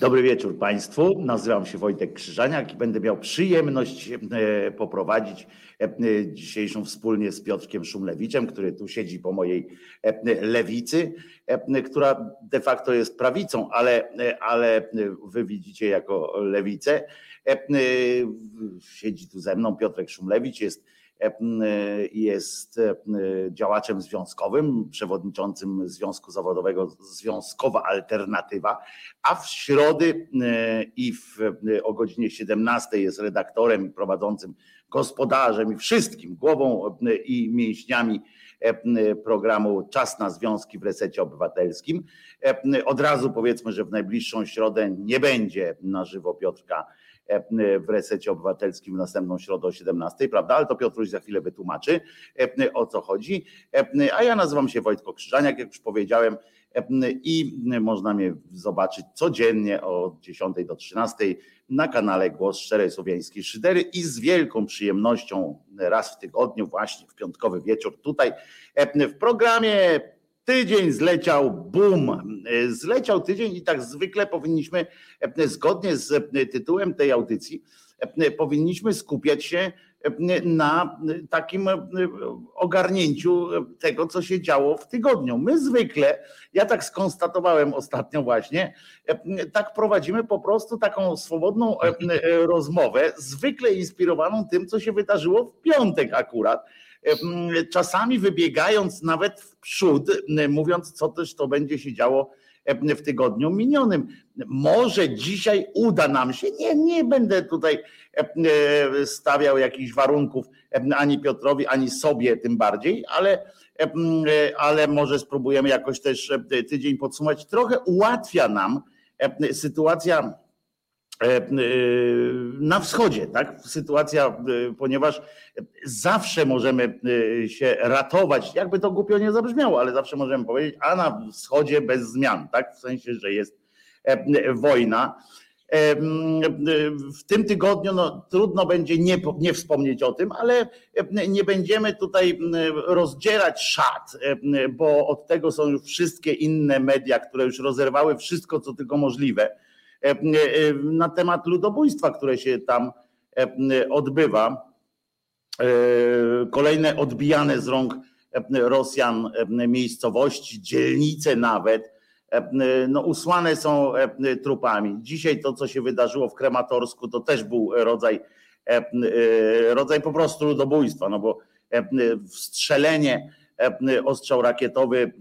Dobry wieczór Państwu. Nazywam się Wojtek Krzyżaniak i będę miał przyjemność e, poprowadzić e, dzisiejszą wspólnie z Piotrkiem Szumlewiczem, który tu siedzi po mojej e, lewicy, która de facto jest prawicą, ale, ale wy widzicie jako lewicę. Siedzi tu ze mną Piotrek Szumlewicz, jest jest działaczem związkowym, przewodniczącym Związku Zawodowego Związkowa Alternatywa, a w środę i w, o godzinie 17 jest redaktorem prowadzącym gospodarzem i wszystkim, głową i mięśniami programu Czas na Związki w Resecie Obywatelskim. Od razu powiedzmy, że w najbliższą środę nie będzie na żywo Piotrka E, w resecie obywatelskim w następną środę o 17, prawda? Ale to Piotruś za chwilę wytłumaczy e, o co chodzi. E, a ja nazywam się Wojtko Krzyżaniak, jak już powiedziałem, i można mnie zobaczyć codziennie od 10 do 13 na kanale Głos Szczerej Słowiańskiej Szydery i z wielką przyjemnością raz w tygodniu, właśnie w piątkowy wieczór tutaj w programie Tydzień zleciał, bum, zleciał tydzień i tak zwykle powinniśmy, zgodnie z tytułem tej audycji, powinniśmy skupiać się na takim ogarnięciu tego, co się działo w tygodniu. My zwykle, ja tak skonstatowałem ostatnio właśnie, tak prowadzimy po prostu taką swobodną rozmowę, zwykle inspirowaną tym, co się wydarzyło w piątek akurat czasami wybiegając nawet w przód, mówiąc, co też to będzie się działo w tygodniu minionym. Może dzisiaj uda nam się, nie, nie będę tutaj stawiał jakichś warunków ani Piotrowi, ani sobie tym bardziej, ale, ale może spróbujemy jakoś też tydzień podsumować. Trochę ułatwia nam sytuacja E, e, na wschodzie, tak? Sytuacja, e, ponieważ zawsze możemy się ratować, jakby to głupio nie zabrzmiało, ale zawsze możemy powiedzieć, a na wschodzie bez zmian, tak? W sensie, że jest wojna. W tym tygodniu no, trudno będzie nie, nie wspomnieć o tym, ale nie będziemy tutaj rozdzierać szat, bo od tego są już wszystkie inne media, które już rozerwały wszystko, co tylko możliwe E, e, na temat ludobójstwa, które się tam e, odbywa. Kolejne odbijane z rąk Rosjan miejscowości, dzielnice nawet, no usłane są trupami. Dzisiaj to, co się wydarzyło w Krematorsku, to też był rodzaj, rodzaj po prostu ludobójstwa, no bo strzelenie, ostrzał rakietowy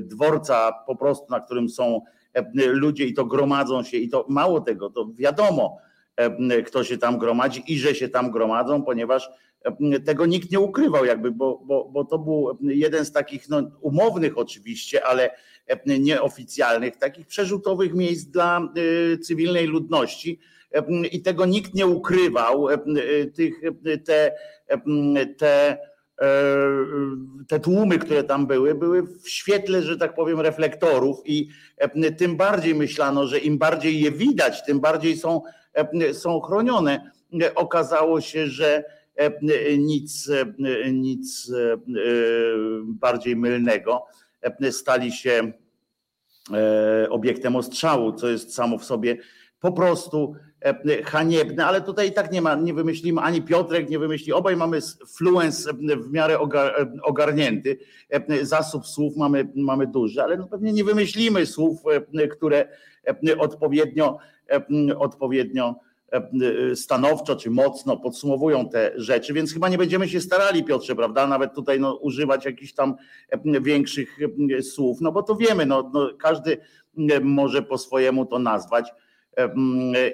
dworca po prostu, na którym są E, ludzie i to gromadzą się i to mało tego, to wiadomo, e, kto się tam gromadzi i że się tam gromadzą, ponieważ e, tego nikt nie ukrywał, jakby, bo, bo, bo to był jeden z takich no, umownych oczywiście, ale nieoficjalnych, takich przerzutowych miejsc dla cywilnej ludności. I tego nikt nie ukrywał. Tych, te, te E, te tłumy, które tam były, były w świetle, że tak powiem, reflektorów i e, tym bardziej myślano, że im bardziej je widać, tym bardziej są, e, są chronione. Okazało się, że nic, nic bardziej mylnego. Stali się obiektem ostrzału, co jest samo w sobie po prostu E, haniebne, ale tutaj i tak nie ma, nie wymyślimy, ani Piotrek nie wymyśli, obaj mamy fluens w miarę ogarnięty, e, zasób słów mamy, mamy duży, ale no pewnie nie wymyślimy słów, e, które odpowiednio, odpowiednio stanowczo czy mocno podsumowują te rzeczy, więc chyba nie będziemy się starali, Piotrze, prawda, nawet tutaj no, używać jakichś tam większych słów, no bo to wiemy, no, no każdy może po swojemu to nazwać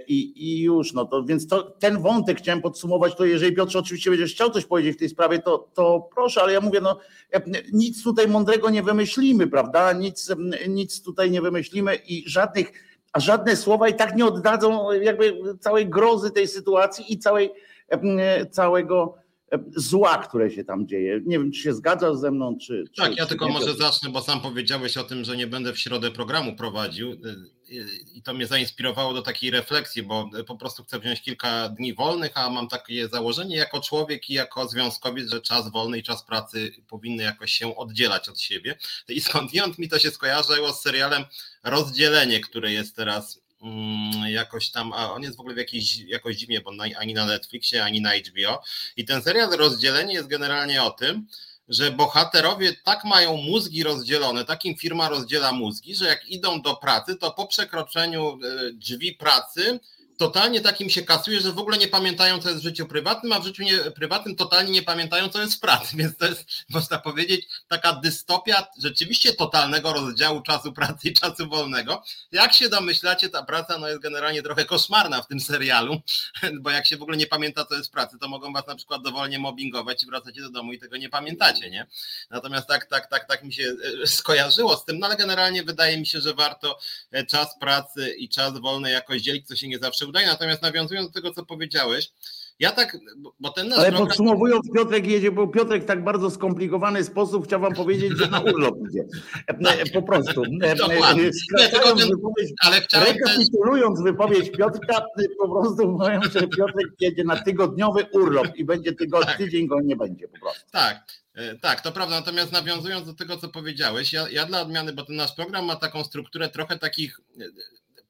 i, i już, no to więc to, ten wątek chciałem podsumować, to jeżeli Piotr oczywiście będziesz chciał coś powiedzieć w tej sprawie, to, to proszę, ale ja mówię, no nic tutaj mądrego nie wymyślimy, prawda, nic, nic tutaj nie wymyślimy i żadnych, a żadne słowa i tak nie oddadzą jakby całej grozy tej sytuacji i całej, całego zła, które się tam dzieje. Nie wiem, czy się zgadzasz ze mną, czy. Tak, czy, ja czy tylko może zacznę, bo sam powiedziałeś o tym, że nie będę w środę programu prowadził i to mnie zainspirowało do takiej refleksji, bo po prostu chcę wziąć kilka dni wolnych, a mam takie założenie jako człowiek i jako związkowiec, że czas wolny i czas pracy powinny jakoś się oddzielać od siebie. I skądinąd mi to się skojarzyło z serialem Rozdzielenie, które jest teraz mm, jakoś tam, a on jest w ogóle w jakiejś, jakoś dziwnie, bo ani na Netflixie, ani na HBO. I ten serial Rozdzielenie jest generalnie o tym, że bohaterowie tak mają mózgi rozdzielone, takim firma rozdziela mózgi, że jak idą do pracy, to po przekroczeniu e, drzwi pracy totalnie takim się kasuje, że w ogóle nie pamiętają, co jest w życiu prywatnym, a w życiu nie, prywatnym totalnie nie pamiętają, co jest w pracy. Więc to jest, można powiedzieć, taka dystopia rzeczywiście totalnego rozdziału czasu pracy i czasu wolnego. Jak się domyślacie, ta praca no, jest generalnie trochę koszmarna w tym serialu, bo jak się w ogóle nie pamięta, co jest w pracy, to mogą was na przykład dowolnie mobbingować i wracacie do domu i tego nie pamiętacie, nie? Natomiast tak, tak, tak, tak mi się e, skojarzyło z tym, no ale generalnie wydaje mi się, że warto e, czas pracy i czas wolny jakoś dzielić, co się nie zawsze udaje. Natomiast nawiązując do tego, co powiedziałeś, ja tak, bo ten nasz Ale program... podsumowując, Piotrek jedzie, bo Piotrek tak bardzo skomplikowany sposób chciał wam powiedzieć, że na urlop idzie. Tak. Po prostu. Skracając wypowiedź, ale chciałem rekapitulując też... wypowiedź Piotrka, po prostu mówią, że Piotrek jedzie na tygodniowy urlop i będzie tygodni, tak. tydzień go nie będzie po prostu. Tak. E, tak, to prawda. Natomiast nawiązując do tego, co powiedziałeś, ja, ja dla odmiany, bo ten nasz program ma taką strukturę trochę takich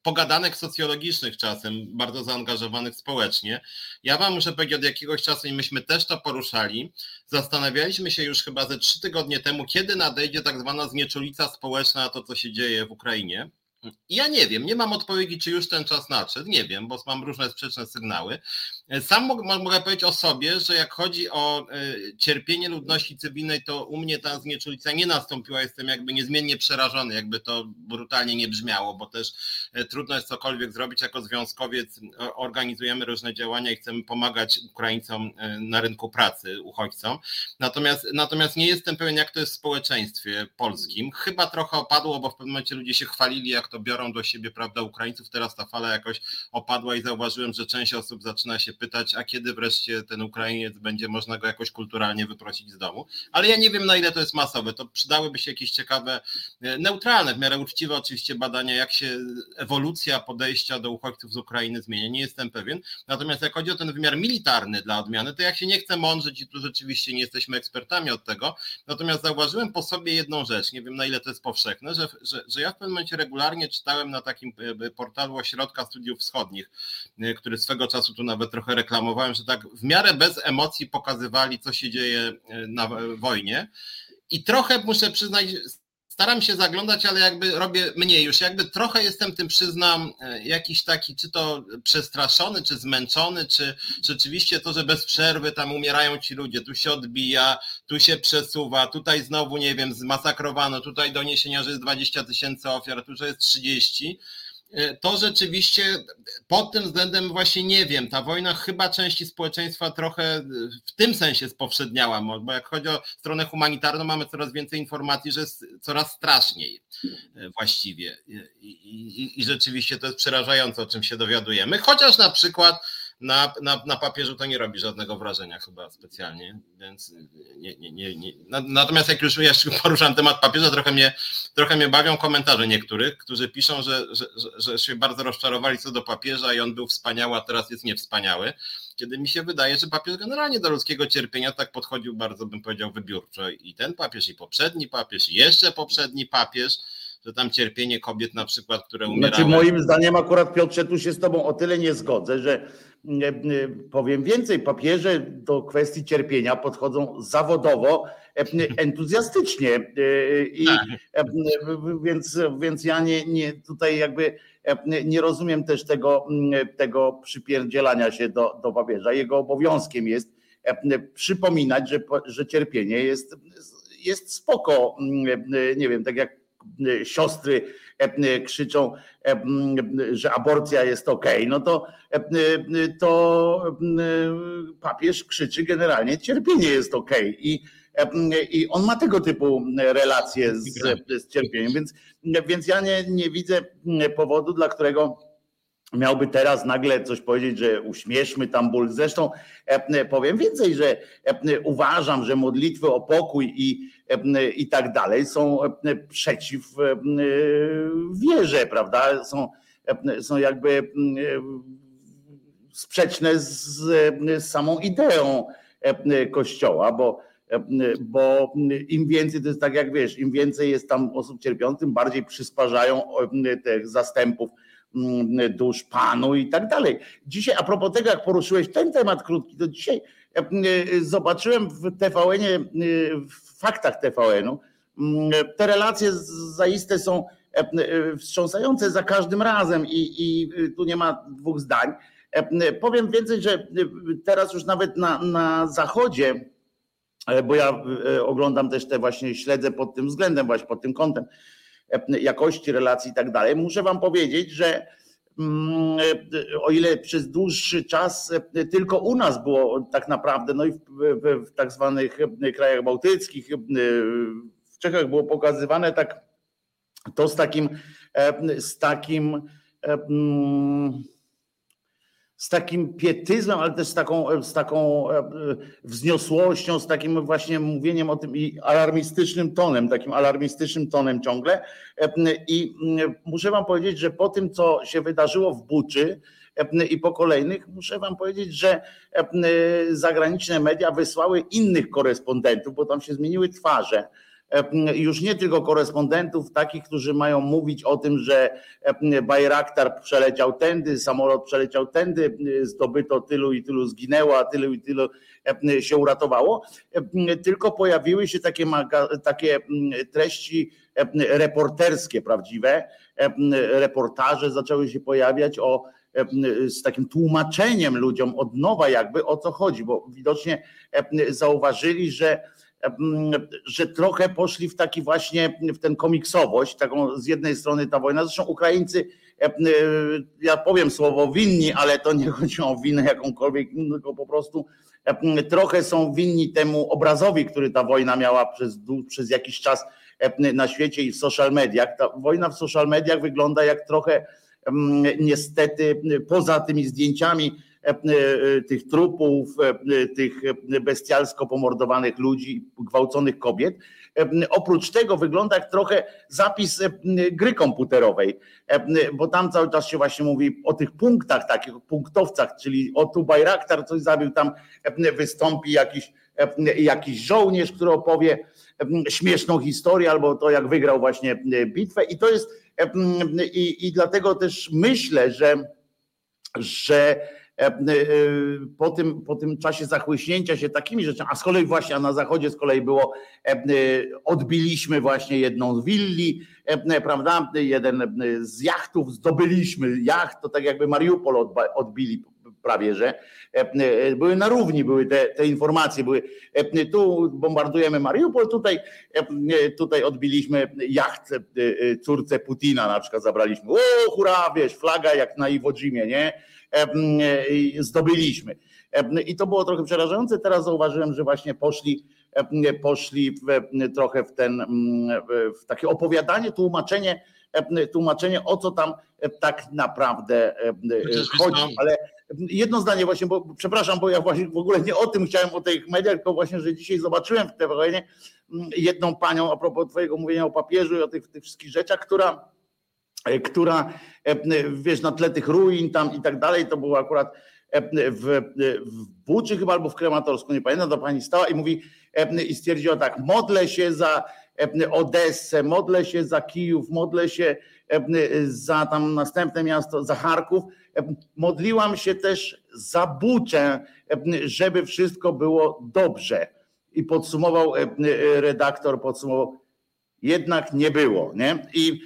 pogadanek socjologicznych czasem, bardzo zaangażowanych społecznie. Ja wam muszę powiedzieć, od jakiegoś czasu i myśmy też to poruszali, zastanawialiśmy się już chyba ze trzy tygodnie temu, kiedy nadejdzie tak zwana znieczulica społeczna na to, co się dzieje w Ukrainie. Ja nie wiem, nie mam odpowiedzi, czy już ten czas nadszedł, nie wiem, bo mam różne sprzeczne sygnały. Sam mogę powiedzieć o sobie, że jak chodzi o e, cierpienie ludności cywilnej, to u mnie ta znieczulica nie nastąpiła, jestem jakby niezmiennie przerażony, jakby to brutalnie nie brzmiało, bo też e, trudno jest cokolwiek zrobić jako związkowiec, organizujemy różne działania i chcemy pomagać Ukraińcom e, na rynku pracy, uchodźcom. Natomiast, natomiast nie jestem pewien, jak to jest w społeczeństwie polskim. Chyba trochę opadło, bo w pewnym momencie ludzie się chwalili, jak to biorą do siebie, prawda, Ukraińców. Teraz ta fala jakoś opadła i zauważyłem, że część osób zaczyna się pytać, a kiedy wreszcie ten Ukrainiec będzie można go jakoś kulturalnie wyprosić z domu. Ale ja nie wiem, na ile to jest masowe. To przydałyby się jakieś ciekawe, e, neutralne, w miarę uczciwe oczywiście badania, jak się ewolucja podejścia do uchodźców z Ukrainy zmienia. Nie jestem pewien. Natomiast jak chodzi o ten wymiar militarny dla odmiany, to jak się nie chcę mądrzyć i tu rzeczywiście nie jesteśmy ekspertami od tego, natomiast zauważyłem po sobie jedną rzecz, nie wiem na ile to jest powszechne, że, że, że ja w pewnym momencie regularnie czytałem na takim e, portalu Ośrodka Studiów Wschodnich, e, który swego czasu tu nawet trochę reklamowałem, że tak w miarę bez emocji pokazywali, co się dzieje e, na wojnie. I trochę muszę przyznać, staram się zaglądać, ale jakby robię mniej już. Jakby trochę jestem tym, przyznam, e, jakiś taki, czy to przestraszony, czy zmęczony, czy rzeczywiście to, że bez przerwy tam umierają ci ludzie, tu się odbija, tu się przesuwa, tutaj znowu, nie wiem, zmasakrowano, tutaj doniesienia, że jest 20 tysięcy ofiar, tu, że jest 30 E, to rzeczywiście pod tym względem właśnie nie wiem. Ta wojna chyba części społeczeństwa trochę e, w tym sensie spowszedniała, bo jak chodzi o stronę humanitarną, mamy coraz więcej informacji, że jest coraz straszniej e, właściwie. I, i, i rzeczywiście to jest przerażające, o czym się dowiadujemy. Chociaż na przykład na, na, na papierzu to nie robi żadnego wrażenia chyba specjalnie, więc nie, nie, nie, nie. Natomiast jak już ja poruszam temat papieża, trochę mnie, trochę mnie bawią komentarze niektórych, którzy piszą, że, że, że, że się bardzo rozczarowali co do papieża i on był wspaniały, a teraz jest niewspaniały kiedy mi się wydaje, że papież generalnie do ludzkiego cierpienia tak podchodził bardzo, bym powiedział, wybiórczo. I ten papież, i poprzedni papież, i jeszcze poprzedni papież, że tam cierpienie kobiet na przykład, które umierały. Znaczy moim zdaniem akurat Piotrze, tu się z tobą o tyle nie zgodzę, że powiem więcej, papieże do kwestii cierpienia podchodzą zawodowo, entuzjastycznie. E, I, tak. więc, więc ja nie, nie tutaj jakby nie rozumiem też tego, tego przypierdzielania się do, do papieża. Jego obowiązkiem jest przypominać, że, że cierpienie jest, jest spoko. Nie wiem, tak jak siostry E, krzyczą, e, że aborcja jest ok, no to, e, to papież krzyczy generalnie cierpienie jest ok. I, i on ma tego typu relacje z, z cierpieniem, więc, więc ja nie, nie widzę powodu, dla którego miałby teraz nagle coś powiedzieć, że uśmieszmy tam ból. Zresztą powiem więcej, że uważam, że modlitwy o pokój i i tak dalej, są przeciw wierze, prawda? Są, są jakby sprzeczne z, z samą ideą Kościoła, bo, bo im więcej, to jest tak jak wiesz, im więcej jest tam osób cierpiących, tym bardziej przysparzają tych zastępów mm, dusz Panu i tak dalej. Dzisiaj, a propos tego, jak poruszyłeś ten temat krótki, to dzisiaj zobaczyłem w TVN-ie, w faktach TVN-u, mm, te relacje zaiste są wstrząsające za każdym razem i, i tu nie ma dwóch zdań. Powiem więcej, że teraz już nawet na, na zachodzie E, bo ja e, oglądam też te właśnie, śledzę pod tym względem, właśnie pod tym kątem e, jakości relacji i tak dalej. Muszę wam powiedzieć, że o ile przez dłuższy czas tylko u nas było tak naprawdę, no i w, w, w tak zwanych krajach bałtyckich, w Czechach było pokazywane tak to z takim, z takim mm, z takim pietyzmem, ale też z taką, z taką e, wzniosłością, z takim właśnie mówieniem o tym i alarmistycznym tonem, takim alarmistycznym tonem ciągle. E, I muszę wam powiedzieć, że po tym, co się wydarzyło w Buczy, e, i po kolejnych, muszę Wam powiedzieć, że zagraniczne media wysłały innych korespondentów, bo tam się zmieniły twarze już nie tylko korespondentów, takich, którzy mają mówić o tym, że Bayraktar przeleciał tędy, samolot przeleciał tędy, zdobyto tylu i tylu zginęło, a tylu i tylu się uratowało, tylko pojawiły się takie, takie treści reporterskie, prawdziwe, reportaże zaczęły się pojawiać o z takim tłumaczeniem ludziom od nowa jakby o co chodzi, bo widocznie zauważyli, że że trochę poszli w taki właśnie, w ten komiksowość, taką z jednej strony ta wojna, zresztą Ukraińcy, ja powiem słowo winni, ale to nie chodzi o winę jakąkolwiek, tylko po prostu trochę są winni temu obrazowi, który ta wojna miała przez, przez jakiś czas na świecie i w social mediach. Ta wojna w social mediach wygląda jak trochę niestety poza tymi zdjęciami E, e, tych trupów, e, tych bestialsko pomordowanych ludzi, gwałconych kobiet. Oprócz tego wygląda jak trochę zapis gry komputerowej, bo tam cały czas się właśnie mówi o tych punktach, takich punktowcach, czyli o tu Bajraktar coś zabił, tam wystąpi jakiś, jakiś żołnierz, który opowie śmieszną historię, albo to jak wygrał właśnie bitwę i to jest i, i dlatego też myślę, że że E, e, po tym, po tym czasie zachłyśnięcia się takimi rzeczami, a z kolei właśnie a na zachodzie z kolei było, e, odbiliśmy właśnie jedną z willi, prawda, jeden z jachtów, zdobyliśmy jacht, to tak jakby Mariupol odbili prawie, że były na równi, były te, te informacje, były tu bombardujemy Mariupol, tutaj, tutaj odbiliśmy jacht córce Putina na przykład zabraliśmy, o hurra, wiesz, flaga jak na Iwo Jimie, nie? Zdobyliśmy. I to było trochę przerażające. Teraz zauważyłem, że właśnie poszli, poszli w, trochę w ten w takie opowiadanie, tłumaczenie, tłumaczenie o co tam tak naprawdę chodzi. Ale jedno zdanie właśnie, bo przepraszam, bo ja właśnie w ogóle nie o tym chciałem, o tych mediach, tylko właśnie, że dzisiaj zobaczyłem w TVN jedną panią a propos twojego mówienia o papieżu i o tych, tych wszystkich rzeczach, która E, która e, wiesz, na tle tych ruin tam i tak dalej, to było akurat e, w, w Buczy chyba albo w Krematorsku, nie pamiętam, to pani stała i mówi i stwierdziła tak, modlę się za Odessę, modlę się za Kijów, modlę się za tam następne miasto, za Charków, modliłam się też za Buczę, żeby wszystko było dobrze. I podsumował redaktor, podsumował, jednak nie było, nie? I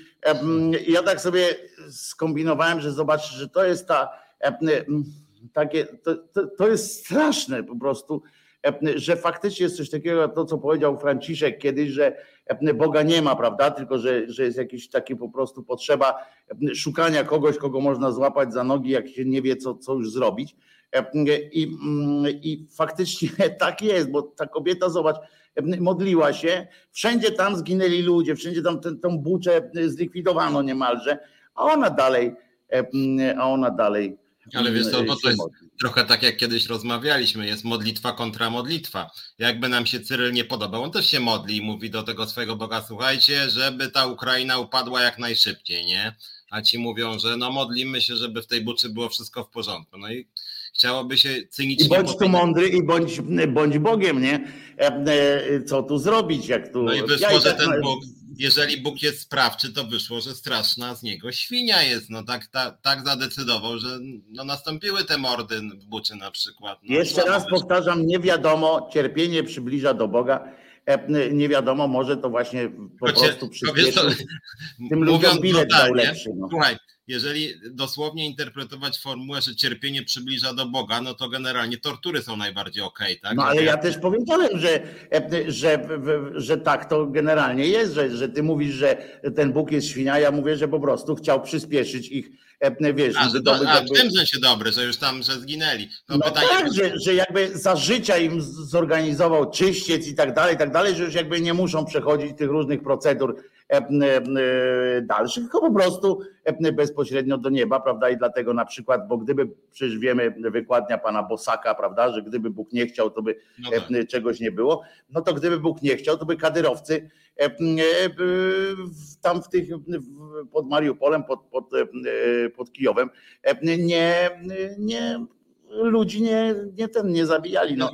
ja tak sobie skombinowałem, że zobaczysz, że to jest ta takie, to, to, to jest straszne po prostu, że faktycznie jest coś takiego, to co powiedział Franciszek kiedyś, że Boga nie ma, prawda? Tylko, że, że jest jakiś taki po prostu potrzeba szukania kogoś, kogo można złapać za nogi, jak się nie wie, co, co już zrobić. I, I faktycznie tak jest, bo ta kobieta, zobacz, modliła się, wszędzie tam zginęli ludzie, wszędzie tam tę buczę zlikwidowano niemalże, a ona dalej, a ona dalej. Ale wiesz co, bo to jest trochę tak jak kiedyś rozmawialiśmy, jest modlitwa kontra modlitwa. Jakby nam się Cyryl nie podobał, on też się modli i mówi do tego swojego Boga, słuchajcie, żeby ta Ukraina upadła jak najszybciej, nie? a ci mówią, że no modlimy się, żeby w tej buczy było wszystko w porządku. No i chciałoby się cynicznie... I bądź tu mądry i bądź, bądź Bogiem, nie? Co tu zrobić, jak tu... No i wyszło, ja że tak ten Bóg jeżeli Bóg jest sprawczy, to wyszło, że straszna z niego świnia jest. No tak, tak, tak zadecydował, że no nastąpiły te mordy w Buczy na przykład. No, Jeszcze raz powtarzam, nie wiadomo, cierpienie przybliża do Boga. E, nie wiadomo, może to właśnie po Chocie, prostu przyspieszy. Tym ludziom bilet dał lepszy. No. Słuchaj, jeżeli dosłownie interpretować formułę, że cierpienie przybliża do Boga, no to generalnie tortury są najbardziej okej, okay, tak? No ale ja też powiedziałem, że, że, że tak to generalnie jest, że, że ty mówisz, że ten Bóg jest świnia, ja mówię, że po prostu chciał przyspieszyć ich wiesz, a, że do, a jakby... w tym sensie dobry, że już tam, że zginęli. No, no pytanie, tak, że, że jakby za życia im zorganizował czyściec i tak dalej, i tak dalej, że już jakby nie muszą przechodzić tych różnych procedur E, e, dalszych, tylko po prostu e, bezpośrednio do nieba, prawda? I dlatego na przykład, bo gdyby, przecież wiemy, wykładnia pana Bosaka, prawda, że gdyby Bóg nie chciał, to by no tak. czegoś nie było, no to gdyby Bóg nie chciał, to by kadyrowcy tam w tych, pod Mariupolem, pod, pod, pod Kijowem nie, nie ludzi nie, nie, ten, nie zabijali. No.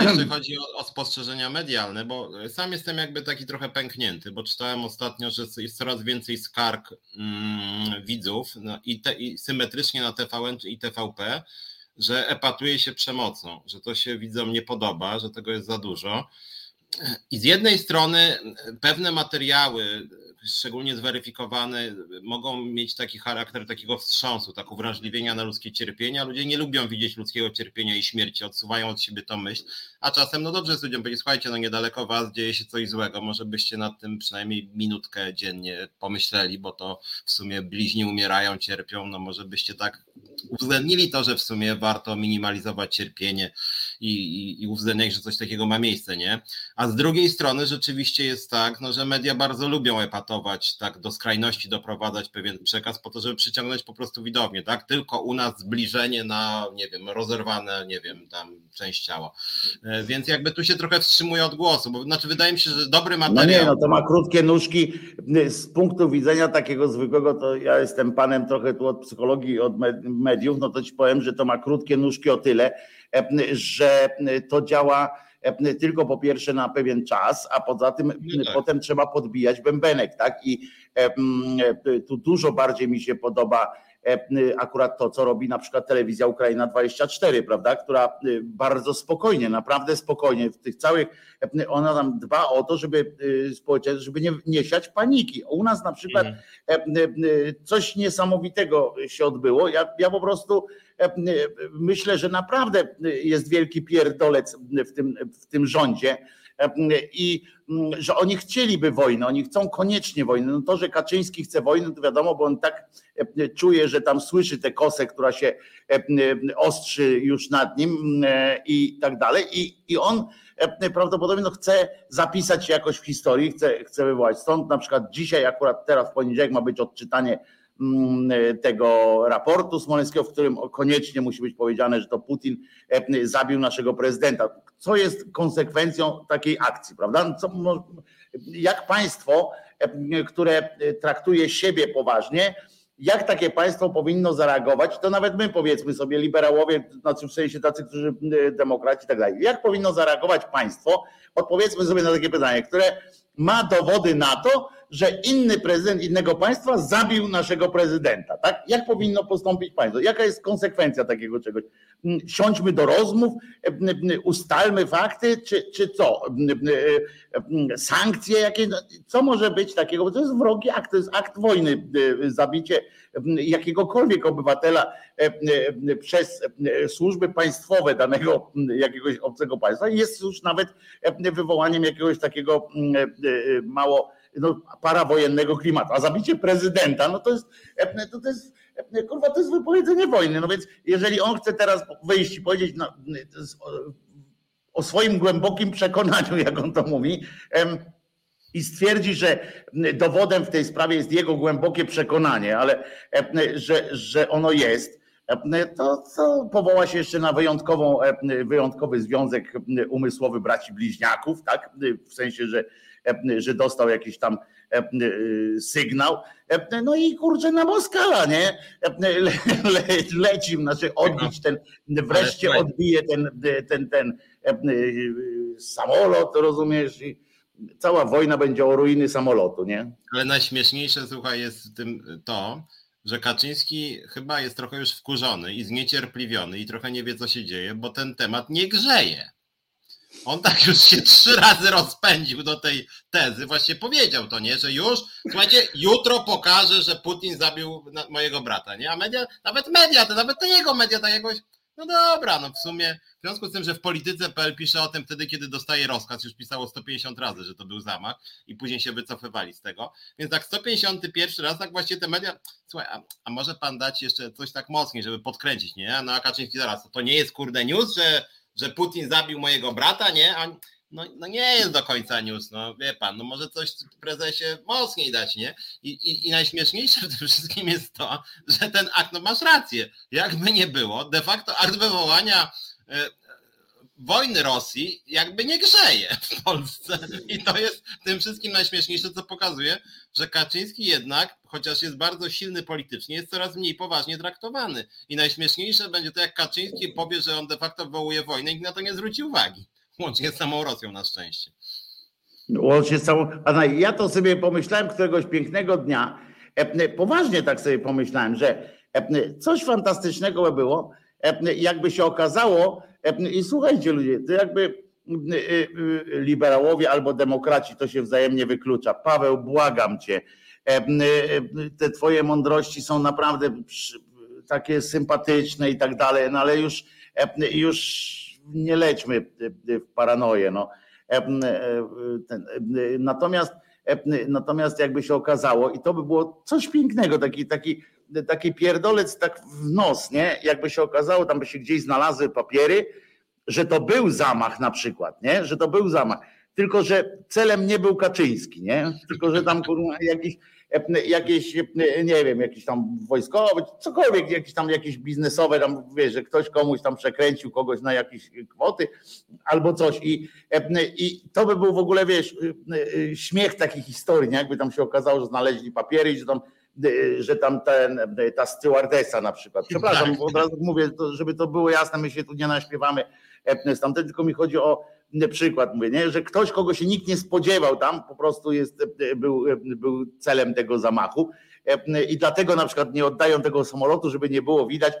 Jeśli chodzi o, o, spostrzeżenia medialne, bo sam jestem jakby taki trochę pęknięty, bo czytałem ostatnio, że jest coraz więcej skarg mm, widzów no, i, te, i symetrycznie na TVN i TVP, że epatuje się przemocą, że to się widzom nie podoba, że tego jest za dużo. I z jednej strony pewne materiały szczególnie zweryfikowane, mogą mieć taki charakter takiego wstrząsu, tak uwrażliwienia na ludzkie cierpienia. Ludzie nie lubią widzieć ludzkiego cierpienia i śmierci, odsuwają od siebie tą myśl, a czasem, no dobrze, z ludziom powiedzieć, słuchajcie, no niedaleko was dzieje się coś złego, może byście nad tym przynajmniej minutkę dziennie pomyśleli, bo to w sumie bliźni umierają, cierpią, no może byście tak uwzględnili to, że w sumie warto minimalizować cierpienie i, i, i uwzględniać, że coś takiego ma miejsce, nie? A z drugiej strony rzeczywiście jest tak, no, że media bardzo lubią epatować, tak do skrajności doprowadzać pewien przekaz po to, żeby przyciągnąć po prostu widownię, tak? Tylko u nas zbliżenie na, nie wiem, rozerwane, nie wiem, tam część ciała. E, więc jakby tu się trochę wstrzymuje od głosu, bo znaczy wydaje mi się, że dobry materiał... No nie, no to ma krótkie nóżki. Z punktu widzenia takiego zwykłego, to ja jestem panem trochę tu od psychologii, od mediów, no to ci powiem, że to ma krótkie nóżki o tyle, e, że to działa tylko po pierwsze na pewien czas, a poza tym no tak. potem trzeba podbijać bębenek, tak? I tu dużo bardziej mi się podoba akurat to, co robi na przykład telewizja Ukraina 24, prawda, która bardzo spokojnie, naprawdę spokojnie w tych całych, ona tam dba o to, żeby społeczeństwo, żeby nie, nie siać paniki. U nas na przykład mhm. coś niesamowitego się odbyło. Ja, ja po prostu myślę, że naprawdę jest wielki pierdolec w tym, w tym rządzie i mm, że oni chcieliby wojny, oni chcą koniecznie wojny. No to, że Kaczyński chce wojny, to wiadomo, bo on tak czuje, że tam słyszy tę kosę, która się ostrzy już nad nim mm, i tak dalej. I, i on prawdopodobnie no, chce zapisać się jakoś w historii, chce, chce wywołać. Stąd na przykład dzisiaj, akurat teraz w poniedziałek ma być odczytanie tego raportu smoleńskiego, w którym koniecznie musi być powiedziane, że to Putin e, zabił naszego prezydenta. Co jest konsekwencją takiej akcji, prawda? Co, jak państwo, e, które traktuje siebie poważnie, jak takie państwo powinno zareagować, to nawet my powiedzmy sobie, liberałowie, znaczy w sensie tacy, którzy e, demokraci i tak dalej, jak powinno zareagować państwo, odpowiedzmy sobie na takie pytanie, które ma dowody na to, że inny prezydent innego państwa zabił naszego prezydenta. Tak? Jak powinno postąpić państwo? Jaka jest konsekwencja takiego czegoś? Mm, siądźmy do rozmów, e, ustalmy fakty, czy, czy co? Sankcje jakieś? No, co może być takiego? Bo to jest wrogi akt, to jest akt wojny, zabicie jakiegokolwiek obywatela e, przez służby państwowe danego jakiegoś obcego państwa jest już nawet wywołaniem jakiegoś takiego e, mało no, parawojennego klimatu. A zabicie prezydenta, no to jest, to, to jest kurwa, to jest wypowiedzenie wojny. No więc jeżeli on chce teraz wyjść i powiedzieć no, o swoim głębokim przekonaniu, jak on to mówi, i stwierdzi, że dowodem w tej sprawie jest jego głębokie przekonanie, ale że, że ono jest, to, to powoła się jeszcze na wyjątkową, wyjątkowy związek umysłowy braci bliźniaków, tak? W sensie, że że dostał jakieś tam sygnał. No i kurczę na Moskala, nie? Le, le, lecim, znaczy odbić ten, wreszcie odbije ten, ten, ten, samolot, rozumiesz? I cała wojna będzie o ruiny samolotu, nie? Ale najśmieszniejsze, słuchaj, jest w tym to, że Kaczyński chyba jest trochę już wkurzony i zniecierpliwiony i trochę nie wie, co się dzieje, bo ten temat nie grzeje. On tak już się trzy razy rozpędził do tej tezy, właśnie powiedział to, nie, że już, słuchajcie, jutro pokaże, że Putin zabił mojego brata, nie, a media, nawet media, to nawet te jego media tak jakoś, no dobra, no w sumie, w związku z tym, że w polityce.pl pisze o tym wtedy, kiedy dostaje rozkaz, już pisało 150 razy, że to był zamach i później się wycofywali z tego, więc tak 151 raz, tak właśnie te media, słuchaj, a, a może pan dać jeszcze coś tak mocniej, żeby podkręcić, nie, no a Kaczyński zaraz, to nie jest kurde news, że że Putin zabił mojego brata, nie? A, no, no, nie jest do końca news, no wie pan, no może coś prezesie mocniej dać, nie? I, i, I najśmieszniejsze w tym wszystkim jest to, że ten akt, no masz rację, jakby nie było, de facto akt wywołania e, wojny Rosji jakby nie grzeje w Polsce. I to jest tym wszystkim najśmieszniejsze, co pokazuje, że Kaczyński jednak, chociaż jest bardzo silny politycznie, jest coraz mniej poważnie traktowany. I najśmieszniejsze będzie to, jak Kaczyński powie, że on de facto wywołuje wojnę i na to nie zwróci uwagi. Łącznie z samą Rosją na szczęście. Łącznie z samą. A ja to sobie pomyślałem któregoś pięknego dnia. E, poważnie tak sobie pomyślałem, że e, coś fantastycznego by było, e, jakby się okazało, i słuchajcie ludzie, to jakby liberałowie albo demokraci to się wzajemnie wyklucza. Paweł, błagam cię, te twoje mądrości są naprawdę takie sympatyczne i tak dalej, no ale już, już nie lećmy w paranoję. No. Natomiast, natomiast jakby się okazało, i to by było coś pięknego, taki, taki, taki pierdolec tak w nos, nie? Jakby się okazało, tam by się gdzieś znalazły papiery, że to był zamach na przykład, nie? Że to był zamach. Tylko, że celem nie był Kaczyński, nie? Tylko, że tam jakiś, jakieś, nie wiem, jakiś tam wojskowy, cokolwiek, jakieś tam jakieś biznesowe, tam wiesz, że ktoś komuś tam przekręcił kogoś na jakieś kwoty albo coś. I, i to by był w ogóle, wiesz, śmiech takich historii, nie? Jakby tam się okazało, że znaleźli papiery i że tam że tam ten, ta stewardesa na przykład. Przepraszam, tak. od razu mówię, żeby to było jasne, my się tu nie naśpiewamy stamtąd, tylko mi chodzi o przykład, mówię, nie? że ktoś, kogo się nikt nie spodziewał tam, po prostu jest, był, był celem tego zamachu. I dlatego na przykład nie oddają tego samolotu, żeby nie było widać,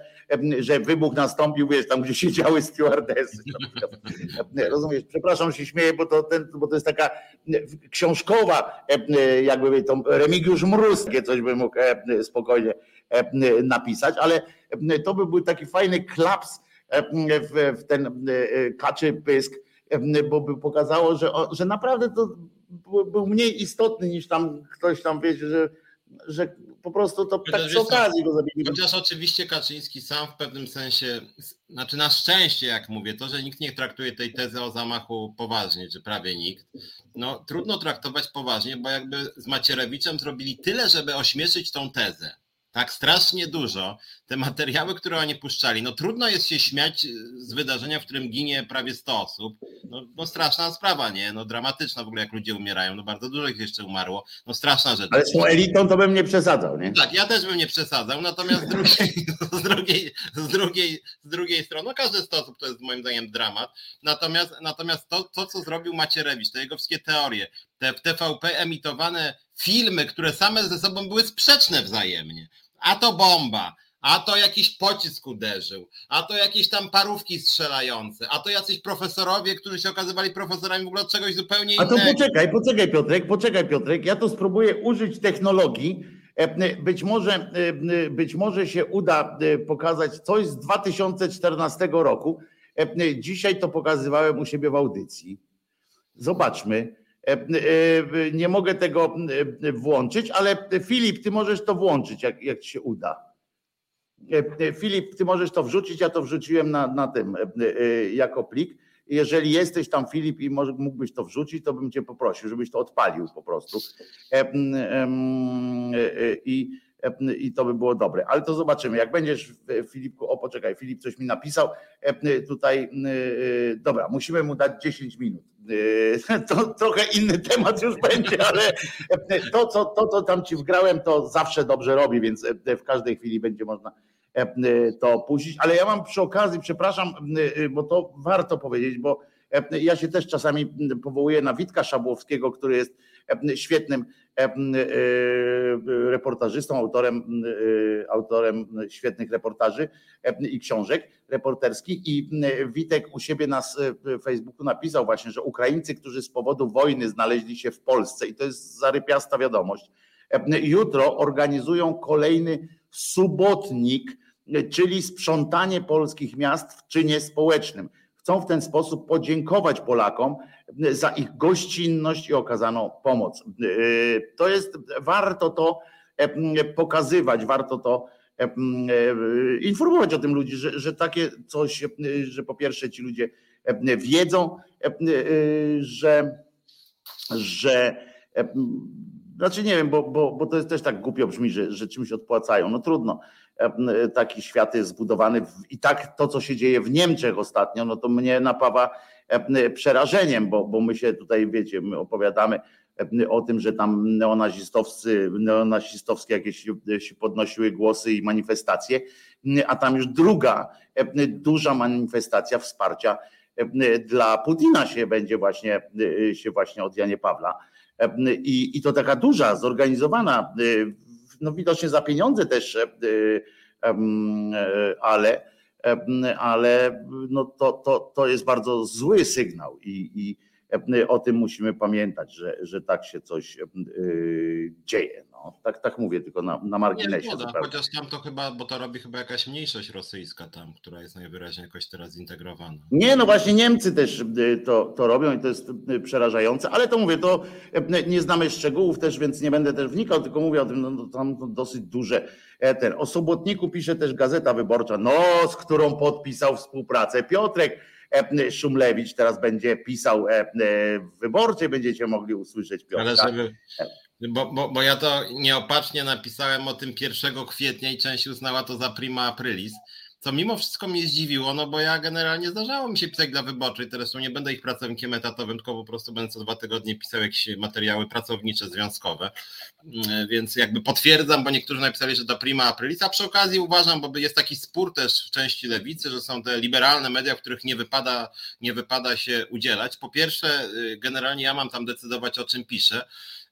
że wybuch nastąpił, wiesz, tam gdzie siedziały stewardesy. Rozumiesz? Przepraszam, się śmieję, bo to, ten, bo to jest taka książkowa, jakby to Remigiusz Mróz, coś by mógł spokojnie napisać, ale to by był taki fajny klaps w, ten e, kaczy pysk, bo by pokazało, że, że naprawdę to był mniej istotny niż tam ktoś tam wie, że, że po prostu to tak przy okazji go zabili. Chociaż oczywiście Kaczyński sam w pewnym sensie, znaczy na szczęście, jak mówię, to, że nikt nie traktuje tej tezy o zamachu poważnie, czy prawie nikt, no trudno traktować poważnie, bo jakby z Macierewiczem zrobili tyle, żeby ośmieszyć tą tezę tak strasznie dużo. Te materiały, które oni puszczali, no trudno jest się śmiać z wydarzenia, w którym ginie prawie 100 osób. No, no, straszna sprawa, nie? No dramatyczna w ogóle, jak ludzie umierają. No bardzo dużo ich jeszcze umarło. No straszna rzecz. Ale z tą elitą to bym nie przesadzał, nie? Tak, ja też bym nie przesadzał. Natomiast z drugiej, z drugiej, z drugiej, z drugiej strony, no każdy 100 osób to jest moim zdaniem dramat. Natomiast, natomiast to, to, co zrobił Macierewicz, te jego wszystkie teorie, te w TVP emitowane filmy, które same ze sobą były sprzeczne wzajemnie a to bomba, a to jakiś pocisk uderzył, a to jakieś tam parówki strzelające, a to jacyś profesorowie, którzy się okazywali profesorami w ogóle od czegoś zupełnie innego. A to poczekaj, poczekaj Piotrek, poczekaj Piotrek, ja to spróbuję użyć technologii, e, być może, e, być może się uda e, pokazać coś z 2014 roku. Dzisiaj to pokazywałem u siebie w audycji. Zobaczmy. Nie mogę tego włączyć, ale Filip, ty możesz to włączyć, jak, jak ci się uda. Filip, ty możesz to wrzucić, ja to wrzuciłem na, na tym jako plik. Jeżeli jesteś tam, Filip, i może, mógłbyś to wrzucić, to bym cię poprosił, żebyś to odpalił po prostu. I i to by było dobre. Ale to zobaczymy. Jak będziesz, Filipku, o poczekaj, Filip coś mi napisał. Tutaj, dobra, musimy mu dać 10 minut. To trochę inny temat już będzie, ale to co, to, co tam ci wgrałem, to zawsze dobrze robi, więc w każdej chwili będzie można to puścić. Ale ja mam przy okazji, przepraszam, bo to warto powiedzieć, bo ja się też czasami powołuję na Witka Szabłowskiego, który jest świetnym reportażystą, autorem, autorem świetnych reportaży i książek reporterskich. I Witek u siebie na Facebooku napisał właśnie, że Ukraińcy, którzy z powodu wojny znaleźli się w Polsce, i to jest zarypiasta wiadomość, jutro organizują kolejny subotnik, czyli sprzątanie polskich miast w czynie społecznym chcą w ten sposób podziękować Polakom za ich gościnność i okazaną pomoc. To jest, warto to pokazywać, że to informować o tym ludzi, że, że takie coś, że po pierwsze ci ludzie wiedzą, że, że znaczy nie wiem, bo, bo, bo to jest też tak głupio brzmi, że, że czymś odpłacają. No trudno, taki świat jest zbudowany i tak to, co się dzieje w Niemczech ostatnio, no to mnie napawa przerażeniem, bo, bo my się tutaj, wiecie, my opowiadamy o tym, że tam neonazistowscy, neonazistowskie jakieś się podnosiły głosy i manifestacje, a tam już druga duża manifestacja wsparcia dla Putina się będzie właśnie, się właśnie od Janie Pawla. I, I to taka duża, zorganizowana no widocznie za pieniądze też, e, e, ale, ale no to, to, to jest bardzo zły sygnał i, i o tym musimy pamiętać, że, że tak się coś e, dzieje. No, tak, tak mówię, tylko na, na marginesie. Nie, chociaż tam to chyba, bo to robi chyba jakaś mniejszość rosyjska tam, która jest najwyraźniej jakoś teraz zintegrowana. Nie, no właśnie Niemcy też to, to robią i to jest przerażające, ale to mówię, to nie znamy szczegółów też, więc nie będę też wnikał, tylko mówię o tym, no, no tam dosyć duże. Ten. O sobotniku pisze też Gazeta Wyborcza, no z którą podpisał współpracę Piotrek Szumlewicz teraz będzie pisał w wyborcie, będziecie mogli usłyszeć Piotrka. Ale żeby, bo, bo, bo ja to nieopatrznie napisałem o tym 1 kwietnia i część uznała to za prima aprilis, co mimo wszystko mnie zdziwiło, no bo ja generalnie zdarzało mi się pisać dla wyborczej, teraz nie będę ich pracownikiem etatowym, tylko po prostu będę co dwa tygodnie pisał jakieś materiały pracownicze, związkowe, mm, więc jakby potwierdzam, bo niektórzy napisali, że to prima aprilis, a przy okazji uważam, bo jest taki spór też w części lewicy, że są te liberalne media, w których nie wypada, nie wypada się udzielać. Po pierwsze, y, generalnie ja mam tam decydować o czym piszę,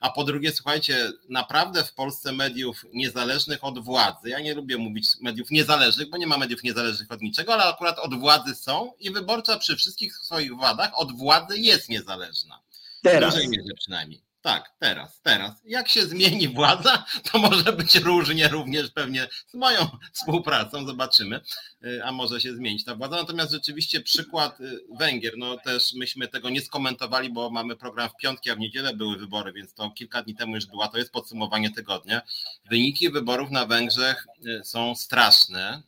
a po drugie, słuchajcie, naprawdę w Polsce mediów niezależnych od władzy, ja nie lubię mówić mediów niezależnych, bo nie ma mediów niezależnych od niczego, ale akurat od władzy są i wyborcza przy wszystkich swoich wadach od władzy jest niezależna. Teraz. W dużej mierze przynajmniej. Tak, teraz, teraz. Jak się zmieni władza, to może być różnie również pewnie z moją współpracą, zobaczymy, y, a może się zmienić ta władza. Natomiast rzeczywiście przykład y, Węgier, no też myśmy tego nie skomentowali, bo mamy program w piątki, a w niedzielę były wybory, więc to kilka dni temu już była, to jest podsumowanie tygodnia. Wyniki wyborów na Węgrzech y, są straszne.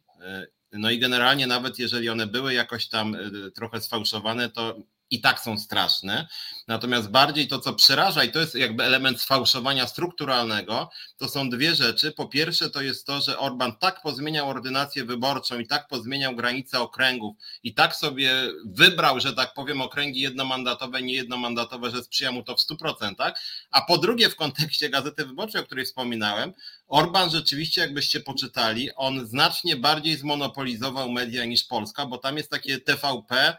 No i generalnie nawet jeżeli one były jakoś tam trochę sfałszowane, to i tak są straszne. Natomiast bardziej to, co przeraża, i to jest jakby element sfałszowania strukturalnego, to są dwie rzeczy. Po pierwsze, to jest to, że Orban tak pozmieniał ordynację wyborczą i tak pozmieniał granice okręgów i tak sobie wybrał, że tak powiem, okręgi jednomandatowe, nie jednomandatowe, że sprzyja mu to w 100%. A po drugie, w kontekście Gazety Wyborczej, o której wspominałem, Orban rzeczywiście, jakbyście poczytali, on znacznie bardziej zmonopolizował media niż Polska, bo tam jest takie TVP,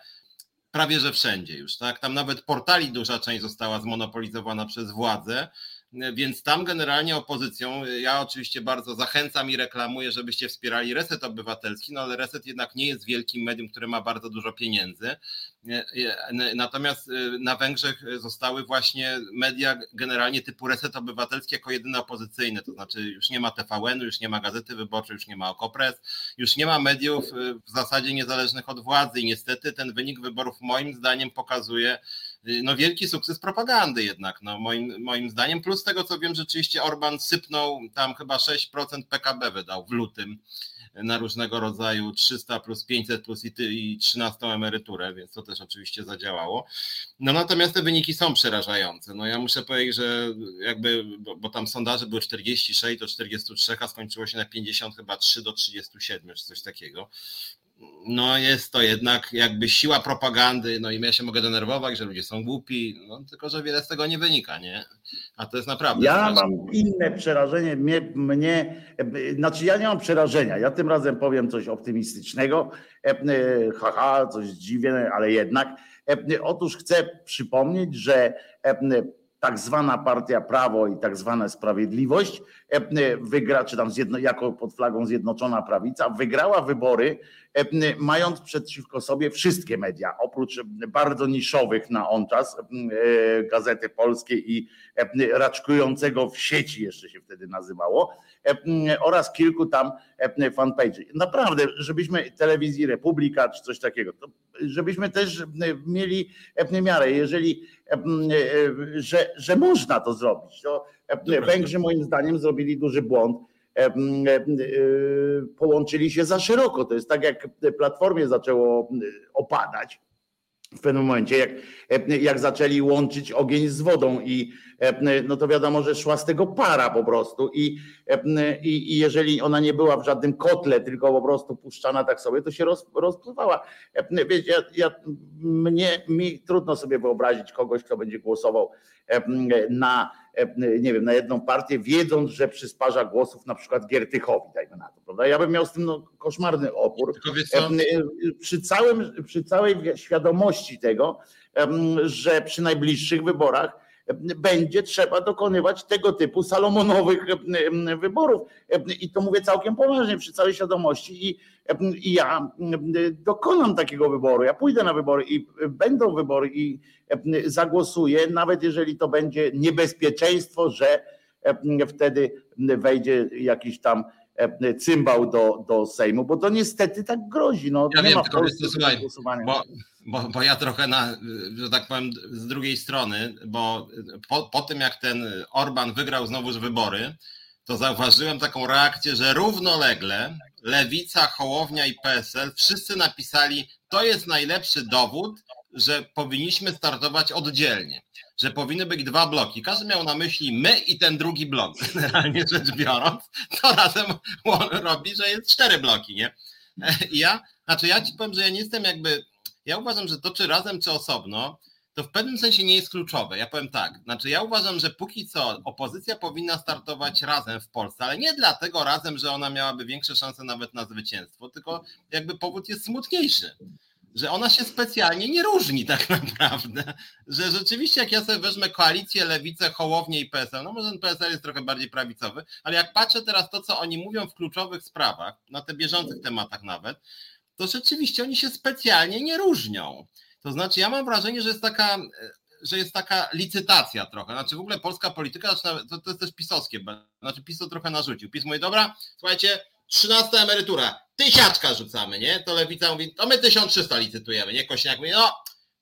prawie że wszędzie już, tak? Tam nawet portali duża część została zmonopolizowana przez władzę, więc tam generalnie opozycją, ja oczywiście bardzo zachęcam i reklamuję, żebyście wspierali Reset Obywatelski, no ale Reset jednak nie jest wielkim medium, które ma bardzo dużo pieniędzy. Natomiast y, na Węgrzech zostały właśnie media generalnie typu Reset Obywatelski jako jedyne opozycyjne, to znaczy już nie ma TVN-u, już nie ma Gazety Wyborczej, już nie ma Okopres, już nie ma mediów y, w zasadzie niezależnych od władzy i niestety ten wynik wyborów moim zdaniem pokazuje, no wielki sukces propagandy jednak, no moim, moim zdaniem, plus tego co wiem, rzeczywiście Orban sypnął tam chyba 6% PKB wydał w lutym na różnego rodzaju 300 plus 500 plus i, i 13 emeryturę, więc to też oczywiście zadziałało. No natomiast te wyniki są przerażające. No ja muszę powiedzieć, że jakby, bo, bo tam sondaże były 46 do 43, a skończyło się na 50 chyba 3 do 37 czy coś takiego no jest to jednak jakby siła propagandy, no i ja się mogę denerwować, że ludzie są głupi, no tylko, że wiele z tego nie wynika, nie? A to jest naprawdę... Ja straszne. mam inne przerażenie, mnie, mnie, znaczy ja nie mam przerażenia, ja tym razem powiem coś optymistycznego, e, e, haha, coś dziwne, ale jednak. E, otóż chcę przypomnieć, że tak zwana partia Prawo i tak zwana Sprawiedliwość wygra, czy tam zjedno, jako pod flagą Zjednoczona Prawica, wygrała wybory E, mając przeciwko sobie wszystkie media, oprócz bardzo niszowych na on czas, e, Gazety Polskiej i e, raczkującego w sieci jeszcze się wtedy nazywało, oraz kilku tam fanpage'y. Naprawdę, żebyśmy telewizji Republika czy coś takiego, żebyśmy też mieli miarę, jeżeli, że, że można to zrobić. To Węgrzy moim zdaniem zrobili duży błąd E, połączyli się za szeroko. To jest tak, jak Platformie zaczęło opadać w pewnym momencie, jak, jak zaczęli łączyć ogień z wodą i no to wiadomo, że szła z tego para po prostu i, i, i jeżeli ona nie była w żadnym kotle, tylko po prostu puszczana tak sobie, to się roz, rozpływała. Wiecie, ja, ja, mnie, mi trudno sobie wyobrazić kogoś, kto będzie głosował na nie wiem, na jedną partię, wiedząc, że przysparza głosów na przykład Giertychowi, dajmy na to, prawda? Ja bym miał z tym no, koszmarny opór. Przy, całym, przy całej świadomości tego, że przy najbliższych wyborach będzie trzeba dokonywać tego typu salomonowych wyborów. I to mówię całkiem poważnie, przy całej świadomości. I, i ja dokonam takiego wyboru. Ja pójdę na wybory i będą wybory i zagłosuję, nawet jeżeli to będzie niebezpieczeństwo, że wtedy wejdzie jakiś tam cymbał do, do Sejmu, bo to niestety tak grozi. No, ja nie wiem, tylko słuchaj, bo, bo, bo ja trochę na, że tak powiem, z drugiej strony, bo po, po tym jak ten Orban wygrał znowuż wybory, to zauważyłem taką reakcję, że równolegle Lewica, Hołownia i PSL wszyscy napisali, to jest najlepszy dowód, że powinniśmy startować oddzielnie, że powinny być dwa bloki. Każdy miał na myśli my i ten drugi blok, generalnie rzecz biorąc, to razem robi, że jest cztery bloki, nie? I ja, znaczy ja ci powiem, że ja nie jestem jakby ja uważam, że to czy razem, czy osobno, to w pewnym sensie nie jest kluczowe. Ja powiem tak, znaczy ja uważam, że póki co opozycja powinna startować razem w Polsce, ale nie dlatego razem, że ona miałaby większe szanse nawet na zwycięstwo, tylko jakby powód jest smutniejszy. Że ona się specjalnie nie różni tak naprawdę. Że rzeczywiście, jak ja sobie wezmę koalicję, lewicę, hołownię i PSL, no może ten PSL jest trochę bardziej prawicowy, ale jak patrzę teraz to, co oni mówią w kluczowych sprawach, na te bieżących tematach nawet, to rzeczywiście oni się specjalnie nie różnią. To znaczy, ja mam wrażenie, że jest taka, że jest taka licytacja trochę. Znaczy, w ogóle polska polityka, to, to jest też pisowskie. Znaczy, PiS to trochę narzucił. PiS mówi, dobra, słuchajcie, 13 emerytura, tysiaczka rzucamy, nie? To lewica mówi, to my 1300 licytujemy, nie? Kośniak mówi, no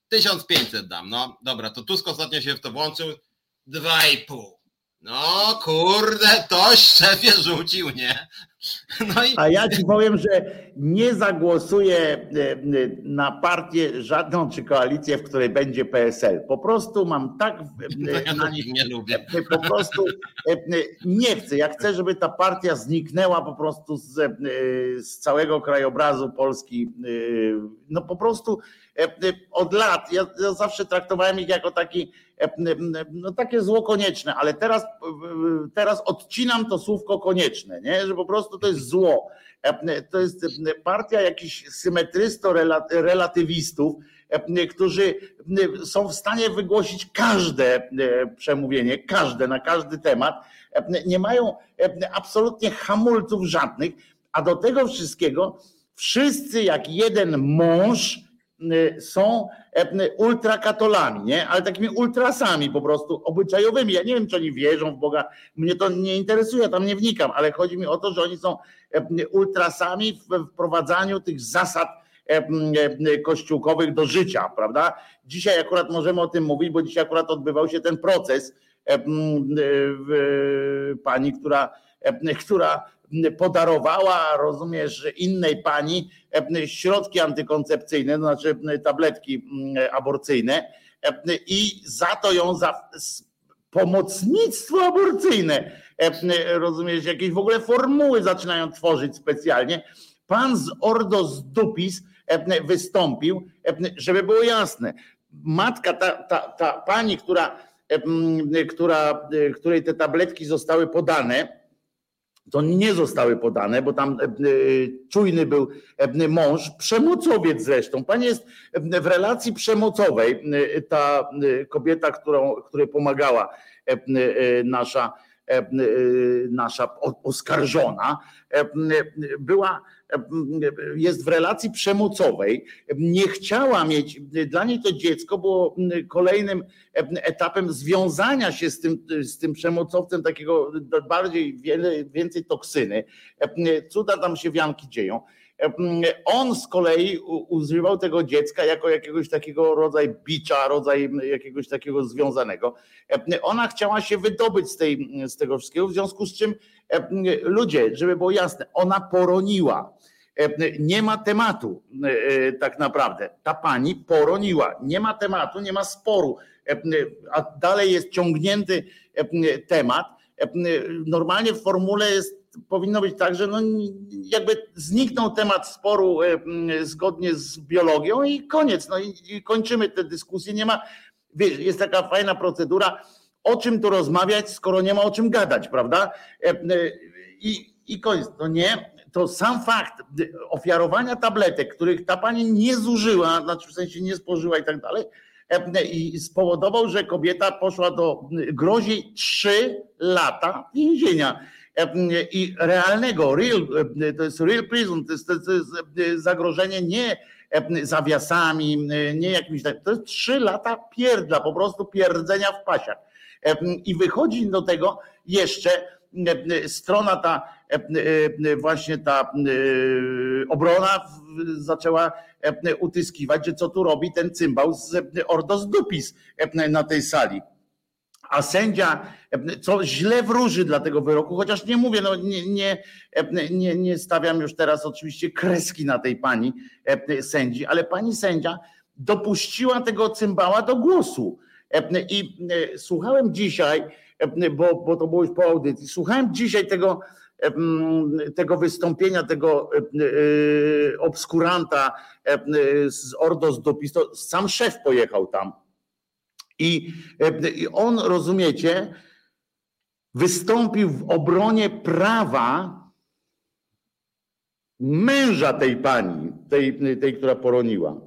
1500 dam, no dobra, to Tusk ostatnio się w to włączył, 2,5. No kurde, toś szefie rzucił, nie? No i... A ja ci powiem, że nie zagłosuję e, e, na partię żadną czy koalicję, w której będzie PSL. Po prostu mam tak. No ja na nich nie lubię. Po prostu nie chcę. Ja chcę, żeby ta partia zniknęła po prostu z, z całego krajobrazu Polski. No po prostu od lat. Ja, ja zawsze traktowałem ich jako taki no takie zło konieczne, ale teraz, teraz odcinam to słówko konieczne, nie? że po prostu to jest zło. To jest partia jakichś symetrysto-relatywistów, którzy są w stanie wygłosić każde przemówienie, każde, na każdy temat. Nie mają absolutnie hamulców żadnych, a do tego wszystkiego wszyscy jak jeden mąż są e, ultrakatolami, nie? ale takimi ultrasami po prostu obyczajowymi. Ja nie wiem, czy oni wierzą w Boga, mnie to nie interesuje, tam nie wnikam, ale chodzi mi o to, że oni są e, ultrasami w wprowadzaniu tych zasad kościółkowych do życia, prawda? Dzisiaj akurat możemy o tym mówić, bo dzisiaj akurat odbywał się ten proces pani, która, która podarowała, rozumiesz, innej pani środki antykoncepcyjne, to znaczy tabletki aborcyjne i za to ją za pomocnictwo aborcyjne, rozumiesz, jakieś w ogóle formuły zaczynają tworzyć specjalnie. Pan z Ordo z Dupis wystąpił, żeby było jasne. Matka, ta, ta, ta pani, która, która, której te tabletki zostały podane, to nie zostały podane, bo tam czujny był mąż, przemocowiec zresztą. Pani jest w relacji przemocowej, ta kobieta, którą, której pomagała nasza E, e, nasza oskarżona e, była, jest w relacji przemocowej, nie chciała mieć, dla niej to dziecko było kolejnym etapem związania się z tym, z tym przemocowcem, takiego bardziej, więcej toksyny. Cuda tam się wianki dzieją. On z kolei używał tego dziecka jako jakiegoś takiego rodzaju bicza, rodzaj jakiegoś takiego związanego. Ona chciała się wydobyć z, tej, z tego wszystkiego, w związku z czym ludzie, żeby było jasne, ona poroniła. Nie ma tematu e, tak naprawdę. Ta pani poroniła. Nie ma tematu, nie ma sporu. A dalej jest ciągnięty temat. Normalnie w formule jest powinno być tak, że no jakby zniknął temat sporu e, zgodnie z biologią i koniec. No i, kończymy tę dyskusję. Nie ma, wiesz, jest taka fajna procedura, o czym tu rozmawiać, skoro nie ma o czym gadać, prawda? E, e, I, i koniec. To nie, to sam fakt ofiarowania tabletek, których ta pani nie zużyła, znaczy w sensie nie spożyła i tak dalej, i spowodował, że kobieta poszła do grozi 3 lata więzienia i realnego, real, to jest real prison, to jest, to jest zagrożenie nie zawiasami, nie jakimś tak, to jest trzy lata pierdla, po prostu pierdzenia w pasiach. I wychodzi do tego jeszcze strona ta, właśnie ta obrona zaczęła utyskiwać, że co tu robi ten cymbał z Ordos Dupis na tej sali a sędzia, co źle wróży dla tego wyroku, chociaż nie mówię, no nie, nie, nie, nie stawiam już teraz oczywiście kreski na tej pani sędzi, ale pani sędzia dopuściła tego cymbała do głosu. I słuchałem dzisiaj, bo, bo to było już po audycji, słuchałem dzisiaj tego, tego wystąpienia, tego obskuranta z Ordos Dopis, to sam szef pojechał tam i, e, I on, rozumiecie, wystąpił w obronie prawa męża tej pani, tej, tej która poroniła,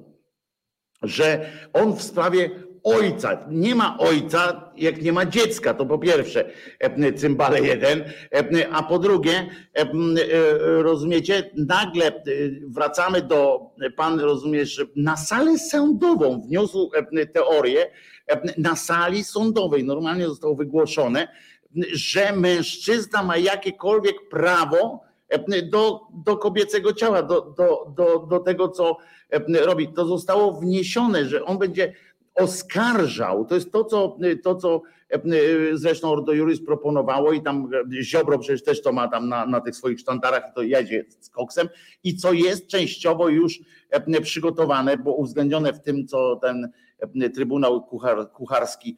że on w sprawie ojca, nie ma ojca, jak nie ma dziecka, to po pierwsze, e, cymbale jeden, e, a po drugie, rozumiecie, nagle wracamy do, pan rozumiesz, na salę sądową wniósł teorię, na sali sądowej normalnie zostało wygłoszone, że mężczyzna ma jakiekolwiek prawo do, do kobiecego ciała, do, do, do, do tego, co robi. To zostało wniesione, że on będzie oskarżał. To jest to, co, to, co zresztą Ordo Juris proponowało i tam Ziobro przecież też to ma tam na, na tych swoich sztandarach to jedzie z koksem i co jest częściowo już przygotowane, bo uwzględnione w tym, co ten Trybunał Kuchar, Kucharski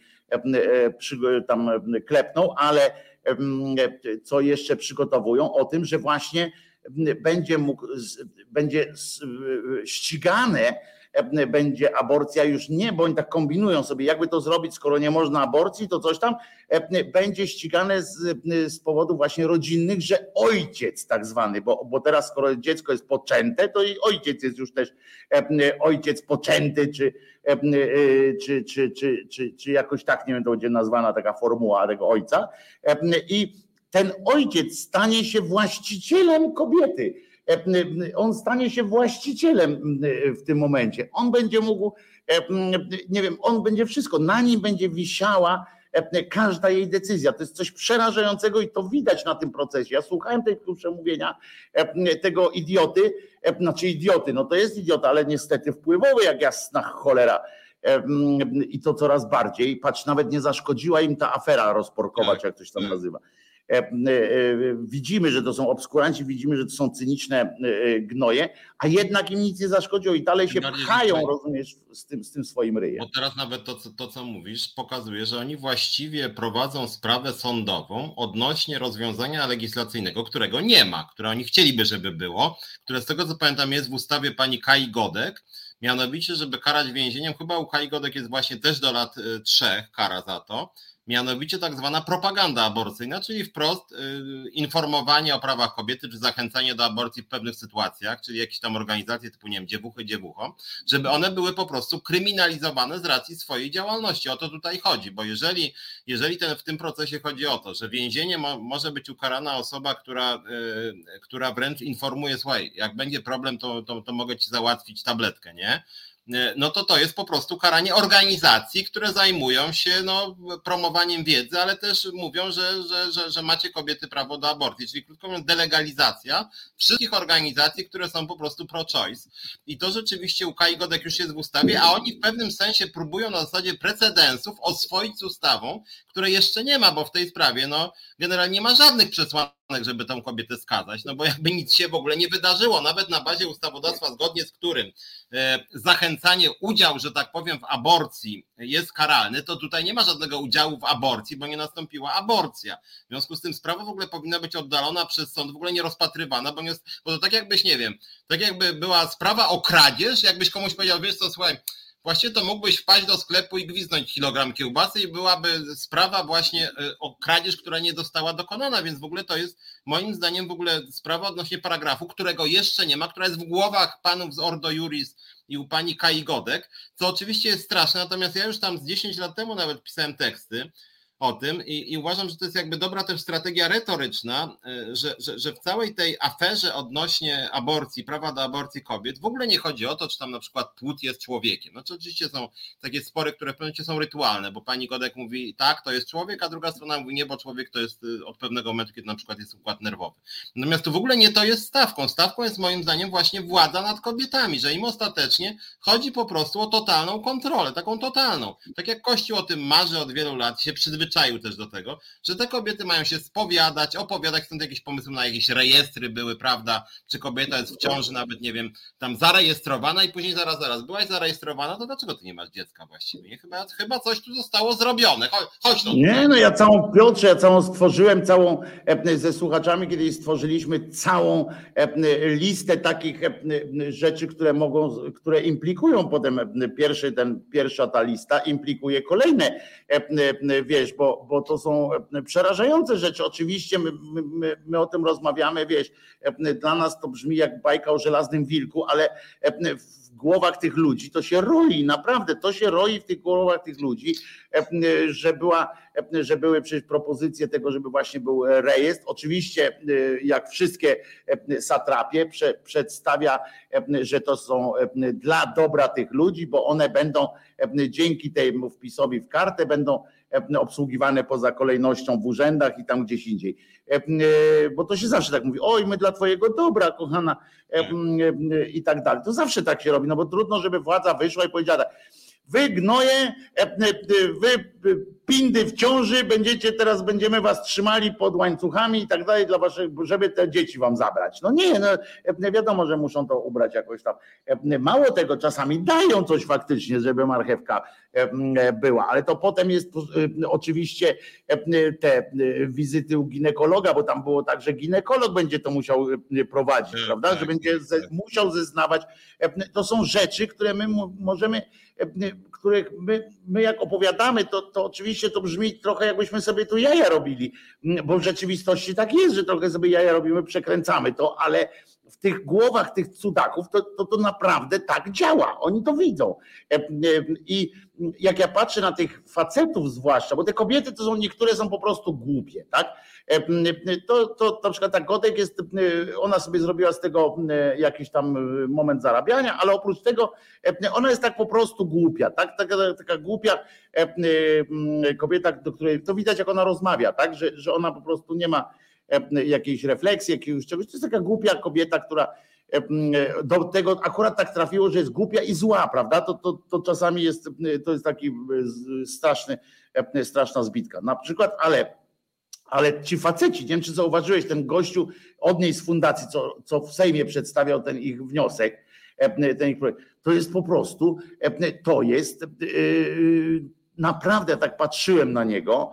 tam klepnął, ale co jeszcze przygotowują? O tym, że właśnie będzie mógł, będzie ścigane będzie aborcja już nie, bo oni tak kombinują sobie, jakby to zrobić, skoro nie można aborcji, to coś tam będzie ścigane z, z powodów właśnie rodzinnych, że ojciec tak zwany, bo, bo teraz skoro dziecko jest poczęte, to i ojciec jest już też ojciec poczęty, czy, czy, czy, czy, czy, czy jakoś tak, nie wiem, to będzie nazwana taka formuła tego ojca. I ten ojciec stanie się właścicielem kobiety E, on stanie się właścicielem w tym momencie. On będzie mógł, e, nie wiem, on będzie wszystko, na nim będzie wisiała każda jej decyzja. To jest coś przerażającego i to widać na tym procesie. Ja słuchałem tego przemówienia tego idioty, znaczy idioty, no to jest idiota, ale niestety wpływowy jak jasna cholera i to coraz bardziej. Patrz, nawet nie zaszkodziła im ta afera rozporkować, tak, jak to się tam nazywa. E, e, widzimy, że to są obskuranci, widzimy, że to są cyniczne e, gnoje, a jednak im nic nie zaszkodziło i dalej się pchają, rozumiesz, z tym, z tym swoim ryjem. Bo teraz nawet to, to, co mówisz, pokazuje, że oni właściwie prowadzą sprawę sądową odnośnie rozwiązania legislacyjnego, którego nie ma, które oni chcieliby, żeby było, które z tego co pamiętam jest w ustawie pani Kai Godek, mianowicie, żeby karać więzieniem, chyba u Kai Godek jest właśnie też do lat trzech kara za to, mianowicie tak zwana propaganda aborcyjna, czyli wprost y, informowanie o prawach kobiety, czy zachęcanie do aborcji w pewnych sytuacjach, czyli jakieś tam organizacje typu, nie wiem, dziewuchy, dziewucho, żeby one były po prostu kryminalizowane z racji swojej działalności. O to tutaj chodzi, bo jeżeli, jeżeli ten, w tym procesie chodzi o to, że więzienie mo, może być ukarana osoba, która, y, która wręcz informuje, słuchaj, jak będzie problem, to, to, to mogę ci załatwić tabletkę, nie? E, no to to jest po prostu karanie organizacji, które zajmują się no, promowaniem wiedzy, ale też mówią, że, że, że, że macie kobiety prawo do aborcji, czyli krótko mówiąc delegalizacja wszystkich organizacji, które są po prostu pro-choice. I to rzeczywiście u Kai Godek już jest w ustawie, a oni w pewnym sensie próbują na zasadzie precedensów oswoić ustawą, której jeszcze nie ma, bo w tej sprawie no, generalnie nie ma żadnych przesłanek, żeby tą kobietę skazać, no bo jakby nic się w ogóle nie wydarzyło, nawet na bazie ustawodawstwa, zgodnie z którym e, zachęcanie, udział, że tak powiem, w aborcji jest karalny, to tutaj nie ma żadnego udziału w aborcji, bo nie nastąpiła aborcja. W związku z tym sprawa w ogóle powinna być oddalona przez sąd, w ogóle nie rozpatrywana, bo, nie bo to tak jakbyś, nie wiem, tak jakby była sprawa o kradzież, jakbyś komuś powiedział, wiesz co, słuchaj, Właśnie to mógłbyś wpaść do sklepu i gwiznąć kilogram kiełbasy i byłaby sprawa właśnie y, o kradzież, która nie została dokonana, więc w ogóle to jest moim zdaniem w ogóle sprawa odnośnie paragrafu, którego jeszcze nie ma, która jest w głowach panów z Ordo Juris i u pani Kai Godek, co oczywiście jest straszne, natomiast ja już tam z 10 lat temu nawet pisałem teksty, o tym i, i, uważam, że to jest jakby dobra też strategia retoryczna, e, że, że, że, w całej tej aferze odnośnie aborcji, prawa do aborcji kobiet, w ogóle nie chodzi o to, czy tam na przykład płód jest człowiekiem. Znaczy oczywiście są takie spory, które w pewnym są rytualne, bo pani Godek mówi tak, to jest człowiek, a druga strona mówi nie, bo człowiek to jest y, od pewnego momentu, kiedy na przykład jest układ nerwowy. Natomiast to w ogóle nie to jest stawką. Stawką jest moim zdaniem właśnie władza nad kobietami, że im ostatecznie chodzi po prostu o totalną kontrolę, taką totalną. Tak jak Kościół o tym marzy od wielu lat, się przyzwyczaił przyzwyczaił też do tego, że te kobiety mają się spowiadać, opowiadać, stąd jakieś pomysły na jakieś rejestry były, prawda? Czy kobieta jest w ciąży, nawet nie wiem, tam zarejestrowana i później zaraz, zaraz, byłaś zarejestrowana, to dlaczego ty nie masz dziecka właściwie? Chyba, chyba coś tu zostało zrobione. Chodź, chodź no. Nie, no ja całą, Piotrze, ja całą stworzyłem, całą e, ze słuchaczami, kiedyś stworzyliśmy całą e, listę takich e, rzeczy, które mogą, które implikują potem pierwszy, ten, pierwsza ta lista implikuje kolejne, wiesz, bo, bo to są e, przerażające rzeczy. Oczywiście my, my, my o tym rozmawiamy, wiesz, e, dla nas to brzmi jak bajka o żelaznym wilku, ale e, w głowach tych ludzi to się roi, naprawdę to się roi w tych głowach tych ludzi, że, była, że były przecież propozycje tego, żeby właśnie był rejestr. Oczywiście, jak wszystkie satrapie, prze, przedstawia, że to są dla dobra tych ludzi, bo one będą dzięki temu wpisowi w kartę będą obsługiwane poza kolejnością w urzędach i tam gdzieś indziej. E, e, bo to się zawsze tak mówi, oj, my dla twojego dobra, kochana, i tak dalej. To zawsze tak się robi, no bo trudno, żeby władza wyszła i powiedziała tak, wy gnoje, wy pindy w ciąży, będziecie teraz, będziemy was trzymali pod łańcuchami i tak dalej, dla waszych, żeby te dzieci wam zabrać. No nie, no wiadomo, że muszą to ubrać jakoś tam. Mało tego, czasami dają coś faktycznie, żeby marchewka była, ale to potem jest oczywiście te wizyty u ginekologa, bo tam było tak, że ginekolog będzie to musiał prowadzić, tak, prawda, że tak, będzie tak. musiał zeznawać. To są rzeczy, które my możemy których my, my jak opowiadamy, to, to oczywiście to brzmi trochę jakbyśmy sobie tu jaja robili, bo w rzeczywistości tak jest, że trochę sobie jaja robimy, przekręcamy to, ale w tych głowach tych cudaków to, to, to naprawdę tak działa. Oni to widzą. I jak ja patrzę na tych facetów zwłaszcza, bo te kobiety to są, niektóre są po prostu głupie, tak? To, to na przykład ta Godek jest, ona sobie zrobiła z tego jakiś tam moment zarabiania, ale oprócz tego ona jest tak po prostu głupia, tak? Taka, taka głupia kobieta, do której to widać jak ona rozmawia, tak? Że, że ona po prostu nie ma jakiejś refleksji, jakiegoś czegoś. To jest taka głupia kobieta, która do tego akurat tak trafiło, że jest głupia i zła, prawda? To, to, to czasami jest, to jest taki straszny, straszna zbitka. Na przykład, ale, ale ci faceci, nie wiem czy zauważyłeś, ten gościu od niej z fundacji, co, co w Sejmie przedstawiał ten ich wniosek, ten ich projekt, to jest po prostu, to jest naprawdę, tak patrzyłem na niego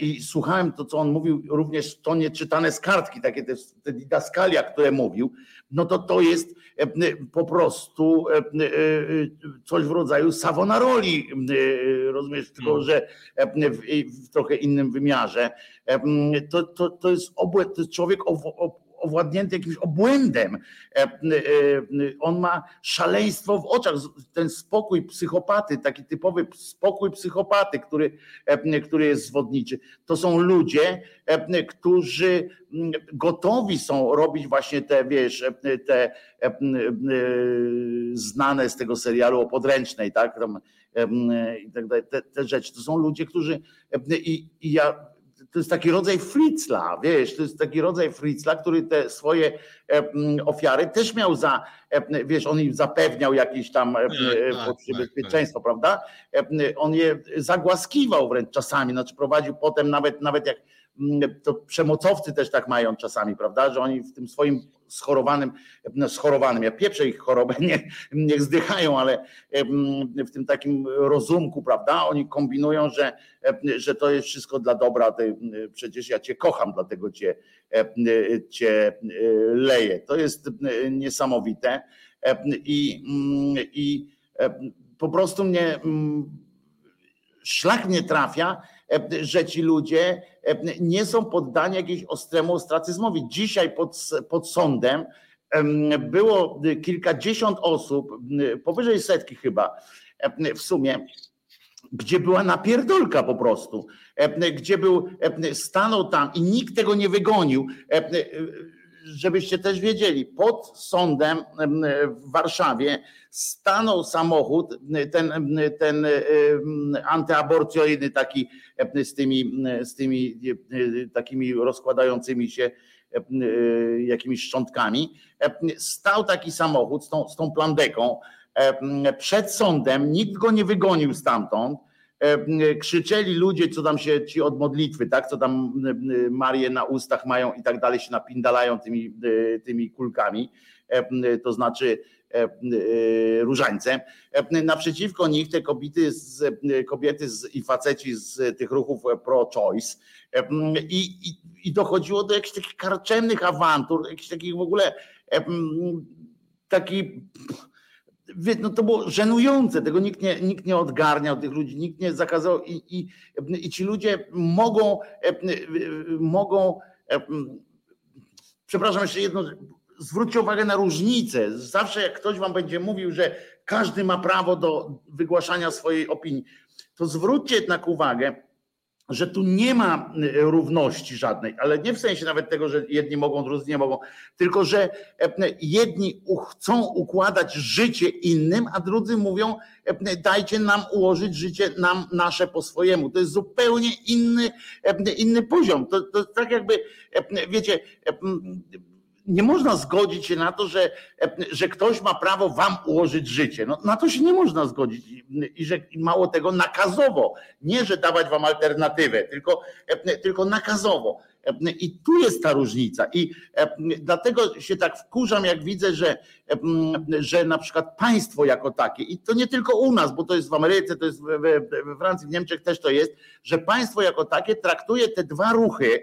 i słuchałem to, co on mówił, również to nieczytane z kartki, takie te, te didaskalia, które mówił, no to to jest po prostu coś w rodzaju Savonaroli, rozumiesz, tylko hmm. że w, w trochę innym wymiarze. To, to, to, jest, obłęd, to jest człowiek owładnięty jakimś obłędem. E, e, on ma szaleństwo w oczach, ten spokój psychopaty, taki typowy spokój psychopaty, który, e, który jest zwodniczy. To są ludzie, którzy gotowi są robić właśnie te, wiesz, te znane z tego serialu o podręcznej, tak? I tak dalej, te, te rzeczy. To są ludzie, którzy i, i ja to jest taki rodzaj fritzla, wiesz, to jest taki rodzaj fritzla, który te swoje e, ofiary też miał za, e, wiesz, on im zapewniał jakieś tam e, tak, tak, bezpieczeństwo, tak. prawda? On je zagłaskiwał wręcz czasami, znaczy prowadził potem nawet, nawet jak to przemocowcy też tak mają czasami, prawda, że oni w tym swoim schorowanym, no, schorowanym, ja pieprzę ich chorobę, nie, niech zdychają, ale w tym takim rozumku, prawda, oni kombinują, że, że to jest wszystko dla dobra, przecież ja cię kocham, dlatego cię, cię e, leję. To jest niesamowite. I, i po prostu mnie szlak nie trafia, że ci ludzie nie są poddani jakiemuś ostremu ostracyzmowi. Dzisiaj pod, pod sądem było kilkadziesiąt osób, powyżej setki chyba w sumie, gdzie była napierdolka po prostu, gdzie był, stanął tam i nikt tego nie wygonił żebyście też wiedzieli, pod sądem w Warszawie stanął samochód, ten, ten antyaborcyjny taki z tymi, z tymi takimi rozkładającymi się jakimiś szczątkami. Stał taki samochód z tą, z tą plandeką przed sądem, nikt go nie wygonił stamtąd E, krzyczeli ludzie, co tam się ci od modlitwy, tak, co tam Marie na ustach mają i tak dalej, się napindalają tymi, e, tymi kulkami, e, to znaczy różańce. Naprzeciwko nich te kobiety, z, kobiety z, i faceci z tych ruchów pro-choice I, i, i dochodziło do jakichś takich karczemnych awantur, jakichś takich w ogóle taki no to było żenujące, tego nikt nie, nikt nie odgarniał tych ludzi, nikt nie zakazał i, i, i ci ludzie mogą, mogą, przepraszam jeszcze jedno, zwróćcie uwagę na różnicę. Zawsze jak ktoś wam będzie mówił, że każdy ma prawo do wygłaszania swojej opinii, to zwróćcie jednak uwagę, że tu nie ma y, równości żadnej, ale nie w sensie nawet tego, że jedni mogą, drudzy nie mogą, tylko że e, jedni chcą układać życie innym, a drudzy mówią, e, dajcie nam ułożyć życie nam nasze po swojemu. To jest zupełnie inny, e, inny poziom. To, to tak jakby, wiecie, nie można zgodzić się na to, że, że ktoś ma prawo wam ułożyć życie. No, na to się nie można zgodzić. I że mało tego nakazowo. Nie, że dawać wam alternatywę, tylko, tylko nakazowo. I tu jest ta różnica. I dlatego się tak wkurzam, jak widzę, że, że na przykład państwo jako takie, i to nie tylko u nas, bo to jest w Ameryce, to jest we Francji, w Niemczech też to jest, że państwo jako takie traktuje te dwa ruchy,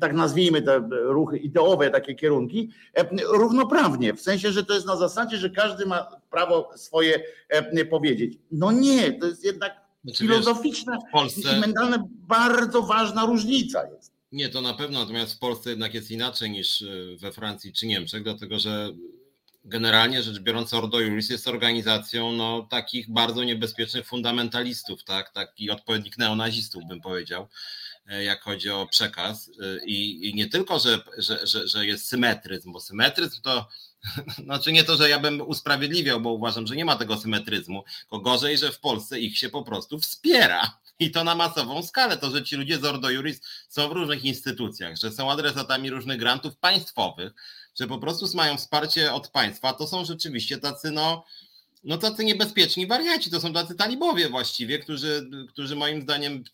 tak nazwijmy te ruchy ideowe, takie kierunki, e, równoprawnie, w sensie, że to jest na zasadzie, że każdy ma prawo swoje e, powiedzieć. No nie, to jest jednak znaczy, filozoficzna Polsce... i mentalna bardzo ważna różnica jest. Nie, to na pewno, natomiast w Polsce jednak jest inaczej niż we Francji czy Niemczech, dlatego że generalnie rzecz biorąc Ordo Juris jest organizacją no, takich bardzo niebezpiecznych fundamentalistów, tak? taki odpowiednik neonazistów bym powiedział, e, jak chodzi o przekaz e, i, i nie tylko, że, że, że, że jest symetryzm, bo symetryzm to znaczy nie to, że ja bym usprawiedliwiał, bo uważam, że nie ma tego symetryzmu, tylko gorzej, że w Polsce ich się po prostu wspiera. I to na masową skalę, to, że ci ludzie z Ordo Juris są w różnych instytucjach, że są adresatami różnych grantów państwowych, że po prostu mają wsparcie od państwa, to są rzeczywiście tacy, no, no tacy niebezpieczni wariaci, to są tacy talibowie właściwie, którzy, którzy moim zdaniem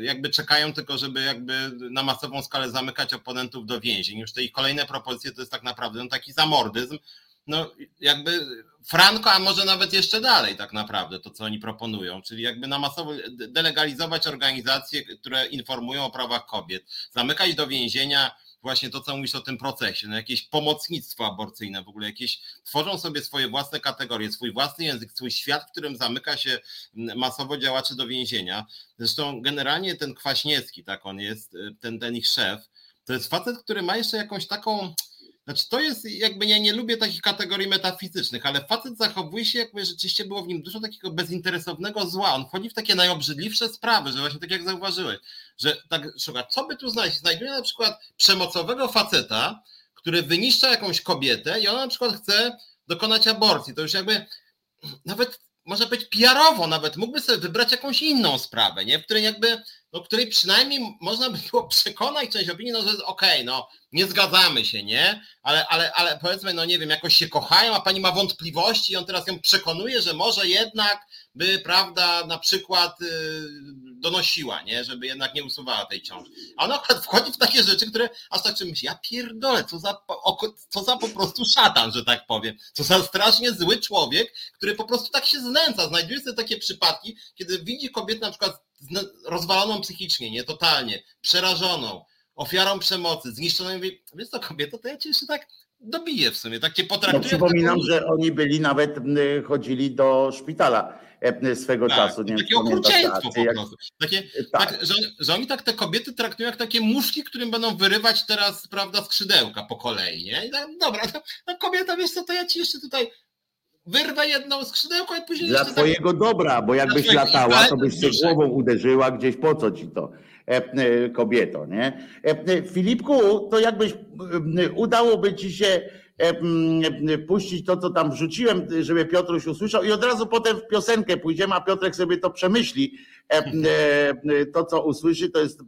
jakby czekają tylko, żeby jakby na masową skalę zamykać oponentów do więzień. Już te ich kolejne propozycje to jest tak naprawdę no, taki zamordyzm, no jakby Franco, a może nawet jeszcze dalej tak naprawdę to, co oni proponują, czyli jakby na masowo delegalizować organizacje, które informują o prawach kobiet, zamykać do więzienia właśnie to, co mówisz o tym procesie, no jakieś pomocnictwo aborcyjne, w ogóle jakieś, tworzą sobie swoje własne kategorie, swój własny język, swój świat, w którym zamyka się masowo działaczy do więzienia. Zresztą generalnie ten Kwaśniewski, tak on jest, y, ten, ten ich szef, to jest facet, który ma jeszcze jakąś taką, znaczy to jest jakby, ja nie lubię takich kategorii metafizycznych, ale facet zachowuje się jakby rzeczywiście było w nim dużo takiego bezinteresownego zła. On wchodzi w takie najobrzydliwsze sprawy, że właśnie tak jak zauważyłeś, że tak szuka, co by tu znaleźć? Znajduje na przykład przemocowego faceta, który wyniszcza jakąś kobietę i ona na przykład chce dokonać aborcji. To już jakby nawet może być PR-owo, nawet mógłby sobie wybrać jakąś inną sprawę, nie? w której jakby, no, której przynajmniej można by było przekonać część opinii, no, że okej, okay, no nie zgadzamy się, nie? Ale, ale, ale powiedzmy, no nie wiem, jakoś się kochają, a pani ma wątpliwości i on teraz ją przekonuje, że może jednak by, prawda, na przykład yy, donosiła, nie? Żeby jednak nie usuwała tej ciąży. A ona wchodzi w takie rzeczy, które aż tak czymś, ja pierdolę, co za, co za po prostu szatan, że tak powiem. Co za strasznie zły człowiek, który po prostu tak się znęca. Znajduje sobie takie przypadki, kiedy widzi kobietę na przykład rozwaloną psychicznie, nie totalnie, przerażoną, ofiarą przemocy, zniszczoną, mówi, wiesz co kobieto, to ja cię jeszcze tak dobiję w sumie, tak cię potraktuję. No, przypominam, taką... że oni byli nawet, chodzili do szpitala swego tak, czasu. Nie takie okrucieństwo po prostu. Takie, e, tak. tak że, że, oni tak te kobiety traktują jak takie muszki, którym będą wyrywać teraz, prawda, skrzydełka po kolei, nie? I tak, dobra, no, no kobieta, wiesz co, to ja ci jeszcze tutaj wyrwę jedną skrzydełko i później... Dla twojego tak... dobra, bo jakbyś latała, to byś się głową uderzyła gdzieś, po co ci to? E, e, kobieto. Nie? E, Filipku, to jakbyś udałoby ci się puścić to, co tam wrzuciłem, żeby Piotruś usłyszał i od razu potem w piosenkę pójdziemy, a Piotrek sobie to przemyśli. To, co usłyszy, to jest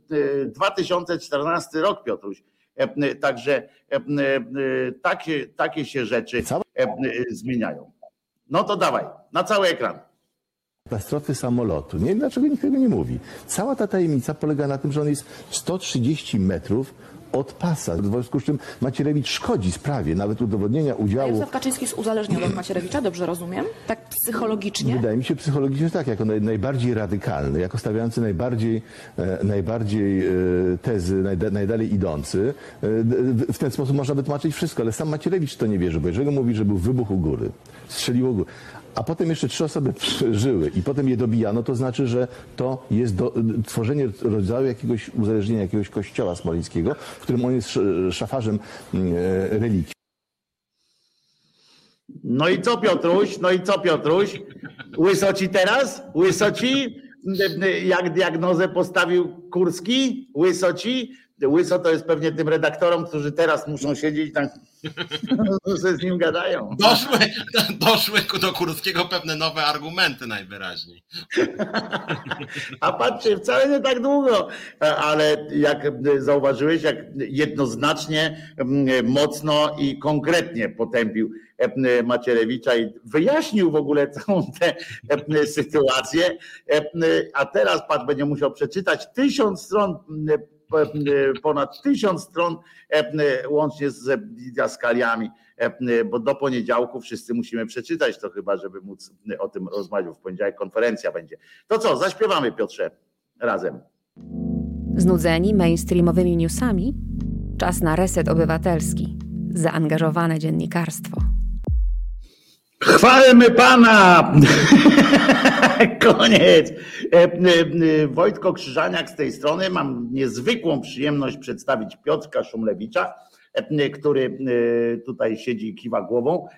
2014 rok, Piotruś. Także takie, takie się rzeczy zmieniają. No to dawaj, na cały ekran katastrofy samolotu. Nie wiem, dlaczego nikt tego nie mówi. Cała ta tajemnica polega na tym, że on jest 130 metrów od pasa, w związku z czym Macierewicz szkodzi sprawie, nawet udowodnienia udziału... Jarosław Kaczyński jest uzależniony od Macierewicza, dobrze rozumiem? Tak psychologicznie? Wydaje mi się psychologicznie tak, jako naj, najbardziej radykalny, jako stawiający najbardziej, e, najbardziej e, tezy, najda, najdalej idący. E, w ten sposób można wytłumaczyć wszystko, ale sam Macierewicz to nie wierzy, bo jeżeli mówi, że był wybuch u góry, strzeliło góry, a potem jeszcze trzy osoby żyły i potem je dobijano, to znaczy, że to jest do, tworzenie rodzaju jakiegoś uzależnienia, jakiegoś kościoła smoleńskiego, w którym on jest szafarzem mm, e, religii. No i co Piotruś? No i co Piotruś? Łysoci teraz? Łysoci? Jak diagnozę postawił Kurski? Łysoci? Łyso to jest pewnie tym redaktorom, którzy teraz muszą siedzieć tam, że z nim gadają. Doszły, doszły do Kurskiego pewne nowe argumenty najwyraźniej. A patrzcie, wcale nie tak długo, ale jak zauważyłeś, jak jednoznacznie, mocno i konkretnie potępił Macierewicza i wyjaśnił w ogóle całą tę sytuację. A teraz patrz, będzie musiał przeczytać tysiąc stron ponad tysiąc stron łącznie z didaskaliami, bo do poniedziałku wszyscy musimy przeczytać to chyba, żeby móc o tym rozmawiać. W poniedziałek konferencja będzie. To co, zaśpiewamy Piotrze razem. Znudzeni mainstreamowymi newsami? Czas na reset obywatelski. Zaangażowane dziennikarstwo. Chwalmy Pana! Koniec. E, e, Wojtko Krzyżaniak z tej strony. Mam niezwykłą przyjemność przedstawić Piotrka Szumlewicza, e, który tutaj siedzi i kiwa głową.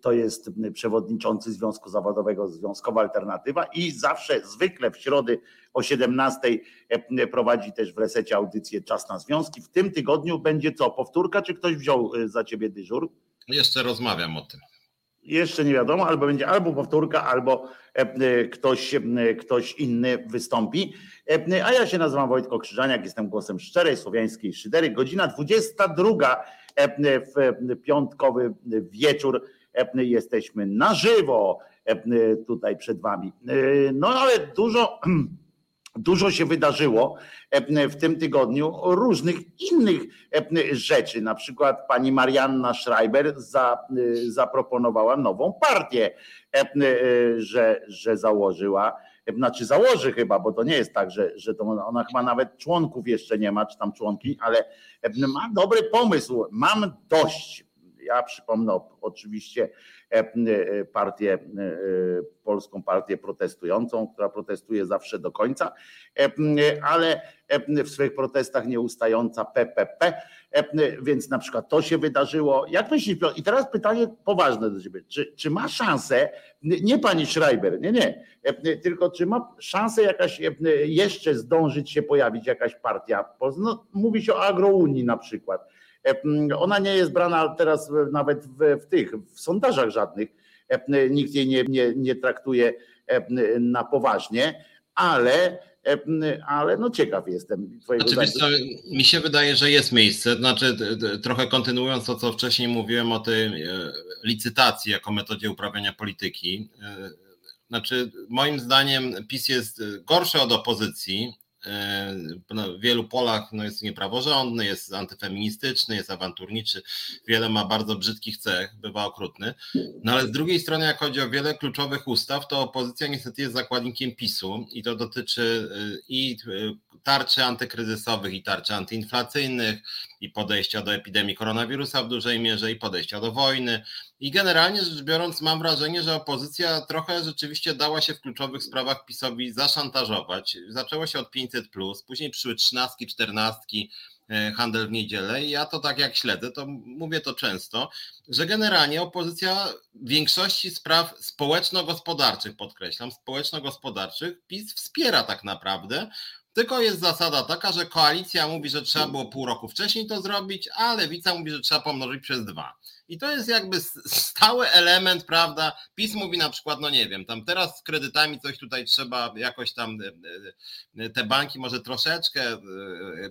To jest przewodniczący Związku Zawodowego Związkowa Alternatywa i zawsze, zwykle w środy o 17 prowadzi też w resecie audycję Czas na Związki. W tym tygodniu będzie co? Powtórka, czy ktoś wziął za ciebie dyżur? Jeszcze rozmawiam o tym. Jeszcze nie wiadomo, albo będzie albo powtórka, albo e, ktoś, e, ktoś inny wystąpi. E, a ja się nazywam Wojtko Krzyżaniak, jestem głosem szczerej słowiańskiej szydery. Godzina 22 w piątkowy wieczór. Jesteśmy na żywo tutaj przed wami. No ale dużo Dużo się wydarzyło e, w tym tygodniu różnych innych e, rzeczy. Na przykład pani Marianna Schreiber e, zaproponowała nową partię, że, że założyła. Znaczy założy chyba, bo to nie jest tak, że, że to ona chyba nawet członków jeszcze nie ma, czy tam członki, ale ma dobry pomysł. Mam dość. Ja przypomnę oczywiście partię, e, polską partię protestującą, która protestuje zawsze do końca, ale w swoich protestach nieustająca PPP, więc na przykład to się wydarzyło. Jak myślisz, i teraz pytanie poważne do ciebie, czy, czy ma szansę, nie pani Schreiber, nie, nie, tylko czy ma szansę jakaś jeszcze zdążyć się pojawić jakaś partia, no, mówi się o agrounii na przykład, ona nie jest brana teraz nawet w, w tych w sondażach żadnych. Nikt jej nie, nie, nie traktuje na poważnie, ale ale no ciekaw jestem twojego znaczy, co, Mi się wydaje, że jest miejsce, znaczy trochę kontynuując to, co wcześniej mówiłem o tej e, licytacji jako metodzie uprawiania polityki. E, znaczy moim zdaniem PiS jest gorszy od opozycji, wielu polach no jest niepraworządny, jest antyfeministyczny, jest awanturniczy, wiele ma bardzo brzydkich cech, bywa okrutny. No ale z drugiej strony, jak chodzi o wiele kluczowych ustaw, to opozycja niestety jest zakładnikiem PiSu i to dotyczy y, i y, tarczy antykryzysowych, i tarczy antyinflacyjnych, i podejścia do epidemii koronawirusa w dużej mierze, i podejścia do wojny. I generalnie rzecz biorąc, mam wrażenie, że opozycja trochę rzeczywiście dała się w kluczowych sprawach PiSowi zaszantażować. Zaczęło się od 500, później przyszły trzynastki, czternastki, e, handel w niedzielę. I ja to tak jak śledzę, to mówię to często, że generalnie opozycja w większości spraw społeczno-gospodarczych, podkreślam, społeczno-gospodarczych, PiS wspiera tak naprawdę. Tylko jest zasada taka, że koalicja mówi, że trzeba było pół roku wcześniej to zrobić, a lewica mówi, że trzeba pomnożyć przez dwa. I to jest jakby stały element, prawda? PiS mówi na przykład, no nie wiem, tam teraz z kredytami coś tutaj trzeba jakoś tam e, e, te banki może troszeczkę e,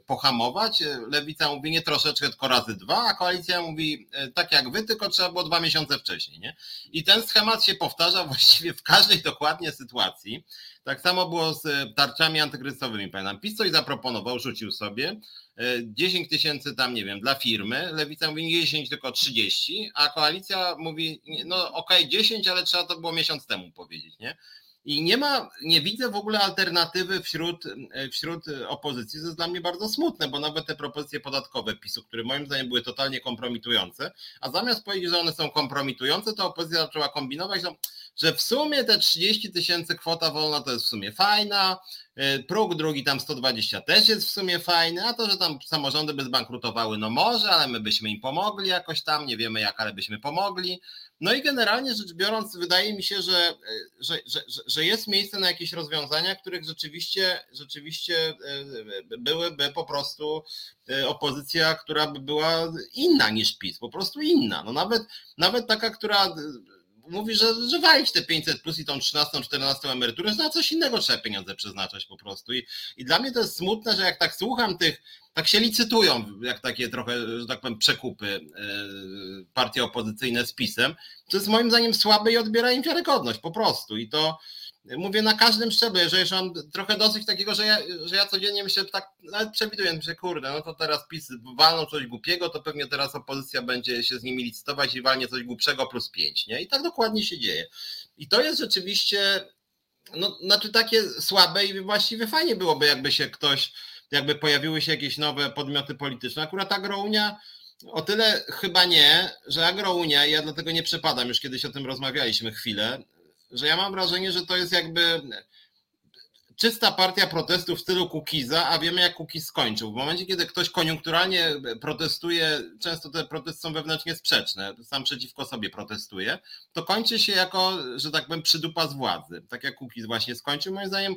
pohamować. Lewica mówi nie troszeczkę, tylko razy dwa, a koalicja mówi tak jak wy, tylko trzeba było dwa miesiące wcześniej, nie? I ten schemat się powtarza właściwie w każdej dokładnie sytuacji. Tak samo było z tarczami antykryzysowymi, pamiętam. PiS coś zaproponował, rzucił sobie, 10 e, tysięcy tam, nie wiem, dla firmy, lewica mówi nie 10, tylko 30, a koalicja mówi, no okej, okay, 10, ale trzeba to było miesiąc temu powiedzieć, nie? I nie ma, nie widzę w ogóle alternatywy wśród, e, wśród opozycji. To jest dla mnie bardzo smutne, bo nawet te propozycje podatkowe PiSu, które moim zdaniem były totalnie kompromitujące, a zamiast powiedzieć, że one są kompromitujące, to opozycja zaczęła kombinować, że, że w sumie te 30 tysięcy kwota wolna to jest w sumie fajna, e, próg drugi tam 120 też jest w sumie fajny, a to, że tam samorządy by zbankrutowały, no może, ale my byśmy im pomogli jakoś tam, nie wiemy jak, ale byśmy pomogli. No i generalnie rzecz biorąc, wydaje mi się, że, że, że, że jest miejsce na jakieś rozwiązania, których rzeczywiście, rzeczywiście e, byłyby po prostu opozycja, która by była inna niż PiS, po prostu inna. No nawet, nawet taka, która mówi, że, że walić te 500 plus i tą 13, 14 emeryturę, że na coś innego trzeba pieniądze przeznaczać po prostu. I, I dla mnie to jest smutne, że jak tak słucham tych, tak się licytują, jak takie trochę, że tak powiem, przekupy e, partie opozycyjne z PiSem, to jest moim zdaniem słabe i odbiera im wiarygodność po prostu. I to mówię na każdym szczeblu, że już mam trochę dosyć takiego, że ja, że ja codziennie myślę, tak nawet przewiduję, myślę, kurde, no to teraz PiS walną coś głupiego, to pewnie teraz opozycja będzie się z nimi licytować i walnie coś głupszego plus pięć, nie? I tak dokładnie się dzieje. I to jest rzeczywiście, no, znaczy takie słabe i właściwie fajnie byłoby, jakby się ktoś, jakby pojawiły się jakieś nowe podmioty polityczne. Akurat Agrounia O tyle chyba nie, że Agrounia, ja dlatego nie przepadam, już kiedyś o tym rozmawialiśmy chwilę, że ja mam wrażenie, że to jest jakby czysta partia protestu w stylu Kukiza, a wiemy jak Kukiz skończył. W momencie, kiedy ktoś koniunkturalnie protestuje, często te protesty są wewnętrznie sprzeczne, sam przeciwko sobie protestuje, to kończy się jako, że tak powiem, przydupa z władzy. Tak jak Kukiz właśnie skończył, moim zdaniem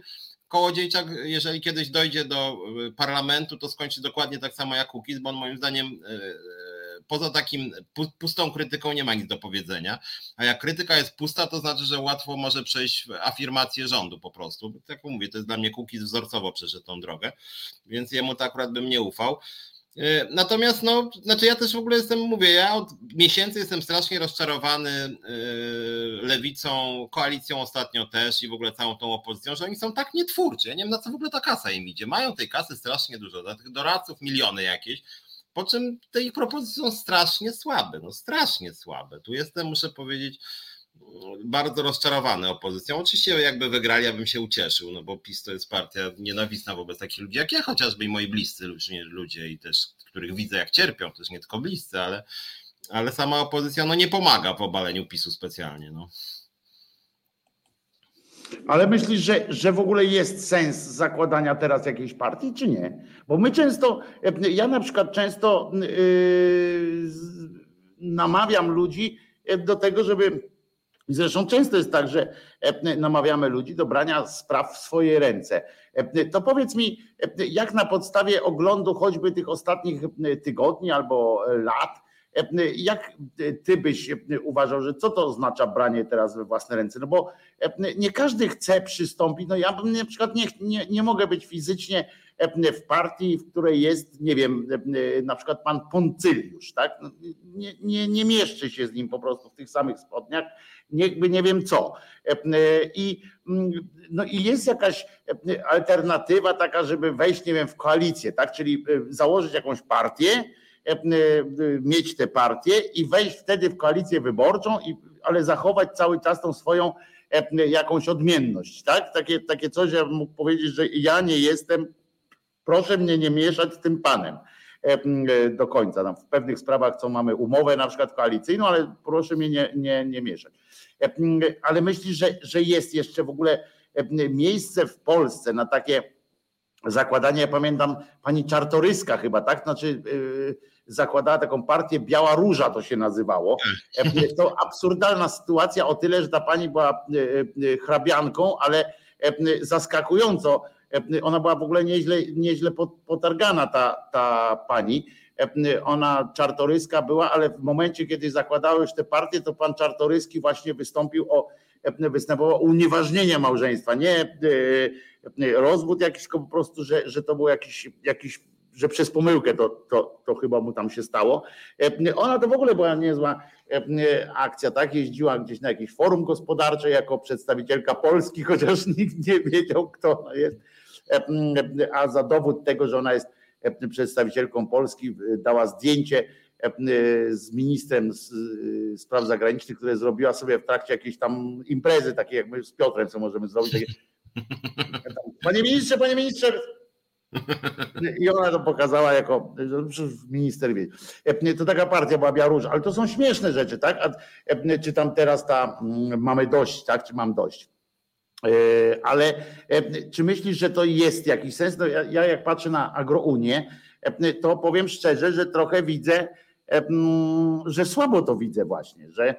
Kołodziejczak, jeżeli kiedyś dojdzie do parlamentu, to skończy dokładnie tak samo jak Kukiz, bo on moim zdaniem e, poza takim pustą krytyką nie ma nic do powiedzenia. A jak krytyka jest pusta, to znaczy, że łatwo może przejść w afirmację rządu po prostu. Tak mówię, to jest dla mnie Kukiz wzorcowo przeszedł tą drogę, więc jemu to akurat bym nie ufał. E, natomiast, no, znaczy ja też w ogóle jestem, mówię, ja od miesięcy jestem strasznie rozczarowany e, lewicą, koalicją ostatnio też i w ogóle całą tą opozycją, że oni są tak nietwórczy. Ja nie wiem, na co w ogóle ta kasa im idzie. Mają tej kasy strasznie dużo, dla tych doradców miliony jakieś, po czym te ich propozycje są strasznie słabe, no strasznie słabe. Tu jestem, muszę powiedzieć, bardzo rozczarowany opozycją. Oczywiście jakby wygrali, ja bym się ucieszył, no bo PiS to jest partia nienawistna wobec takich ludzi jak ja, chociażby i moi bliscy ludzie i też, których widzę jak cierpią, też nie tylko bliscy, ale, ale sama opozycja no nie pomaga w obaleniu PiSu specjalnie. No. Ale myślisz, że, że w ogóle jest sens zakładania teraz jakiejś partii, czy nie? Bo my często, ja na przykład często yy, namawiam ludzi do tego, żeby. Zresztą często jest tak, że namawiamy ludzi do brania spraw w swoje ręce. To powiedz mi, jak na podstawie oglądu choćby tych ostatnich tygodni albo lat, jak ty byś uważał, że co to oznacza branie teraz we własne ręce? No bo nie każdy chce przystąpić. No ja bym na przykład nie, nie, nie mogę być fizycznie w partii, w której jest, nie wiem, na przykład pan Poncyliusz, tak? No, nie, nie, nie mieszczy się z nim po prostu w tych samych spodniach, jakby nie wiem co. I, no i jest jakaś alternatywa taka, żeby wejść, nie wiem, w koalicję, tak? Czyli założyć jakąś partię, E, e, mieć tę partię i wejść wtedy w koalicję wyborczą, ale zachować cały czas tą swoją e, jakąś odmienność. Tak? Takie, takie coś, ja bym mógł powiedzieć, że ja nie jestem, proszę mnie nie mieszać z tym panem do końca. w pewnych sprawach, co mamy umowę na przykład koalicyjną, ale proszę mnie nie, nie, nie mieszać. Ale myślisz, że, że jest jeszcze w ogóle miejsce w Polsce na takie zakładanie, ja pamiętam pani Czartoryska chyba, tak? Znaczy zakładała taką partię Biała Róża to się nazywało. E, to absurdalna sytuacja o tyle, że ta pani była e, e, hrabianką, ale zaskakująco ona była w ogóle nieźle, nieźle potargana ta, ta pani. Ona czartoryska była, ale w momencie, kiedy zakładały już te partie, to pan Czartoryski właśnie wystąpił o unieważnienie małżeństwa. Nie rozwód jakiś, tylko po prostu, że, że to był jakiś, jakiś że przez pomyłkę to, to, to chyba mu tam się stało. E, ona to w ogóle była niezła e, akcja, tak? Jeździła gdzieś na jakieś forum gospodarcze jako przedstawicielka Polski, chociaż nikt nie wiedział, kto ona jest. E, a za dowód tego, że ona jest przedstawicielką Polski, dała zdjęcie z ministrem spraw zagranicznych, które zrobiła sobie w trakcie jakiejś tam imprezy, takiej jak my z Piotrem, co możemy zrobić. Takie... Panie ministrze, panie ministrze, i ona to pokazała jako minister wie. To taka partia była Białoruś, ale to są śmieszne rzeczy, tak? A, czy tam teraz ta mm, mamy dość, tak? Czy mam dość? E, ale czy myślisz, że to jest jakiś sens? No ja, ja jak patrzę na Agrounię, to powiem szczerze, że trochę widzę, że słabo to widzę właśnie, że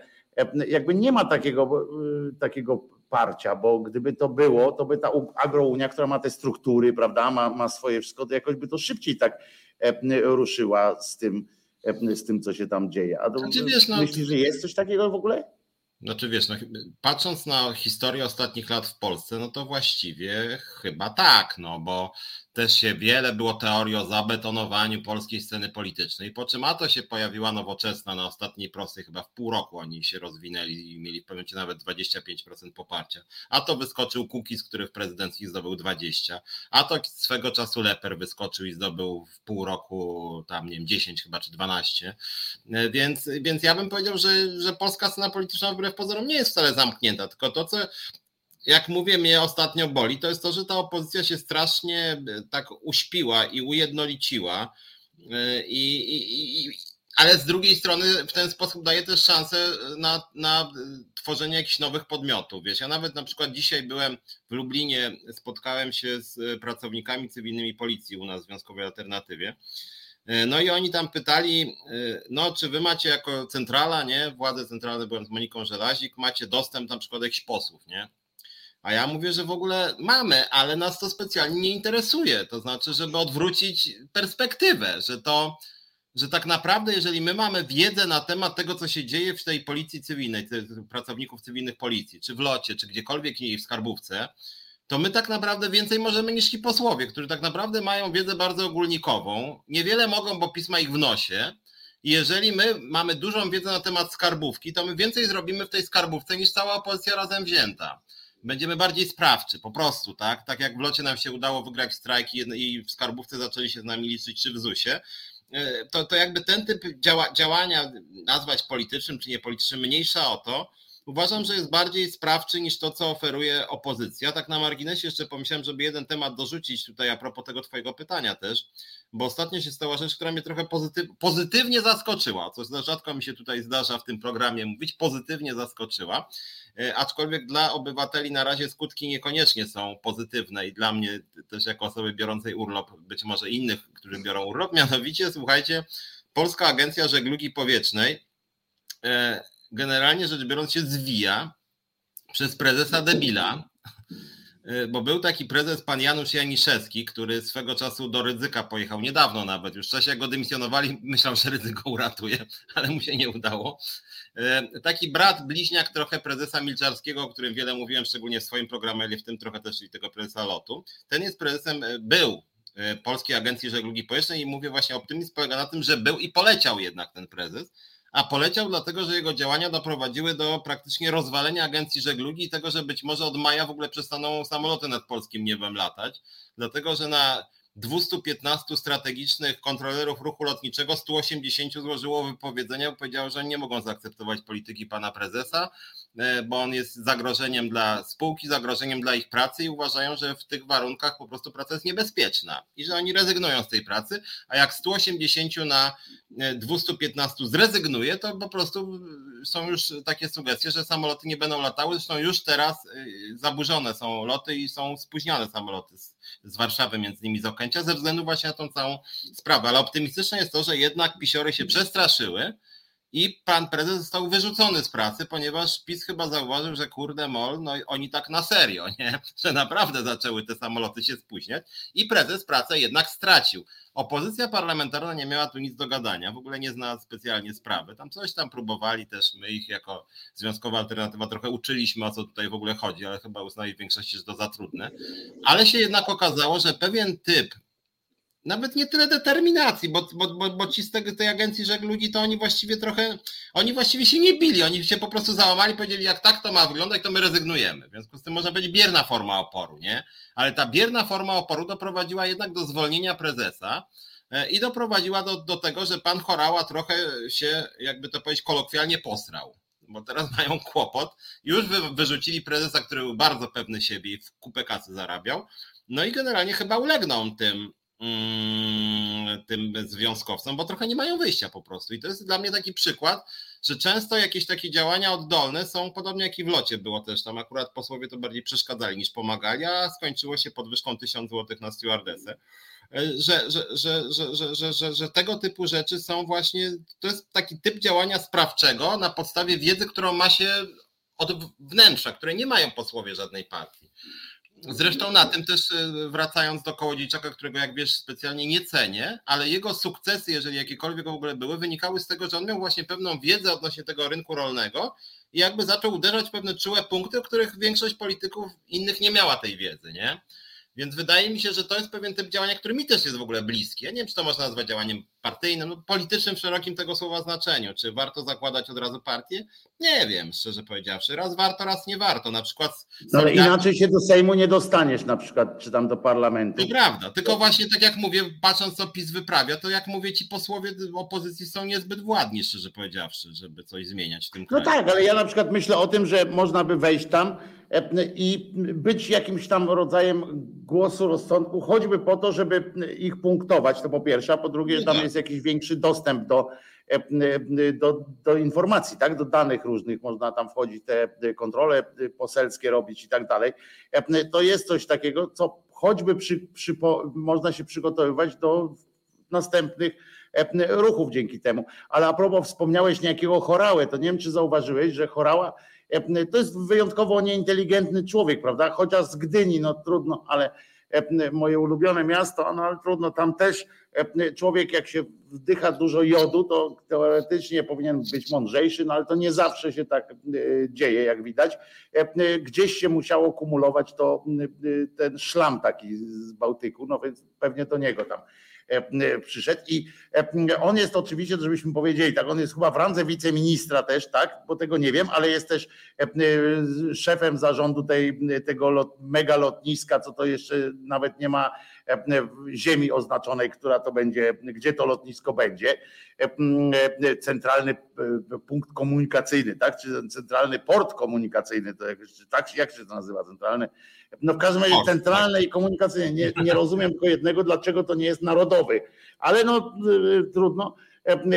jakby nie ma takiego, y, takiego parcia, bo gdyby to było, to by ta agrounia, która ma te struktury, prawda, ma, ma swoje wszystko, to jakoś by to szybciej tak ruszyła z tym, z tym co się tam dzieje. A to, znaczy, wiesz, no, myślisz, że jest coś takiego w ogóle? Znaczy wiesz, no, patrząc na historię ostatnich lat w Polsce, no to właściwie chyba tak, no bo też się wiele było teorii o zabetonowaniu polskiej sceny politycznej, po czym a to się pojawiła nowoczesna na ostatniej prostej, chyba w pół roku oni się rozwinęli i mieli w pewnym momencie nawet 25% poparcia. A to wyskoczył Kukiz, który w prezydencji zdobył 20, a to swego czasu Leper wyskoczył i zdobył w pół roku tam, nie wiem, 10 chyba czy 12. Więc, więc ja bym powiedział, że, że polska scena polityczna wbrew pozorom nie jest wcale zamknięta, tylko to, co jak mówię, mnie ostatnio boli, to jest to, że ta opozycja się strasznie e, tak uśpiła i ujednoliciła. E, I, i, i, ale z drugiej strony w ten sposób daje też szansę na, na tworzenie jakichś nowych podmiotów. Wiesz, ja nawet na przykład dzisiaj byłem w Lublinie, spotkałem się z pracownikami cywilnymi policji u nas w Związkowej Alternatywie. No i oni tam pytali, no czy wy macie jako centrala, nie, władze centralne, byłem z Moniką Żelazik, macie dostęp na przykład do jakichś posłów, nie? A ja mówię, że w ogóle mamy, ale nas to specjalnie nie interesuje. To znaczy, żeby odwrócić perspektywę, że to, że tak naprawdę, jeżeli my mamy wiedzę na temat tego, co się dzieje w tej policji cywilnej, pracowników cywilnych policji, czy w locie, czy gdziekolwiek indziej w skarbówce, to my tak naprawdę więcej możemy niż ci posłowie, którzy tak naprawdę mają wiedzę bardzo ogólnikową. Niewiele mogą, bo pisma ich w nosie. I jeżeli my mamy dużą wiedzę na temat skarbówki, to my więcej zrobimy w tej skarbówce niż cała opozycja razem wzięta będziemy bardziej sprawczy, po prostu, tak? Tak jak w locie nam się udało wygrać strajki i w skarbówce zaczęli się z nami liczyć, czy w ZUS-ie, e, to, to jakby ten typ działa, działania, nazwać politycznym czy niepolitycznym, mniejsza o to, uważam, że jest bardziej sprawczy niż to, co oferuje opozycja. Tak na marginesie jeszcze pomyślałem, żeby jeden temat dorzucić tutaj a propos tego twojego pytania też, bo ostatnio się stała rzecz, która mnie trochę pozytyw, pozytywnie zaskoczyła, co rzadko mi się tutaj zdarza w tym programie mówić, pozytywnie zaskoczyła. E, aczkolwiek dla obywateli na razie skutki niekoniecznie są pozytywne i dla mnie też jako osoby biorącej urlop, być może innych, którzy biorą urlop, mianowicie słuchajcie, Polska Agencja Żeglugi Powietrznej e, generalnie rzecz biorąc się zwija przez prezesa Debila, e, bo był taki prezes pan Janusz Janiszewski, który swego czasu do Rydzyka pojechał niedawno nawet, już w czasie jak go dymisjonowali, myślał, że Rydzyko uratuje, ale mu się nie udało. E, taki brat, bliźniak trochę prezesa Milczarskiego, o którym wiele mówiłem, szczególnie w swoim programie, ale w tym trochę też i tego prezesa lotu. Ten jest prezesem, e, był Polskiej Agencji Żeglugi Powietrznej i mówię właśnie, optymizm polega na tym, że był i poleciał jednak ten prezes, a poleciał dlatego, że jego działania doprowadziły do praktycznie rozwalenia agencji żeglugi i tego, że być może od maja w ogóle przestaną samoloty nad polskim niebem latać, dlatego że na 215 strategicznych kontrolerów ruchu lotniczego 180 złożyło wypowiedzenia, powiedziało, że nie mogą zaakceptować polityki pana prezesa, bo on jest zagrożeniem dla spółki, zagrożeniem dla ich pracy i uważają, że w tych warunkach po prostu praca jest niebezpieczna i że oni rezygnują z tej pracy, a jak 180 na 215 e, zrezygnuje, to po prostu są już takie sugestie, że samoloty nie będą latały, zresztą już teraz e, zaburzone są loty i są spóźnione samoloty z Warszawy, między innymi z Okęcia, ze względu właśnie na tą całą sprawę. Ale optymistyczne jest to, że jednak pisiory się przestraszyły i pan prezes został wyrzucony z pracy, ponieważ PiS chyba zauważył, że kurde mol, no oni tak na serio, nie? że naprawdę zaczęły te samoloty się spóźniać i prezes pracę jednak stracił. Opozycja parlamentarna nie miała tu nic do gadania, w ogóle nie zna specjalnie sprawy. Tam coś tam próbowali też, my ich jako Związkowa Alternatywa trochę uczyliśmy, o co tutaj w ogóle chodzi, ale chyba uznali w większości, że to za trudne. Ale się jednak okazało, że pewien typ nawet nie tyle determinacji, bo, bo, bo, bo ci z tej, tej agencji żeglugi to oni właściwie trochę, oni właściwie się nie bili, oni się po prostu załamali, powiedzieli jak tak to ma wyglądać, to my rezygnujemy. W związku z tym może być bierna forma oporu, nie? Ale ta bierna forma oporu doprowadziła jednak do zwolnienia prezesa e, i doprowadziła do, do tego, że pan Chorała trochę się, jakby to powiedzieć, kolokwialnie posrał bo teraz mają kłopot. Już wy, wyrzucili prezesa, który był bardzo pewny siebie i w kupę kasy zarabiał. No i generalnie chyba ulegną tym, tym związkowcom, bo trochę nie mają wyjścia po prostu. I to jest dla mnie taki przykład, że często jakieś takie działania oddolne są podobnie jak i w locie było też. Tam akurat posłowie to bardziej przeszkadzali niż pomagali, a skończyło się podwyżką 1000 zł na stewardesę. Że, że, że, że, że, że, że, że tego typu rzeczy są właśnie, to jest taki typ działania sprawczego na podstawie wiedzy, którą ma się od wnętrza, które nie mają posłowie żadnej partii. Zresztą na tym też e, wracając do Kołodziejczaka, którego jak wiesz specjalnie nie cenię, ale jego sukcesy, jeżeli jakiekolwiek w ogóle były, wynikały z tego, że on miał właśnie pewną wiedzę odnośnie tego rynku rolnego i jakby zaczął uderzać pewne czułe punkty, o których większość polityków innych nie miała tej wiedzy, nie? Więc wydaje mi się, że to jest pewien typ działania, który mi też jest w ogóle bliski. Ja nie wiem, czy to można nazwać działaniem partyjnym, no politycznym w szerokim tego słowa znaczeniu. Czy warto zakładać od razu partię? Nie wiem, szczerze powiedziawszy. Raz warto, raz nie warto. Na przykład. No, ale inaczej się do Sejmu nie dostaniesz, na przykład, czy tam do parlamentu. To prawda, tylko właśnie tak jak mówię, patrząc co PiS wyprawia, to jak mówię, ci posłowie opozycji są niezbyt władni, szczerze powiedziawszy, żeby coś zmieniać w tym no kraju. No tak, ale ja na przykład myślę o tym, że można by wejść tam i być jakimś tam rodzajem głosu rozsądku, choćby po to, żeby ich punktować, to po pierwsze, a po drugie, tam jest jakiś większy dostęp do, do, do informacji, tak, do danych różnych, można tam wchodzić, te kontrole poselskie robić i tak dalej. To jest coś takiego, co choćby przy, przy, można się przygotowywać do następnych ruchów dzięki temu. Ale a propos wspomniałeś niejakiego chorałę, to nie wiem, czy zauważyłeś, że chorała to jest wyjątkowo nieinteligentny człowiek, prawda? Chociaż z Gdyni, no trudno, ale moje ulubione miasto, no ale trudno, tam też człowiek jak się wdycha dużo jodu, to teoretycznie powinien być mądrzejszy, no ale to nie zawsze się tak dzieje, jak widać. Gdzieś się musiało kumulować to ten szlam taki z Bałtyku, no więc pewnie do niego tam E, przyszedł i e, on jest oczywiście, żebyśmy powiedzieli, tak, on jest chyba w randze wiceministra też, tak, bo tego nie wiem, ale jest też e, szefem zarządu tej, tego lot, mega lotniska, co to jeszcze nawet nie ma ziemi oznaczonej, która to będzie, gdzie to lotnisko będzie. Centralny punkt komunikacyjny, tak? Czy centralny port komunikacyjny, to jak, tak, jak się to nazywa? Centralny. No w każdym razie centralny i komunikacyjny. Nie, nie rozumiem tylko jednego, dlaczego to nie jest narodowy, ale no trudno,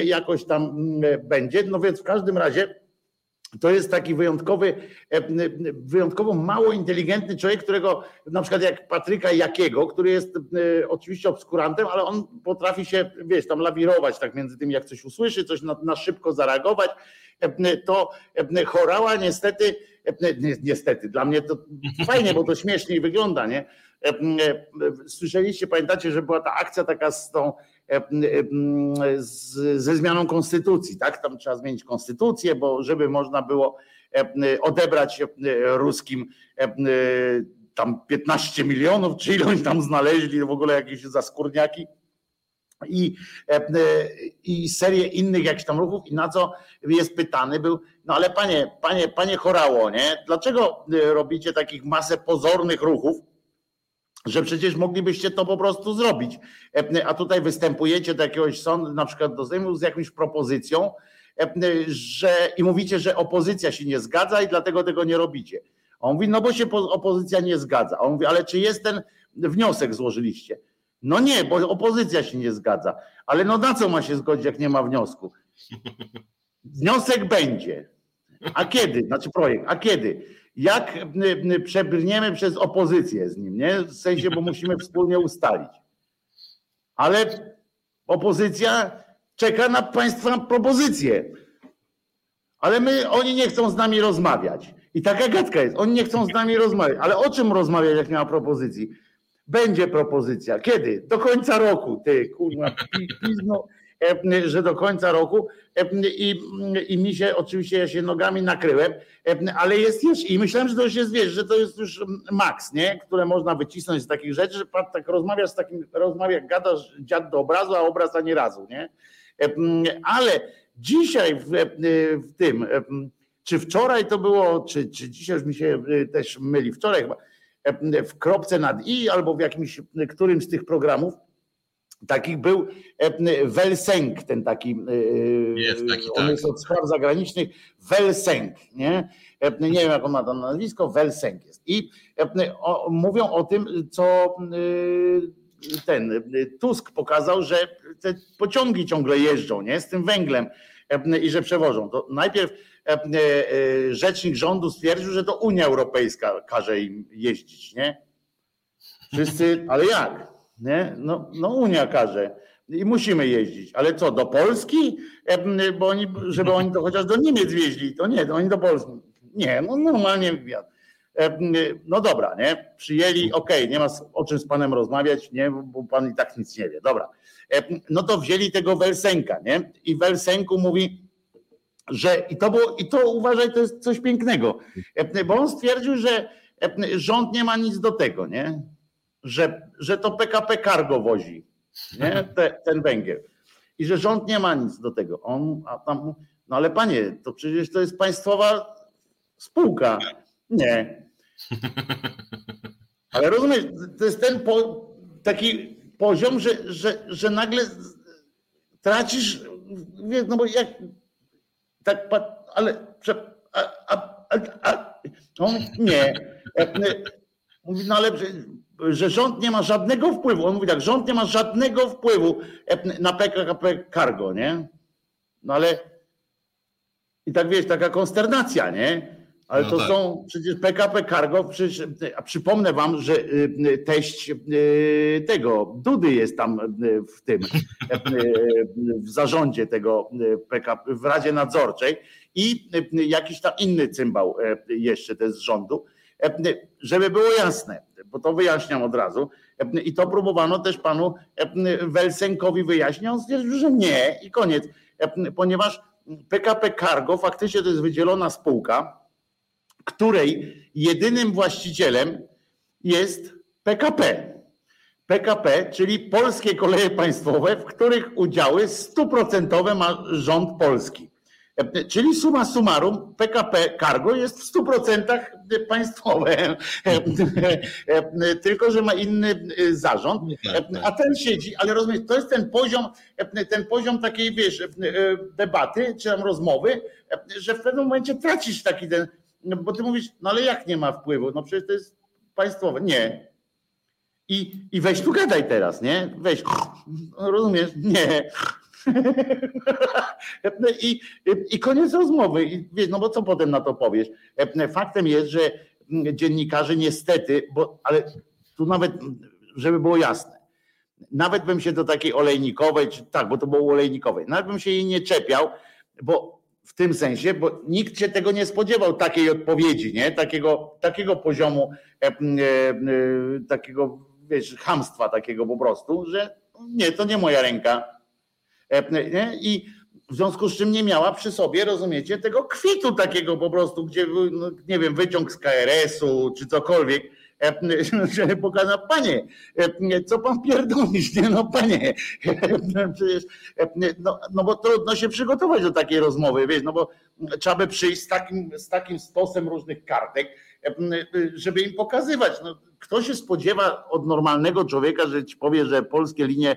jakoś tam będzie. No więc w każdym razie to jest taki wyjątkowy, e, wyjątkowo mało inteligentny człowiek, którego na przykład jak Patryka Jakiego, który jest e, oczywiście obskurantem, ale on potrafi się, wiesz, tam lawirować tak między tym, jak coś usłyszy, coś na, na szybko zareagować. E, to chorała niestety, niestety, dla mnie to fajnie, bo to śmieszniej wygląda, nie? Słyszeliście, pamiętacie, że była ta akcja taka z tą E, ze zmianą konstytucji, tak? Tam trzeba zmienić konstytucję, bo żeby można było e, odebrać e, ruskim tam 15 milionów, czy ilość tam znaleźli w ogóle jakieś zaskórniaki i, i serię innych jakichś tam ruchów i na co jest pytany był, no ale panie, panie, panie Chorało, nie? Dlaczego robicie takich masę pozornych ruchów, że przecież moglibyście to po prostu zrobić. E, a tutaj występujecie do jakiegoś sądu, na przykład do Sejmu z jakąś propozycją, e, że i mówicie, że opozycja się nie zgadza i dlatego tego nie robicie. A on mówi, no bo się opozycja nie zgadza. A on mówi, ale czy jest ten wniosek złożyliście? No nie, bo opozycja się nie zgadza. Ale no na co ma się zgodzić, jak nie ma wniosku? Wniosek będzie. A kiedy? Znaczy projekt, a kiedy? Jak przebrniemy przez opozycję z nim, nie? W sensie, bo musimy wspólnie ustalić. Ale opozycja czeka na państwa propozycje. Ale my, oni nie chcą z nami rozmawiać. I taka gadka jest. Oni nie chcą z nami rozmawiać. Ale o czym rozmawiać, jak nie ma propozycji? Będzie propozycja. Kiedy? Do końca roku. Ty, kurwa, pizno. E, że do końca roku e, i, i mi się oczywiście ja się nogami nakryłem, e, ale jest jeszcze i myślałem, że to już jest, wiesz, że to jest już maks, nie? Które można wycisnąć z takich rzeczy, że pan tak rozmawiasz z takim, rozmawia, gadasz dziad do obrazu, a obraz ani razu, nie? Ale dzisiaj w, w tym, czy wczoraj to było, czy, czy dzisiaj już mi się też myli, wczoraj chyba, w kropce nad i albo w jakimś, którymś z tych programów, Takich był e, Welsenk, ten taki, e, jest taki on tak. jest od spraw zagranicznych, Welsenk, nie? E, nie wiem jak on ma to nazwisko, Welsenk jest. I mówią o tym, co ten Tusk pokazał, że te pociągi ciągle jeżdżą, nie? Z tym węglem i że przewożą. To najpierw rzecznik rządu stwierdził, że to Unia Europejska każe im jeździć, nie? Wszyscy, ale jak? Nie? No, no Unia każe i musimy jeździć. Ale co, do Polski? Bo oni, żeby oni to chociaż do Niemiec wieźli, to nie, to oni do Polski. Nie, no normalnie. No dobra, nie? Przyjęli, okej, okay, nie ma o czym z panem rozmawiać, nie, bo pan i tak nic nie wie. Dobra. No to wzięli tego Welsenka, nie? I Welsenku mówi, że i to było, i to uważaj, to jest coś pięknego, bo on stwierdził, że rząd nie ma nic do tego, nie? Że, że to PKP Cargo wozi nie? Te, ten węgiel. I że rząd nie ma nic do tego. On, a tam, no ale panie, to przecież to jest państwowa spółka. Nie. Ale rozumiesz, to jest ten po, taki poziom, że, że, że nagle tracisz, no bo jak tak, ale, a, a, a, On nie. Mówi, no ale że rząd nie ma żadnego wpływu. On mówi tak, rząd nie ma żadnego wpływu na PKP Cargo, nie? No ale i tak wiesz, taka konsternacja, nie? Ale no to tak. są przecież PKP Cargo, przecież, a przypomnę wam, że y, teść y, tego Dudy jest tam y, w tym, w zarządzie tego PKP, w Radzie Nadzorczej i jakiś tam inny cymbał jeszcze jest z rządu. Żeby było jasne, bo to wyjaśniam od razu, i to próbowano też panu Welsenkowi wyjaśnić, on stwierdził, że nie i koniec, ponieważ PKP Cargo faktycznie to jest wydzielona spółka, której jedynym właścicielem jest PKP. PKP, czyli Polskie Koleje Państwowe, w których udziały stuprocentowe ma rząd polski. Czyli suma summarum PKP Cargo jest w 100% państwowe, tylko że ma inny zarząd, tak, tak. a ten siedzi, ale rozumiesz, to jest ten poziom, ten poziom takiej, wiesz, debaty czy tam rozmowy, że w pewnym momencie tracisz taki ten, bo ty mówisz, no ale jak nie ma wpływu? No przecież to jest państwowe. Nie. I, i weź tu gadaj teraz, nie? Weź, rozumiesz? Nie. I, I koniec rozmowy. No bo co potem na to powiesz? Faktem jest, że dziennikarze niestety, bo ale tu nawet, żeby było jasne, nawet bym się do takiej olejnikowej, czy, tak, bo to było olejnikowej, nawet bym się jej nie czepiał, bo w tym sensie, bo nikt się tego nie spodziewał, takiej odpowiedzi, nie? Takiego, takiego poziomu, e, e, e, takiego, wiesz, hamstwa takiego po prostu, że nie, to nie moja ręka, E, I w związku z czym nie miała przy sobie, rozumiecie, tego kwitu takiego po prostu, gdzie, no, nie wiem, wyciąg z KRS-u czy cokolwiek, e, że pokazał, panie, e, co pan pierdolisz, nie? No panie, przecież, no, no bo trudno się przygotować do takiej rozmowy, wiesz, no bo trzeba by przyjść z takim, z takim stosem różnych kartek, żeby im pokazywać, no, kto się spodziewa od normalnego człowieka, że ci powie, że polskie linie,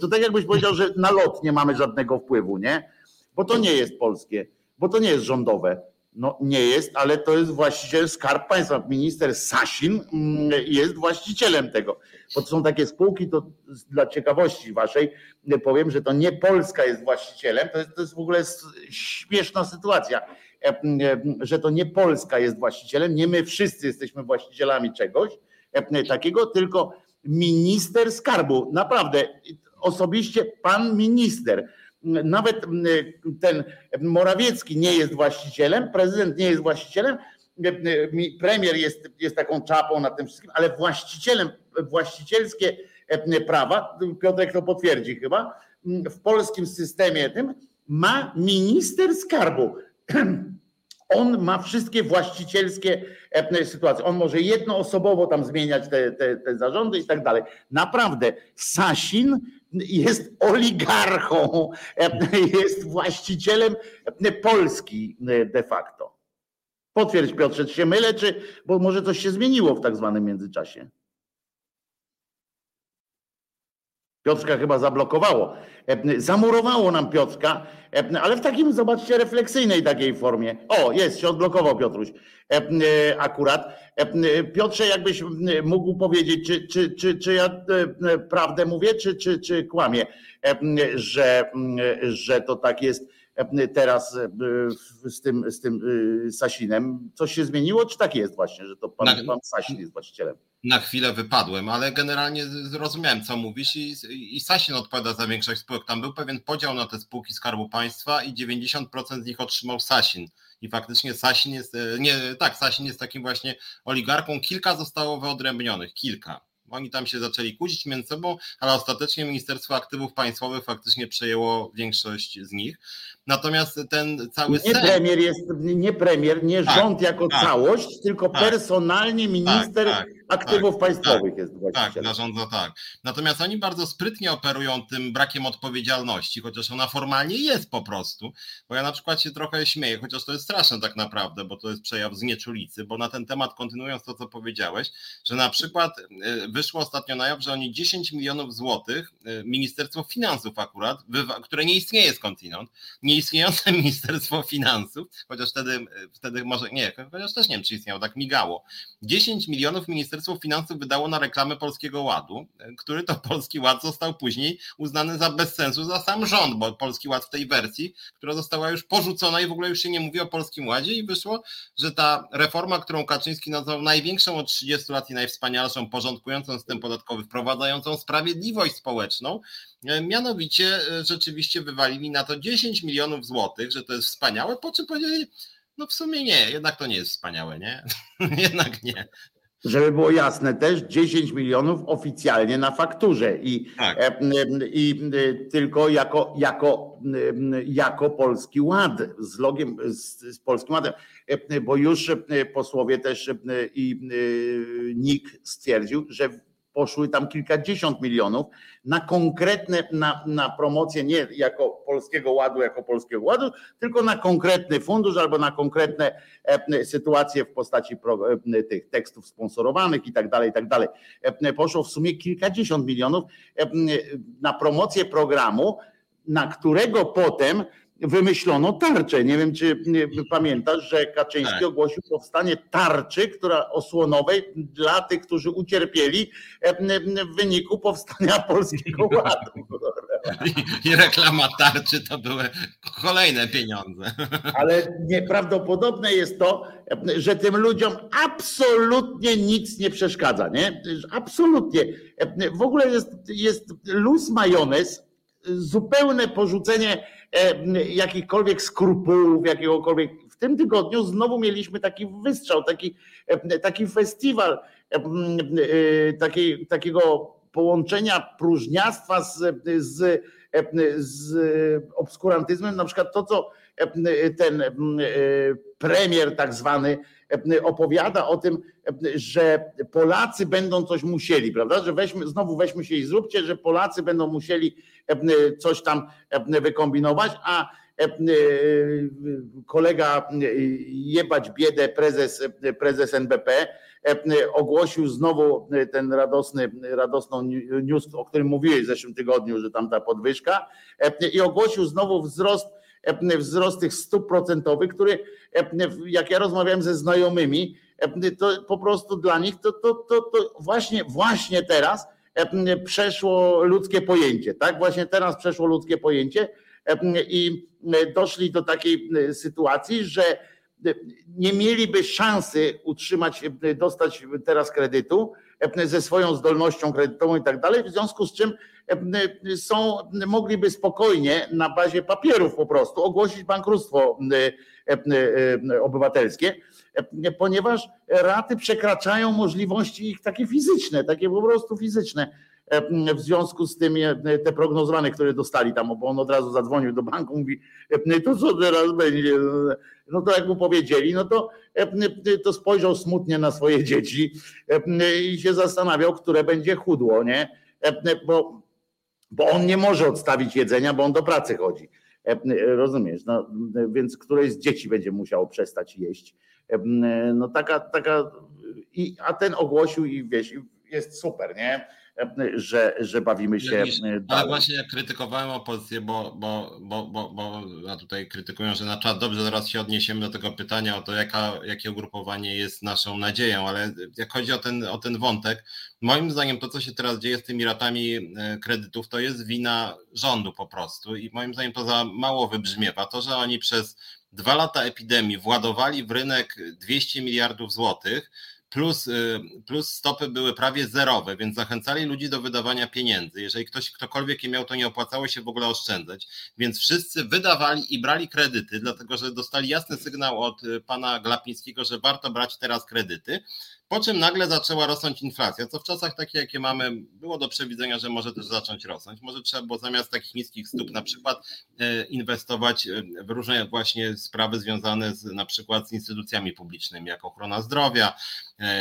to tak jakbyś powiedział, że na lot nie mamy żadnego wpływu, nie? Bo to nie jest polskie, bo to nie jest rządowe. No nie jest, ale to jest właściciel Skarb Państwa. Minister Sasin mm, jest właścicielem tego. Bo to są takie spółki, to dla ciekawości waszej powiem, że to nie Polska jest właścicielem, to jest, to jest w ogóle śmieszna sytuacja, że to nie Polska jest właścicielem, nie my wszyscy jesteśmy właścicielami czegoś, E, takiego, tylko minister skarbu. Naprawdę, osobiście pan minister. Nawet ten Morawiecki nie jest właścicielem, prezydent nie jest właścicielem, e, premier jest, jest taką czapą na tym wszystkim, ale właścicielem, właścicielskie e, prawa, Piotrek to potwierdzi chyba, w polskim systemie tym ma minister skarbu. On ma wszystkie właścicielskie e, sytuacje. On może jednoosobowo tam zmieniać te, te, te zarządy i tak dalej. Naprawdę, Sasin jest oligarchą, e, jest właścicielem e, Polski de facto. Potwierdź Piotrze, czy się mylę, czy, bo może coś się zmieniło w tak zwanym międzyczasie. Piotrka chyba zablokowało. E, zamurowało nam Piotrka, e, ale w takim, zobaczcie, refleksyjnej takiej formie. O, jest, się odblokował Piotruś e, akurat. Piotrze, jakbyś mógł powiedzieć, czy, czy, czy, czy ja prawdę mówię, czy, czy, czy kłamię, że, że to tak jest teraz z tym, z tym Sasinem. Coś się zmieniło, czy tak jest właśnie, że to pan, pan Sasin jest właścicielem? na chwilę wypadłem, ale generalnie zrozumiałem, co mówisz i, i Sasin odpowiada za większość spółek. Tam był pewien podział na te spółki Skarbu Państwa i 90% z nich otrzymał Sasin. I faktycznie Sasin jest, e, nie, tak, Sasin jest takim właśnie oligarką. Kilka zostało wyodrębnionych, kilka. Oni tam się zaczęli kłócić między sobą, ale ostatecznie Ministerstwo Aktywów Państwowych faktycznie przejęło większość z nich. Natomiast ten cały Nie sen... premier jest, nie premier, nie tak, rząd jako tak, całość, tylko tak, personalnie minister tak, tak, aktywów państwowych jest właścicielem. Tak, zarządza tak. Natomiast oni bardzo sprytnie operują tym brakiem odpowiedzialności, chociaż ona formalnie jest po prostu. Bo ja na przykład się trochę śmieję, chociaż to jest straszne tak naprawdę, bo to jest przejaw znieczulicy, bo na ten temat kontynuując to, co powiedziałeś, że na przykład e, wyszło ostatnio na jaw, że oni 10 milionów złotych, e, Ministerstwo Finansów akurat, które nie istnieje skądinąd, nie nieistniejące Ministerstwo Finansów, chociaż wtedy, wtedy może nie, chociaż też nie wiem, czy istniało, tak migało. 10 milionów Ministerstwo Finansów wydało na reklamę Polskiego Ładu, który to Polski Ład został później uznany za bez sensu za sam rząd, bo Polski Ład w tej wersji, która została już porzucona i w ogóle już się nie mówi o Polskim Ładzie i wyszło, że ta reforma, którą Kaczyński nazwał największą od 30 lat i najwspanialszą, porządkującą system podatkowy, wprowadzającą sprawiedliwość społeczną, e, mianowicie e, rzeczywiście wywalili na to 10 milionów złotych, że to jest wspaniałe, po czym powiedzieli, no w sumie nie, jednak to nie jest wspaniałe, nie? jednak nie. Żeby było jasne też, 10 milionów oficjalnie na fakturze i, tak. E, i tylko jako, jako, jako Polski Ład, z logiem, z, z Polskim Ładem, bo już posłowie też i NIK stwierdził, że poszły tam kilkadziesiąt milionów na konkretne, na, na promocję nie jako Polskiego Ładu, jako Polskiego Ładu, tylko na konkretny fundusz albo na konkretne e, sytuacje w postaci pro, e, tych tekstów sponsorowanych i tak dalej, i tak dalej. E, poszło w sumie kilkadziesiąt milionów na promocję programu, na którego potem wymyślono tarczę. Nie wiem, czy pamiętasz, że Kaczyński tak. ogłosił powstanie tarczy, która osłonowej dla tych, którzy ucierpieli w wyniku powstania Polskiego Ładu. I, reklama tarczy to były kolejne pieniądze. Ale nieprawdopodobne jest to, że tym ludziom absolutnie nic nie przeszkadza. Nie? Absolutnie. W ogóle jest, jest luz majonez, zupełne porzucenie E, jakichkolwiek skrupułów, jakiegokolwiek. W tym tygodniu znowu mieliśmy taki wystrzał, taki, e, taki festiwal e, taki, takiego połączenia próżniactwa z, z, z obskurantyzmem, na przykład to, co ten premier tak zwany opowiada o tym, że Polacy będą coś musieli, prawda? Że weźmy, znowu weźmy się i zróbcie, że Polacy będą musieli coś tam wykombinować, a kolega jebać biedę, prezes, prezes NBP ogłosił znowu ten radosny, radosną news, o którym mówiłeś w zeszłym tygodniu, że tam ta podwyżka i ogłosił znowu wzrost wzrost tych stóp procentowych, który jak ja rozmawiałem ze znajomymi, to po prostu dla nich to, to, to, to właśnie, właśnie teraz przeszło ludzkie pojęcie, tak? Właśnie teraz przeszło ludzkie pojęcie i doszli do takiej sytuacji, że nie mieliby szansy utrzymać, dostać teraz kredytu ze swoją zdolnością kredytową i tak dalej, w związku z czym są, mogliby spokojnie na bazie papierów po prostu ogłosić bankructwo obywatelskie, ponieważ raty przekraczają możliwości ich takie fizyczne, takie po prostu fizyczne. W związku z tym te prognozowane, które dostali tam, bo on od razu zadzwonił do banku, mówi, to co teraz będzie? No to jak mu powiedzieli, no to, to spojrzał smutnie na swoje dzieci i się zastanawiał, które będzie chudło, nie? Bo bo on nie może odstawić jedzenia, bo on do pracy chodzi. E, rozumiesz? No, więc któreś z dzieci będzie musiało przestać jeść. E, no taka, taka, i, a ten ogłosił i wiesz, jest super, nie? że, że bawimy się. ale właśnie krytykowałem opozycję, bo, bo, bo, bo, bo a tutaj krytykują, że na czat dobrze, zaraz się odniesiemy do tego pytania o to, jaka, jakie ugrupowanie jest naszą nadzieją, ale jak chodzi o ten, o ten wątek, moim zdaniem to, co się teraz dzieje z tymi ratami e, kredytów, to jest wina rządu po prostu i moim zdaniem to za mało wybrzmiewa. To, że oni przez dwa lata epidemii władowali w rynek 200 miliardów złotych, plus, y, plus stopy były prawie zerowe, więc zachęcali ludzi do wydawania pieniędzy. Jeżeli ktoś, ktokolwiek je miał, to nie opłacało się w ogóle oszczędzać, więc wszyscy wydawali i brali kredyty, dlatego że dostali jasny sygnał od y, pana Glapińskiego, że warto brać teraz kredyty. Po czym nagle zaczęła rosnąć inflacja, co w czasach takich, jakie mamy, było do przewidzenia, że może też zacząć rosnąć. Może trzeba było zamiast takich niskich stóp na przykład e, inwestować e, w różne właśnie sprawy związane z na przykład z instytucjami publicznymi, jak ochrona zdrowia,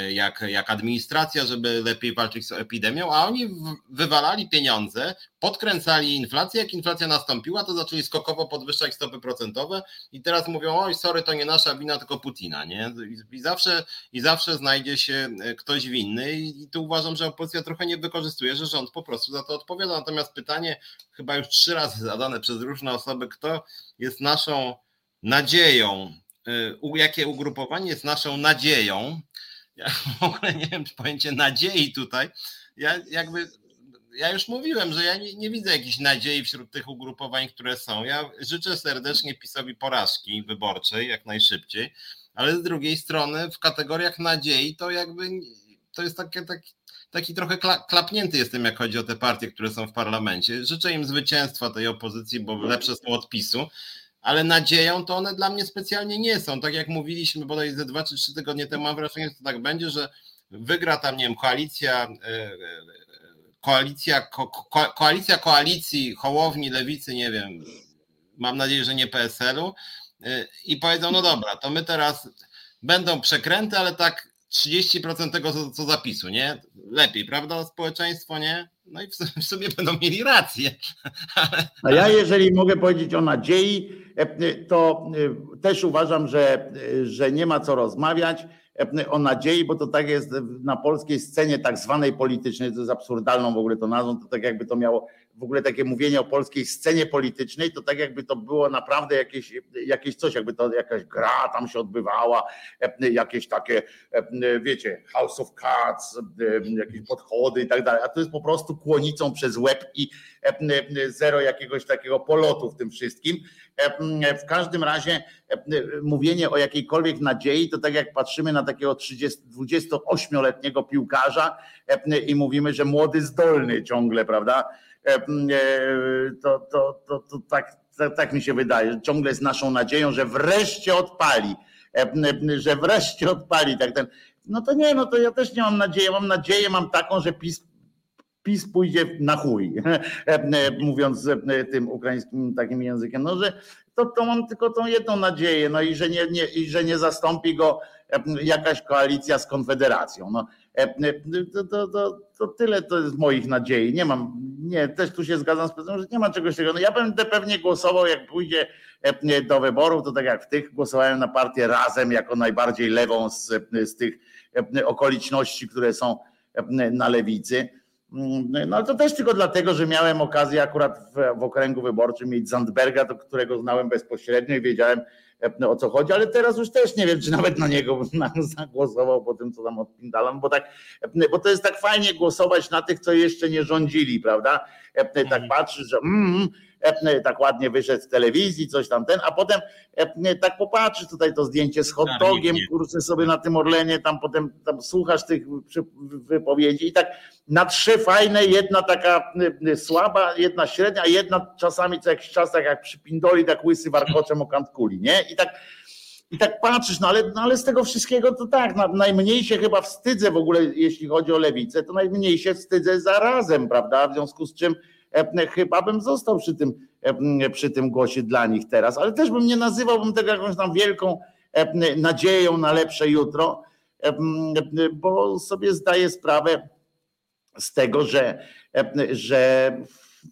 jak, jak administracja, żeby lepiej walczyć z epidemią, a oni wywalali pieniądze, podkręcali inflację. Jak inflacja nastąpiła, to zaczęli skokowo podwyższać stopy procentowe i teraz mówią, oj, sorry, to nie nasza wina, tylko Putina, nie? I zawsze, i zawsze znajdzie się ktoś winny i tu uważam, że opozycja trochę nie wykorzystuje, że rząd po prostu za to odpowiada. Natomiast pytanie, chyba już trzy razy zadane przez różne osoby, kto jest naszą nadzieją, jakie ugrupowanie jest naszą nadzieją, ja w ogóle nie wiem, pojęcie nadziei tutaj, ja jakby ja już mówiłem, że ja nie, nie, widzę jakiejś nadziei wśród tych ugrupowań, które są. Ja życzę serdecznie PiSowi porażki wyborczej jak najszybciej, ale z drugiej strony w kategoriach nadziei to jakby to jest takie, taki, taki trochę klapnięty jestem, jak chodzi o te partie, które są w parlamencie. Życzę im zwycięstwa tej opozycji, bo lepsze są od PiSu, ale nadzieją to one dla mnie specjalnie nie są. Tak jak mówiliśmy bodaj ze dwa czy trzy tygodnie temu, mam wrażenie, że to tak będzie, że wygra tam, nie wiem, koalicja e, e, koalicja, ko, ko, koalicja koalicji, Hołowni, Lewicy, nie wiem, mam nadzieję, że nie PSL-u y, i powiedzą, no dobra, to my teraz będą przekręty, ale tak 30% tego, co, co zapisu, nie? Lepiej, prawda? Społeczeństwo, nie? No i w sumie będą mieli rację. A ja, jeżeli mogę powiedzieć o nadziei, e, to e, też uważam, że, e, że nie ma co rozmawiać o nadziei, bo to tak jest na polskiej scenie tak zwanej politycznej, to jest absurdalną w ogóle to nazwą, to tak jakby to miało w ogóle takie mówienie o polskiej scenie politycznej, to tak jakby to było naprawdę jakieś, jakieś coś, jakby to jakaś gra tam się odbywała, jakieś takie, wiecie, House of Cards, jakieś podchody i tak dalej, a to jest po prostu kłonicą przez łeb i zero jakiegoś takiego polotu w tym wszystkim. W każdym razie mówienie o jakiejkolwiek nadziei, to tak jak patrzymy na takiego 28-letniego piłkarza i mówimy, że młody, zdolny ciągle, prawda? To, to, to, to tak, tak mi się wydaje, ciągle jest naszą nadzieją, że wreszcie odpali, że wreszcie odpali. Tak ten, no to nie, no to ja też nie mam nadziei. Mam nadzieję, mam taką, że PiS PiS pójdzie na chuj, mówiąc tym ukraińskim takim językiem, no że to, to mam tylko tą jedną nadzieję, no i że nie, nie, i że nie zastąpi go jakaś koalicja z Konfederacją. No, to, to, to, to tyle to jest moich nadziei. Nie mam, nie, też tu się zgadzam z prezesem, że nie ma czegoś takiego. No ja będę pewnie głosował, jak pójdzie do wyborów, to tak jak w tych głosowałem na partię razem jako najbardziej lewą z, z tych okoliczności, które są na lewicy Mm, no to też tylko dlatego, że miałem okazję akurat w, w okręgu wyborczym mieć Zandberga, do którego znałem bezpośrednio i wiedziałem e, o co chodzi, ale teraz już też nie wiem, czy nawet na niego zagłosował po tym, co tam odpindalam, bo tak, bo to jest tak fajnie głosować na tych, co jeszcze nie rządzili, prawda? Tak mhm. patrzysz, że mm, tak ładnie wyszedł z telewizji, coś tam ten, a potem tak popatrzysz tutaj to zdjęcie z hot dogiem, kurczę sobie na tym Orlenie, tam potem tam słuchasz tych wypowiedzi i tak na trzy fajne, jedna taka słaba, jedna średnia, a jedna czasami co jakiś czas tak jak przypindoli, tak łysy warkoczem o kant kuli, nie? I tak i tak patrzysz, no ale, no ale z tego wszystkiego to tak, najmniej się chyba wstydzę w ogóle, jeśli chodzi o lewicę, to najmniej się wstydzę zarazem, prawda? W związku z czym chyba bym został przy tym, e, przy tym głosie dla nich teraz, ale też bym nie nazywałbym tego jakąś tam wielką e, nadzieją na lepsze jutro, bo sobie zdaję sprawę z tego, że, że,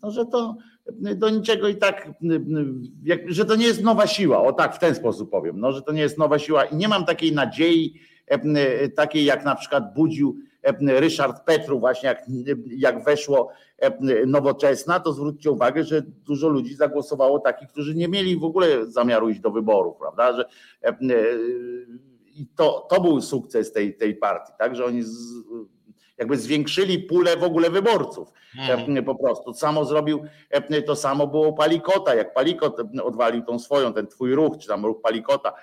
no, że to do niczego i tak, że to nie jest nowa siła, o tak w ten sposób powiem, no, że to nie jest nowa siła i nie mam takiej nadziei, takiej jak na przykład budził Ryszard Petru, właśnie jak, jak weszło nowoczesna, to zwróćcie uwagę, że dużo ludzi zagłosowało takich, którzy nie mieli w ogóle zamiaru iść do wyborów, prawda? Że, i to, to był sukces tej, tej partii, tak? Że oni z, jakby zwiększyli pulę w ogóle wyborców. Mhm. Po prostu. Samo zrobił, to samo było Palikota, jak Palikot odwalił tą swoją, ten twój ruch, czy tam ruch Palikota,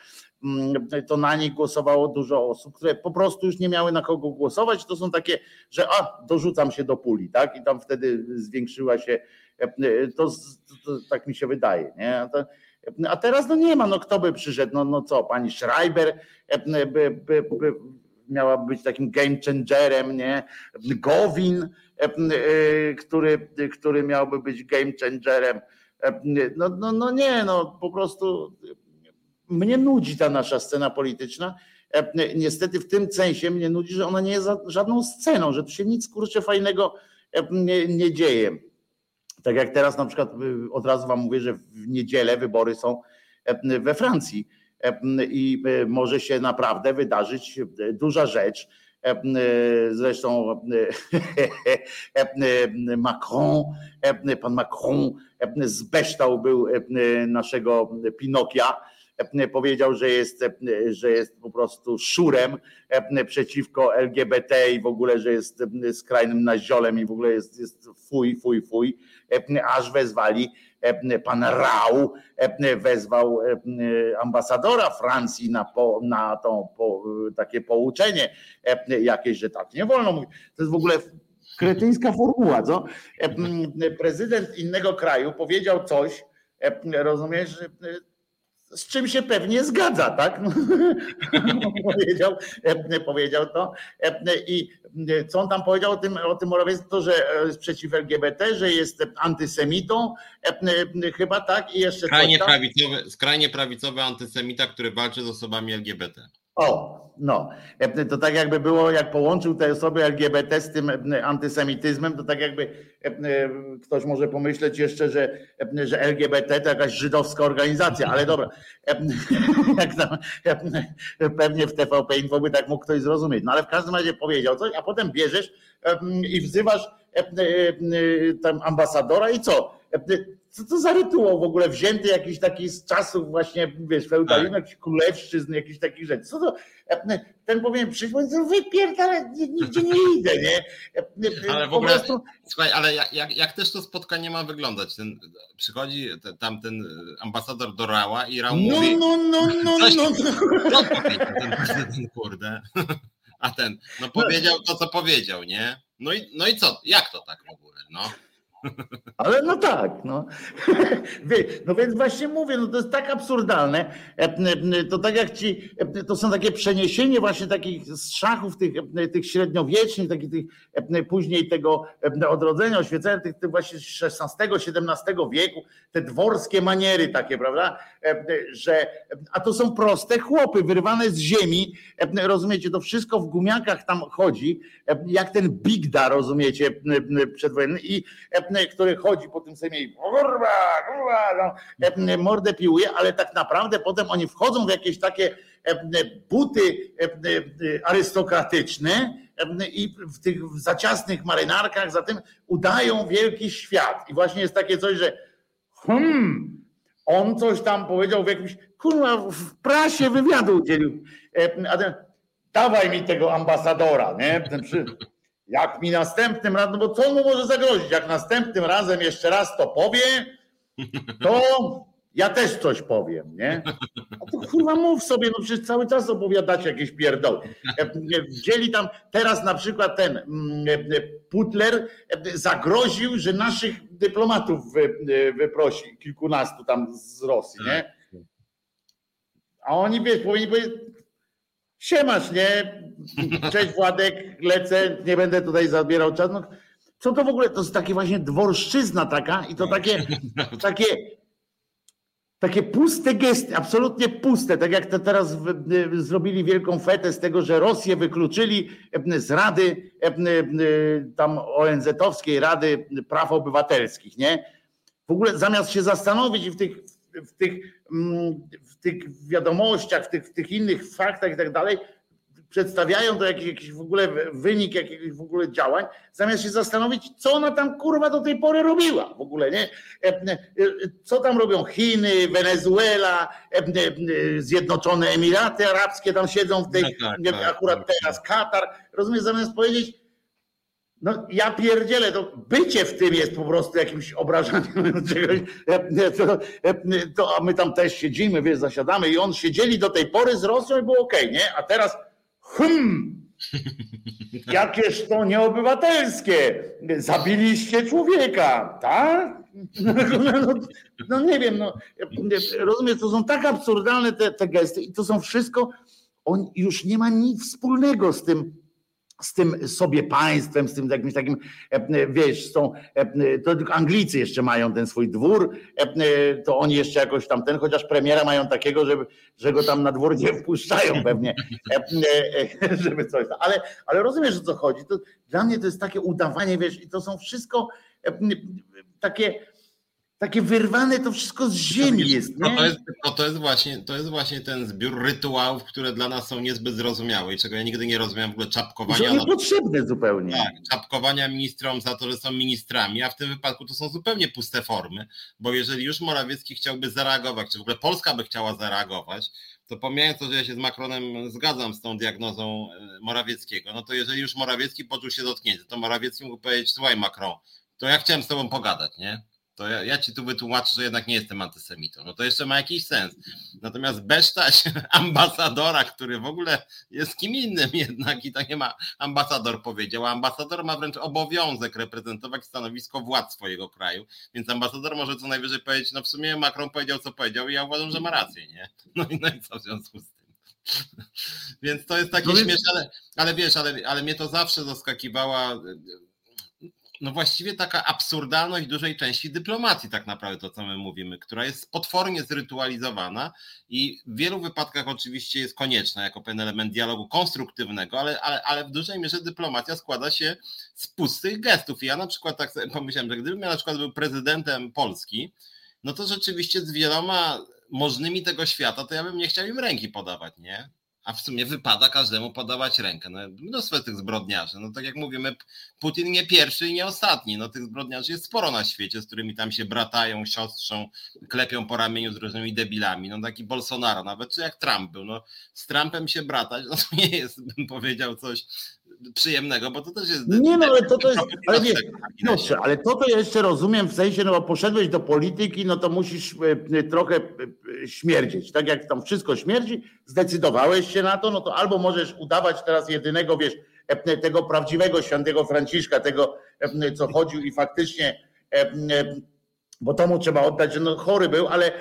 to na nich głosowało dużo osób, które po prostu już nie miały na kogo głosować. To są takie, że a, dorzucam się do puli, tak? I tam wtedy zwiększyła się, e, to, to tak mi się wydaje, nie? A teraz no nie ma, no kto by przyszedł, no, no co, pani Schreiber e, by, by, by miała być takim game changerem, nie? Gowin, e, który, który miałby być game changerem. No, no, no nie, no po prostu mnie nudzi ta nasza scena polityczna. E, niestety w tym sensie mnie nudzi, że ona nie jest żadną sceną, że tu się nic kurczę fajnego e, nie, nie dzieje. Tak jak teraz na przykład y, od razu wam mówię, że w niedzielę wybory są e, we Francji i może się naprawdę wydarzyć duża rzecz Zresztą Macron, pan Macron zbeształ był naszego Pinokia powiedział, że jest, że jest po prostu szurem przeciwko LGBT i w ogóle, że jest skrajnym naziolem i w ogóle jest, jest fuj, fuj, fuj, aż wezwali pan Rau wezwał ambasadora Francji na, po, na to po, takie pouczenie jakieś, że tak nie wolno mówić. To jest w ogóle kretyńska formuła, co? Prezydent innego kraju powiedział coś, rozumiesz, z czym się pewnie zgadza, tak? Powiedział, powiedział to. I co on tam powiedział o tym, o tym to, że jest przeciw LGBT, że jest antysemitą, chyba tak, i jeszcze skrajnie prawicowy, skrajnie prawicowy antysemita, który walczy z osobami LGBT. O, no, to tak jakby było, jak połączył te osoby LGBT z tym antysemityzmem, to tak jakby ktoś może pomyśleć jeszcze, że, że LGBT to jakaś żydowska organizacja, ale dobra, pewnie w TVP Info by tak mógł ktoś zrozumieć, no ale w każdym razie powiedział coś, a potem bierzesz i wzywasz tam ambasadora i co? Co to za rytuał w ogóle wzięty jakiś taki z czasów właśnie, wiesz, feudalizmu, tak. jakiś królewszczyzn, jakiś takich rzeczy. Co to, ten powinien przyjść, bo wypierdala, nigdzie nie idę, nie? Ale w ogóle, prostu... słuchaj, ale jak, jak też to spotkanie ma wyglądać? Ten, przychodzi tam ten ambasador do Rała i Rał no, mówi... No, no, no, no, no. Co powiedział ten prezydent, kurde? A ten, no powiedział to, co powiedział, nie? No i, no i co? Jak to tak w ogóle, no? Ale no tak, no. No więc właśnie mówię, no to jest tak absurdalne. To tak jak ci, to są takie przeniesienie właśnie takich szachów tych, tych średniowiecznych, takich tych, później tego odrodzenia, oświecenia tych, tych właśnie XVI-XVII wieku, te dworskie maniery takie, prawda? Że, a to są proste chłopy, wyrwane z ziemi, rozumiecie, to wszystko w gumiakach tam chodzi, jak ten Bigda, rozumiecie, przedwojenny i który chodzi po tym Sejmie i kurwa, kurwa, no, mordę piłuje, ale tak naprawdę potem oni wchodzą w jakieś takie buty arystokratyczne i w tych zaciasnych marynarkach zatem udają wielki świat. I właśnie jest takie coś, że hmm, on coś tam powiedział w jakimś, kurwa, w prasie wywiadu udzielił. A ten, dawaj mi tego ambasadora, nie? Ten przy, jak mi następnym razem, no bo co mu może zagrozić? Jak następnym razem jeszcze raz to powie, to ja też coś powiem, nie? A to kurwa mów sobie, no przecież cały czas opowiadacie jakieś pierdoły. Wzięli tam, teraz na przykład ten mm, Putler zagroził, że naszych dyplomatów wyprosi, kilkunastu tam z Rosji, nie? A oni, wiesz, powinni powiedzieć, siemasz, nie? Cześć Władek, lecę, nie będę tutaj zabierał czasu. Co to w ogóle? To jest takie właśnie dworszczyzna taka i to takie, takie, takie puste gesty, absolutnie puste, tak jak to teraz zrobili wielką fetę z tego, że Rosję wykluczyli z Rady tam ONZ-owskiej Rady Praw Obywatelskich, nie? W ogóle zamiast się zastanowić w tych, w tych, w tych wiadomościach, w tych, w tych innych faktach i tak dalej, przedstawiają to jakiś, jakiś w ogóle wynik jakichś w ogóle działań, zamiast się zastanowić, co ona tam kurwa do tej pory robiła w ogóle, nie? E, e, co tam robią Chiny, Wenezuela, e, Zjednoczone Emiraty Arabskie tam siedzą w tej, no tak, tak, akurat tak, teraz Katar, rozumiesz, zamiast powiedzieć, no ja pierdzielę, to bycie w tym jest po prostu jakimś obrażaniem czegoś, to, to, a my tam też siedzimy, wiesz, zasiadamy i on siedzieli do tej pory z Rosją i było okej, okay, nie? A teraz Hmm, jakież to nieobywatelskie. Zabiliście człowieka, tak? No, no, no nie wiem, no, rozumiem, to są tak absurdalne te, te gesty i to są wszystko, on już nie ma nic wspólnego z tym, z tym sobie państwem, z tym jakimś takim, e, wiesz, są, e, to tylko Anglicy jeszcze mają ten swój dwór, e, to oni jeszcze jakoś tam ten, chociaż premiera mają takiego, żeby, że go tam na dwór nie wpuszczają pewnie, żeby coś tam. Ale, ale rozumiesz o co chodzi. To, dla mnie to jest takie udawanie, wiesz, i to są wszystko takie takie wyrwane to wszystko z ziemi jest. Nie? No to, jest no to, jest właśnie, to jest właśnie ten zbiór rytuałów, które dla nas są niezbyt zrozumiałe i czego ja nigdy nie rozumiałem w ogóle czapkowania. To niepotrzebne zupełnie. Tak, czapkowania ministrom za to, że są ministrami, a w tym wypadku to są zupełnie puste formy, bo jeżeli już Morawiecki chciałby zareagować, czy w ogóle Polska by chciała zareagować, to pomijając to, że ja się z Macronem zgadzam z tą diagnozą e, Morawieckiego, no to jeżeli już Morawiecki poczuł się dotknięty, to Morawiecki mógł powiedzieć, słuchaj Macron, to ja chciałem z tobą pogadać, nie? To ja, ja, ci tu wytłumaczę, że jednak nie jestem antysemitą. No to jeszcze ma jakiś sens. Natomiast besztać ambasadora, który w ogóle jest kim innym jednak i to nie ma ambasador powiedział, a ambasador ma wręcz obowiązek reprezentować stanowisko władz swojego kraju, więc ambasador może co najwyżej powiedzieć, no w sumie Macron powiedział co powiedział i ja uważam, że ma rację, nie? No i, no i co w związku z tym? Więc to jest takie no śmieszne, ale, ale wiesz, ale, ale mnie to zawsze zaskakiwała no właściwie taka absurdalność dużej części dyplomacji, tak naprawdę to, co my mówimy, która jest potwornie zrytualizowana i w wielu wypadkach oczywiście jest konieczna jako pewien element dialogu konstruktywnego, ale, ale, ale w dużej mierze dyplomacja składa się z pustych gestów. I ja na przykład tak pomyślałem, że gdybym ja na przykład był prezydentem Polski, no to rzeczywiście z wieloma możnymi tego świata, to ja bym nie chciał im ręki podawać, nie? A w sumie wypada każdemu podawać rękę. No, mnóstwo tych zbrodniarzy. No tak jak mówimy, Putin nie pierwszy i nie ostatni. No tych zbrodniarzy jest sporo na świecie, z którymi tam się bratają, siostrzą, klepią po ramieniu z różnymi debilami. No taki Bolsonaro, nawet czy jak Trump był. No z Trumpem się bratać, no to nie jest, bym powiedział, coś przyjemnego, bo to też jest. Nie, no ale to, to jest. Ale wiesz, Piotrze, ale to to ja jeszcze rozumiem w sensie, no bo poszedłeś do polityki, no to musisz e, trochę e, śmierdzieć. Tak jak tam wszystko śmierdzi, zdecydowałeś się na to, no to albo możesz udawać teraz jedynego, wiesz, e, tego prawdziwego świętego Franciszka, tego, co chodził i faktycznie bo to mu trzeba oddać, że no chory był, ale,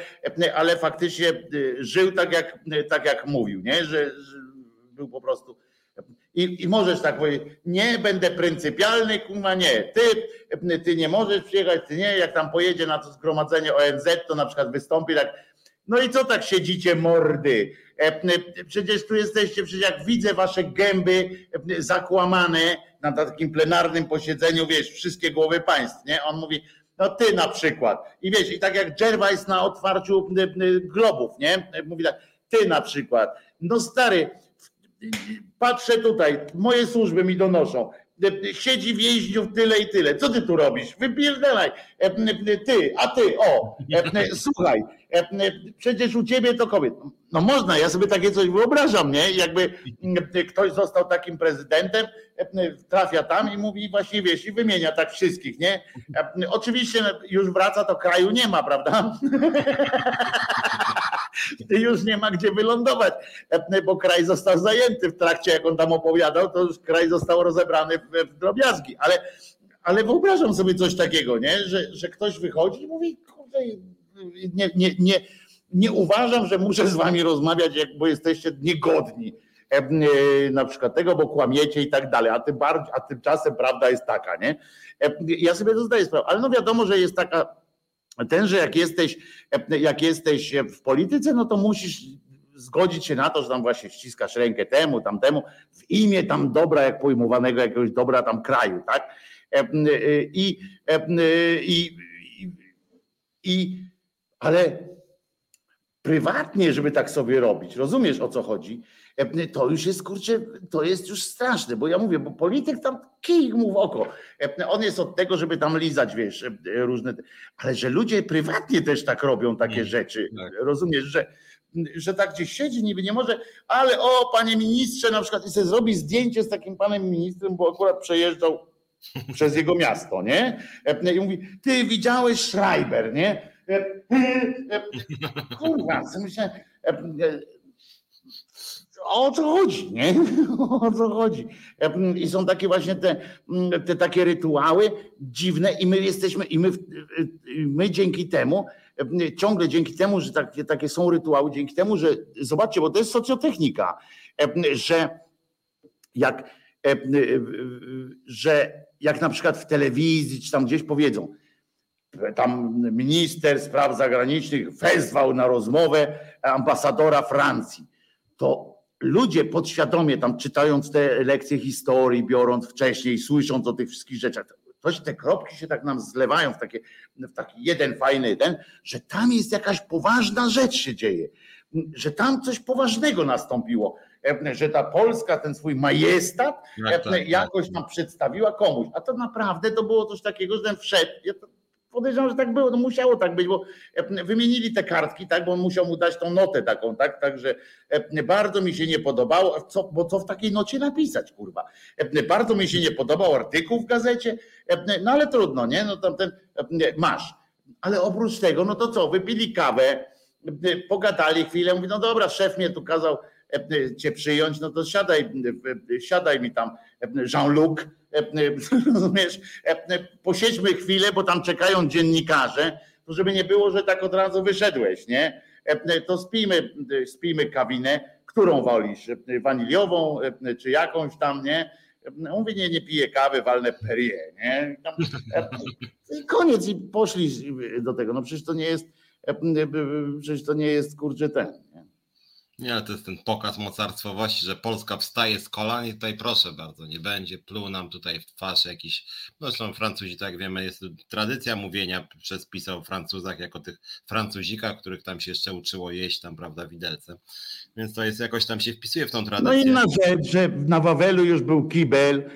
ale faktycznie żył tak jak, tak jak mówił, nie? Że, że był po prostu i, I możesz tak powiedzieć, nie będę pryncypialny, kuma nie, ty, ty nie możesz przyjechać, ty nie, jak tam pojedzie na to zgromadzenie ONZ, to na przykład wystąpi tak, no i co tak siedzicie mordy? E, przecież tu jesteście, przecież jak widzę wasze gęby zakłamane na takim plenarnym posiedzeniu, wiesz, wszystkie głowy państw, nie? On mówi, no ty na przykład. I wiesz, i tak jak Gervais na otwarciu globów, nie? Mówi tak, ty na przykład. No stary, patrzę tutaj, moje służby mi donoszą. Siedzi więźniów tyle i tyle. Co ty tu robisz? Wypierdalaj. Ty, a ty, o, słuchaj, przecież u ciebie to kobiet. No można, ja sobie takie coś wyobrażam, nie? Jakby ktoś został takim prezydentem, trafia tam i mówi właśnie, wiesz, i wymienia tak wszystkich, nie? Oczywiście już wraca, to kraju nie ma, prawda? już nie ma gdzie wylądować, bo kraj został zajęty w trakcie, jak on tam opowiadał, to już kraj został rozebrany w, drobiazgi, ale, ale wyobrażam sobie coś takiego, nie? Że, że ktoś wychodzi i mówi, kurde, nie, nie, nie, nie uważam, że muszę z wami rozmawiać, bo jesteście niegodni na przykład tego, bo kłamiecie i tak dalej, a, tym bardziej, a tymczasem prawda jest taka, nie? Ja sobie to zdaję sprawę, ale no wiadomo, że jest taka ten, że jak jesteś, jak jesteś w polityce, no to musisz zgodzić się na to, że tam właśnie ściskasz rękę temu, tamtemu, w imię tam dobra, jak pojmowanego jakiegoś dobra tam kraju, tak? I, i, i, i ale prywatnie, żeby tak sobie robić, rozumiesz o co chodzi? To już jest kurczę, to jest już straszne, bo ja mówię, bo polityk tam kij mu w oko. On jest od tego, żeby tam lizać, wiesz, różne, ale że ludzie prywatnie też tak robią takie mm, rzeczy, tak. rozumiesz, że że tak gdzieś siedzi, niby nie może, ale o, panie ministrze, na przykład i sobie zrobi zdjęcie z takim panem ministrem, bo akurat przejeżdżał przez jego miasto, nie? I mówi, ty widziałeś Schreiber, nie? Kurwa, myślałem, o co chodzi, nie? O co chodzi. I są takie właśnie te, te takie rytuały dziwne i my jesteśmy, i my, my dzięki temu, ciągle dzięki temu, że takie, takie są rytuały, dzięki temu, że zobaczcie, bo to jest socjotechnika, że jak, że jak na przykład w telewizji, czy tam gdzieś powiedzą, tam minister spraw zagranicznych wezwał na rozmowę ambasadora Francji, to ludzie podświadomie tam czytając te lekcje historii, biorąc wcześniej, słysząc o tych wszystkich rzeczach, to te kropki się tak nam zlewają w, takie, w taki jeden fajny ten, że tam jest jakaś poważna rzecz się dzieje, że tam coś poważnego nastąpiło, że ta Polska ten swój majestat tak, tak, jakoś nam przedstawiła komuś, a to naprawdę to było coś takiego, że ten wszedł, ja to podejrzewam, że tak było, no musiało tak być, bo wymienili te kartki, tak, bo on musiał mu dać tą notę taką, tak, także bardzo mi się nie podobało, co, bo co w takiej nocie napisać, kurwa. Bardzo mi się nie podobał artykuł w gazecie, no ale trudno, nie, no tam ten, masz. Ale oprócz tego, no to co, wypili kawę, pogadali chwilę, mówi, no dobra, szef mnie tu kazał cię przyjąć, no to siadaj, siadaj mi tam Jean-Luc, rozumiesz, posiedźmy chwilę, bo tam czekają dziennikarze, to żeby nie było, że tak od razu wyszedłeś, nie? To spijmy, spijmy kawinę, którą wolisz, waniliową czy jakąś tam, nie? Mówię, nie, nie piję kawy, walne perie, nie? I koniec i poszli do tego, no przecież to nie jest, przecież to nie jest kurczę ten, nie? Nie, to jest ten pokaz mocarstwowości, że Polska wstaje z kolan i tutaj proszę bardzo, nie będzie pluł nam tutaj w twarz jakiś, no zresztą Francuzi, tak wiemy, jest tradycja mówienia przez pisał o Francuzach jako tych Francuzikach, których tam się jeszcze uczyło jeść tam, prawda, widelce. Więc to jest jakoś tam się wpisuje w tą tradycję. No inna rzecz, że na Wawelu już był kibel,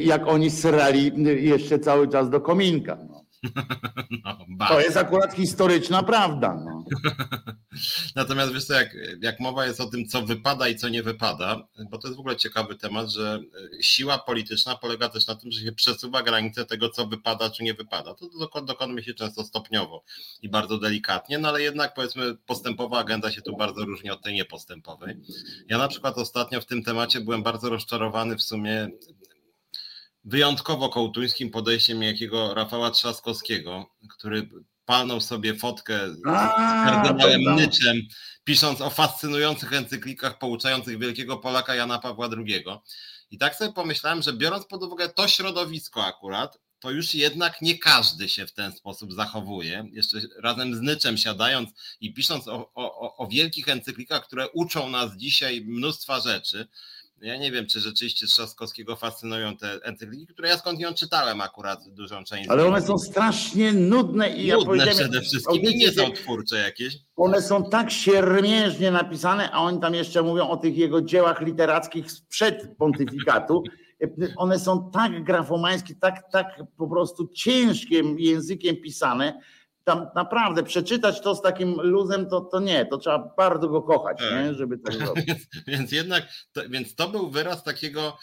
jak oni srali jeszcze cały czas do kominka. No. To jest akurat historyczna prawda. No. Natomiast wiesz co, jak, jak mowa jest o tym, co wypada i co nie wypada, bo to jest w ogóle ciekawy temat, że e, siła polityczna polega też na tym, że się przesuwa granice tego, co wypada, czy nie wypada. To dokonuje się często stopniowo i bardzo delikatnie, no ale jednak powiedzmy postępowa agenda się tu bardzo różni od tej niepostępowej. Ja na przykład ostatnio w tym temacie byłem bardzo rozczarowany w sumie wyjątkowo kołtuńskim podejściem jakiego Rafała Trzaskowskiego, który palnął sobie fotkę z kardynałem Nyczem, pisząc o fascynujących encyklikach pouczających wielkiego Polaka Jana Pawła II. I tak sobie pomyślałem, że biorąc pod uwagę to środowisko akurat, to już jednak nie każdy się w ten sposób zachowuje. Jeszcze razem z Nyczem siadając i pisząc o, o, o wielkich encyklikach, które uczą nas dzisiaj mnóstwa rzeczy, ja nie wiem, czy rzeczywiście Trzaskowskiego fascynują te encykliki, które ja skądinąd czytałem akurat dużą część. Ale one są strasznie nudne i nudne ja przede wszystkim i nie są twórcze jakieś. One są tak siermiężnie napisane, a oni tam jeszcze mówią o tych jego dziełach literackich sprzed pontyfikatu. One są tak grafomańskie, tak, tak po prostu ciężkim językiem pisane, tam naprawdę przeczytać to z takim luzem, to, to nie, to trzeba bardzo go kochać, nie, tak. żeby to zrobić. więc, więc jednak, to, więc to był wyraz takiego,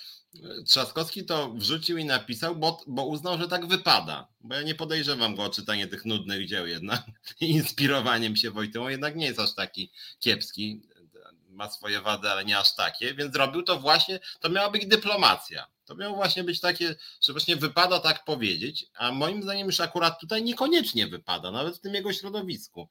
Trzaskowski to wrzucił i napisał, bo, bo uznał, że tak wypada. Bo ja nie podejrzewam go o czytanie tych nudnych dzieł jednak. Inspirowaniem się Wojtą jednak nie jest aż taki kiepski. Ma swoje wady, ale nie aż takie. Więc zrobił to właśnie, to miała być dyplomacja. To miało właśnie być takie, że właśnie wypada tak powiedzieć, a moim zdaniem już akurat tutaj niekoniecznie wypada, nawet w tym jego środowisku.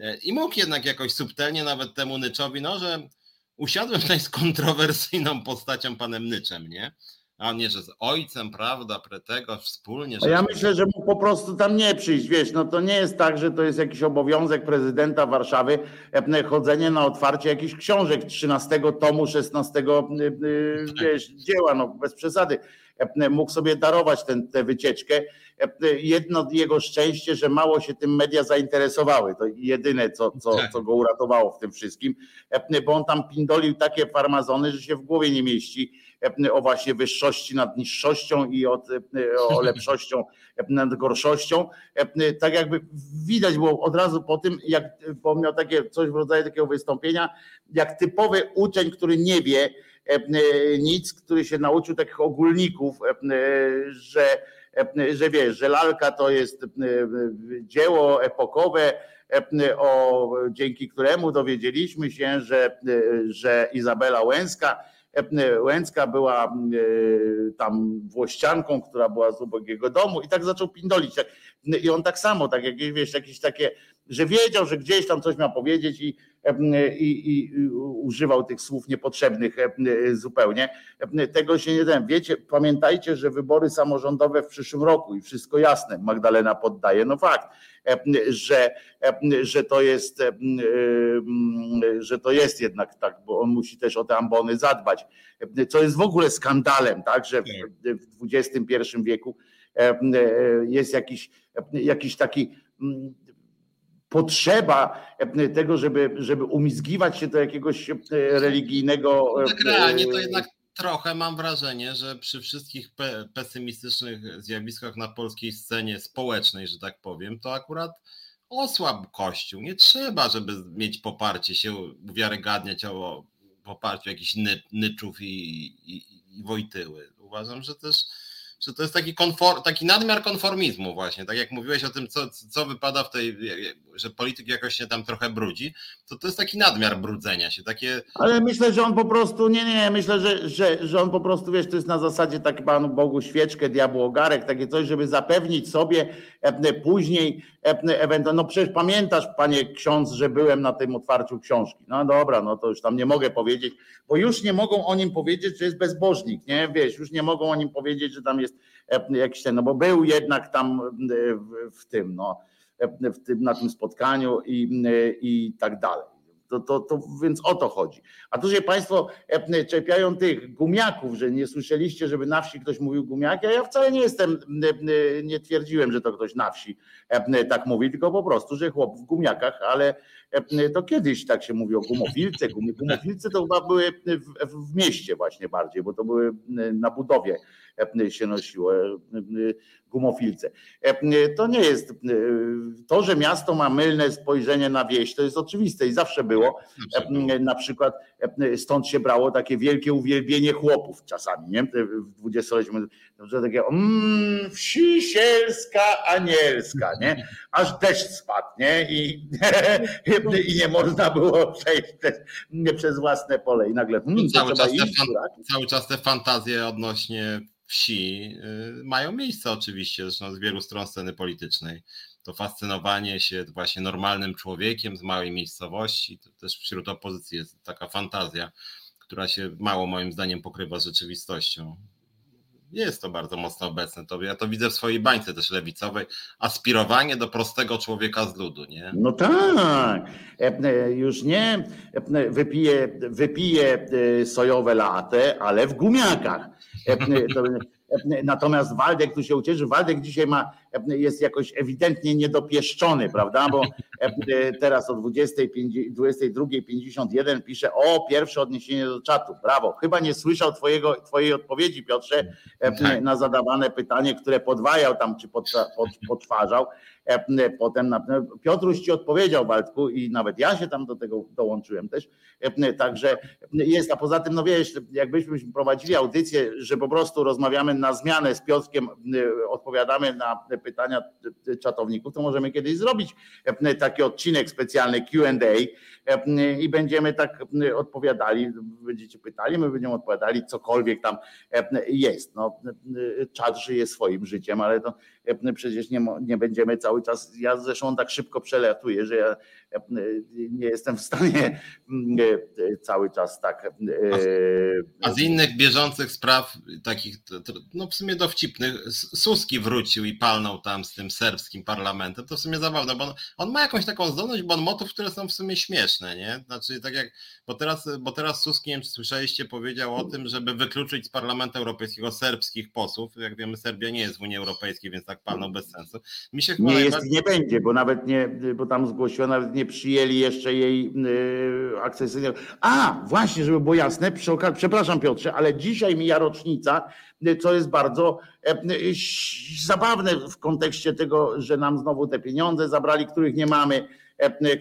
E, I mógł jednak jakoś subtelnie nawet temu Nyczowi, no, że usiadłem tutaj z kontrowersyjną postacią panem Nyczem, nie? A nie, że z ojcem, prawda, pretego wspólnie. Że... Ja myślę, że mógł po prostu tam nie przyjść, wiesz, no to nie jest tak, że to jest jakiś obowiązek prezydenta Warszawy chodzenie na otwarcie jakichś książek 13 tomu, 16 e, e, wiesz, dzieła, no bez przesady. Mógł sobie darować tę wycieczkę. Jedno jego szczęście, że mało się tym media zainteresowały. To jedyne, co, co, tak. co go uratowało w tym wszystkim, bo on tam pindolił takie farmazony, że się w głowie nie mieści o właśnie wyższości nad niższością i od, o lepszością nad gorszością. Tak jakby widać było od razu po tym, jak bo miał takie coś w rodzaju takiego wystąpienia, jak typowy uczeń, który nie wie nic, który się nauczył takich ogólników, że że wiesz, że lalka to jest dzieło epokowe, o, dzięki któremu dowiedzieliśmy się, że, że Izabela Łęska Łęcka była e, tam włościanką, która była z ubogiego domu i tak zaczął pindolić. I on tak samo, tak jak wiesz, jakieś takie, że wiedział, że gdzieś tam coś miał powiedzieć i, i, i używał tych słów niepotrzebnych zupełnie. Tego się nie wiem. Wiecie, pamiętajcie, że wybory samorządowe w przyszłym roku i wszystko jasne. Magdalena poddaje, no fakt że, że to jest, że to jest jednak tak, bo on musi też o te ambony zadbać, co jest w ogóle skandalem, tak, że w XXI wieku jest jakiś, jakiś taki mm, potrzeba tego, żeby, żeby umizgiwać się do jakiegoś religijnego. No tak realnie to jednak trochę mam wrażenie, że przy wszystkich pe pesymistycznych zjawiskach na polskiej scenie społecznej, że tak powiem, to akurat osłabł Kościół. Nie trzeba, żeby mieć poparcie, się uwiarygadniać o poparciu jakichś ny, nyczów i, i, i Wojtyły. Uważam, że też że to jest taki, konfor, taki nadmiar konformizmu właśnie, tak jak mówiłeś o tym, co, co wypada w tej, że polityk jakoś się tam trochę brudzi, to to jest taki nadmiar brudzenia się, takie... Ale myślę, że on po prostu, nie, nie, myślę, że, że, że on po prostu, wiesz, to jest na zasadzie tak Panu Bogu świeczkę, diabłu ogarek, takie coś, żeby zapewnić sobie e, później e, ewentualnie, no przecież pamiętasz, panie ksiądz, że byłem na tym otwarciu książki, no dobra, no to już tam nie mogę powiedzieć, bo już nie mogą o nim powiedzieć, że jest bezbożnik, nie, wiesz, już nie mogą o nim powiedzieć, że tam jest E, jakiś ten, no bo był jednak tam e, w, w tym, no, e, w tym, na tym spotkaniu i, i tak dalej. To, to, to, więc o to chodzi. A tu się Państwo czepiają tych gumiaków, że nie słyszeliście, żeby na wsi ktoś mówił gumiaki, a ja wcale nie jestem, nie twierdziłem, że to ktoś na wsi tak mówi, tylko po prostu, że chłop w gumiakach, ale to kiedyś tak się mówi o gumofilce. Gumofilce to chyba były w, w mieście właśnie bardziej, bo to były na budowie się nosiło gumofilce. To nie jest to, że miasto ma mylne spojrzenie na wieś, to jest oczywiste i zawsze było. Na przykład stąd się brało takie wielkie uwielbienie chłopów czasami, nie? W dwudziestoleciu, że takie mm, wsi sielska, anielska, nie? Aż deszcz spadł, nie? I, i nie można było przejść przez własne pole i nagle hmm, cały, czas iść, fan, cały czas te fantazje odnośnie wsi y, mają miejsce oczywiście, zresztą z wielu stron sceny politycznej. To fascynowanie się właśnie normalnym człowiekiem z małej miejscowości, to też wśród opozycji jest taka fantazja, która się mało moim zdaniem pokrywa z rzeczywistością. Jest to bardzo mocno obecne. To ja to widzę w swojej bańce też lewicowej. Aspirowanie do prostego człowieka z ludu, nie? No tak. E, już nie wypije, wypije e, sojowe latę, ale w gumiakach. E, natomiast Waldek tu się ucieszy. Waldek dzisiaj ma, jest jakoś ewidentnie niedopieszczony, prawda? Bo teraz o 22.51 pisze o pierwsze odniesienie do czatu. Brawo. Chyba nie słyszał twojego, twojej odpowiedzi, Piotrze, tak. na zadawane pytanie, które podwajał tam, czy podtwarzał. Potem Piotruś ci odpowiedział Waldku i nawet ja się tam do tego dołączyłem też. Także jest, a poza tym, no wiesz, jakbyśmy prowadzili audycję, że po prostu rozmawiamy na zmianę z Piotrkiem, odpowiadamy na pytania czatowników, to możemy kiedyś zrobić taki odcinek specjalny QA i będziemy tak odpowiadali, będziecie pytali, my będziemy odpowiadali, cokolwiek tam jest. No, czat żyje swoim życiem, ale to przecież nie, nie będziemy cały czas, ja zresztą tak szybko przelatuję, że ja nie jestem w stanie cały czas tak. E, a z innych bieżących spraw, takich no w sumie dowcipnych, Suski wrócił i palnął tam z tym serbskim parlamentem. To w sumie zabawne, bo on, on ma jakąś taką zdolność bonmotów, które są w sumie śmieszne, nie? Znaczy tak jak, bo teraz, bo teraz Suski, nie wiem, słyszeliście, powiedział o tym, żeby wykluczyć z Parlamentu Europejskiego serbskich posłów. Jak wiemy, Serbia nie jest w Unii Europejskiej, więc tak palnął bez sensu. Mi się nie jest i nie będzie, bo nawet nie, bo tam zgłosiła, nawet nie przyjęli jeszcze jej yy, akcesyjnego. A, właśnie, żeby było jasne, przy okazji, przepraszam Piotrze, ale dzisiaj mija rocznica, y, co jest bardzo e, y, zabawne w kontekście tego, że nam znowu te pieniądze zabrali, których nie mamy, y,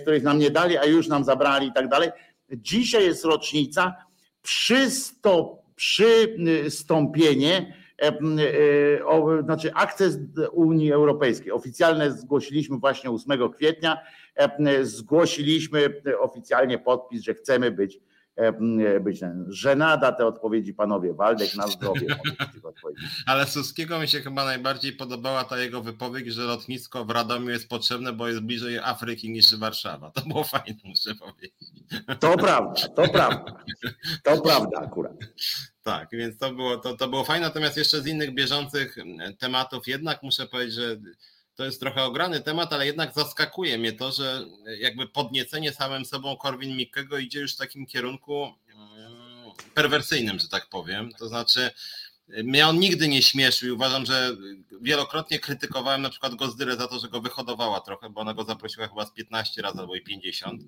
których nam nie dali, a już nam zabrali i tak dalej. Dzisiaj jest rocznica przystąpienie przystąpienie E, znaczy akces Unii Europejskiej. Oficjalne zgłosiliśmy właśnie 8 kwietnia, zgłosiliśmy oficjalnie podpis, że chcemy być być żenada te odpowiedzi panowie Waldek na zdrowie. Ale Suskiego mi się chyba najbardziej podobała ta jego wypowiedź, że lotnisko w Radomiu jest potrzebne, bo jest bliżej Afryki niż Warszawa. To było fajne, muszę powiedzieć. To prawda, to prawda. To prawda akurat. Tak, więc to było, to, to było fajne. Natomiast jeszcze z innych bieżących tematów jednak muszę powiedzieć, że to jest trochę ograny temat, ale jednak zaskakuje mnie to, że jakby podniecenie samym sobą Korwin Mikkego idzie już w takim kierunku mm, perwersyjnym, że tak powiem. To znaczy mnie on nigdy nie śmieszył i uważam, że wielokrotnie krytykowałem na przykład Gozdyrę za to, że go wyhodowała trochę, bo ona go zaprosiła chyba z 15 razy albo i 50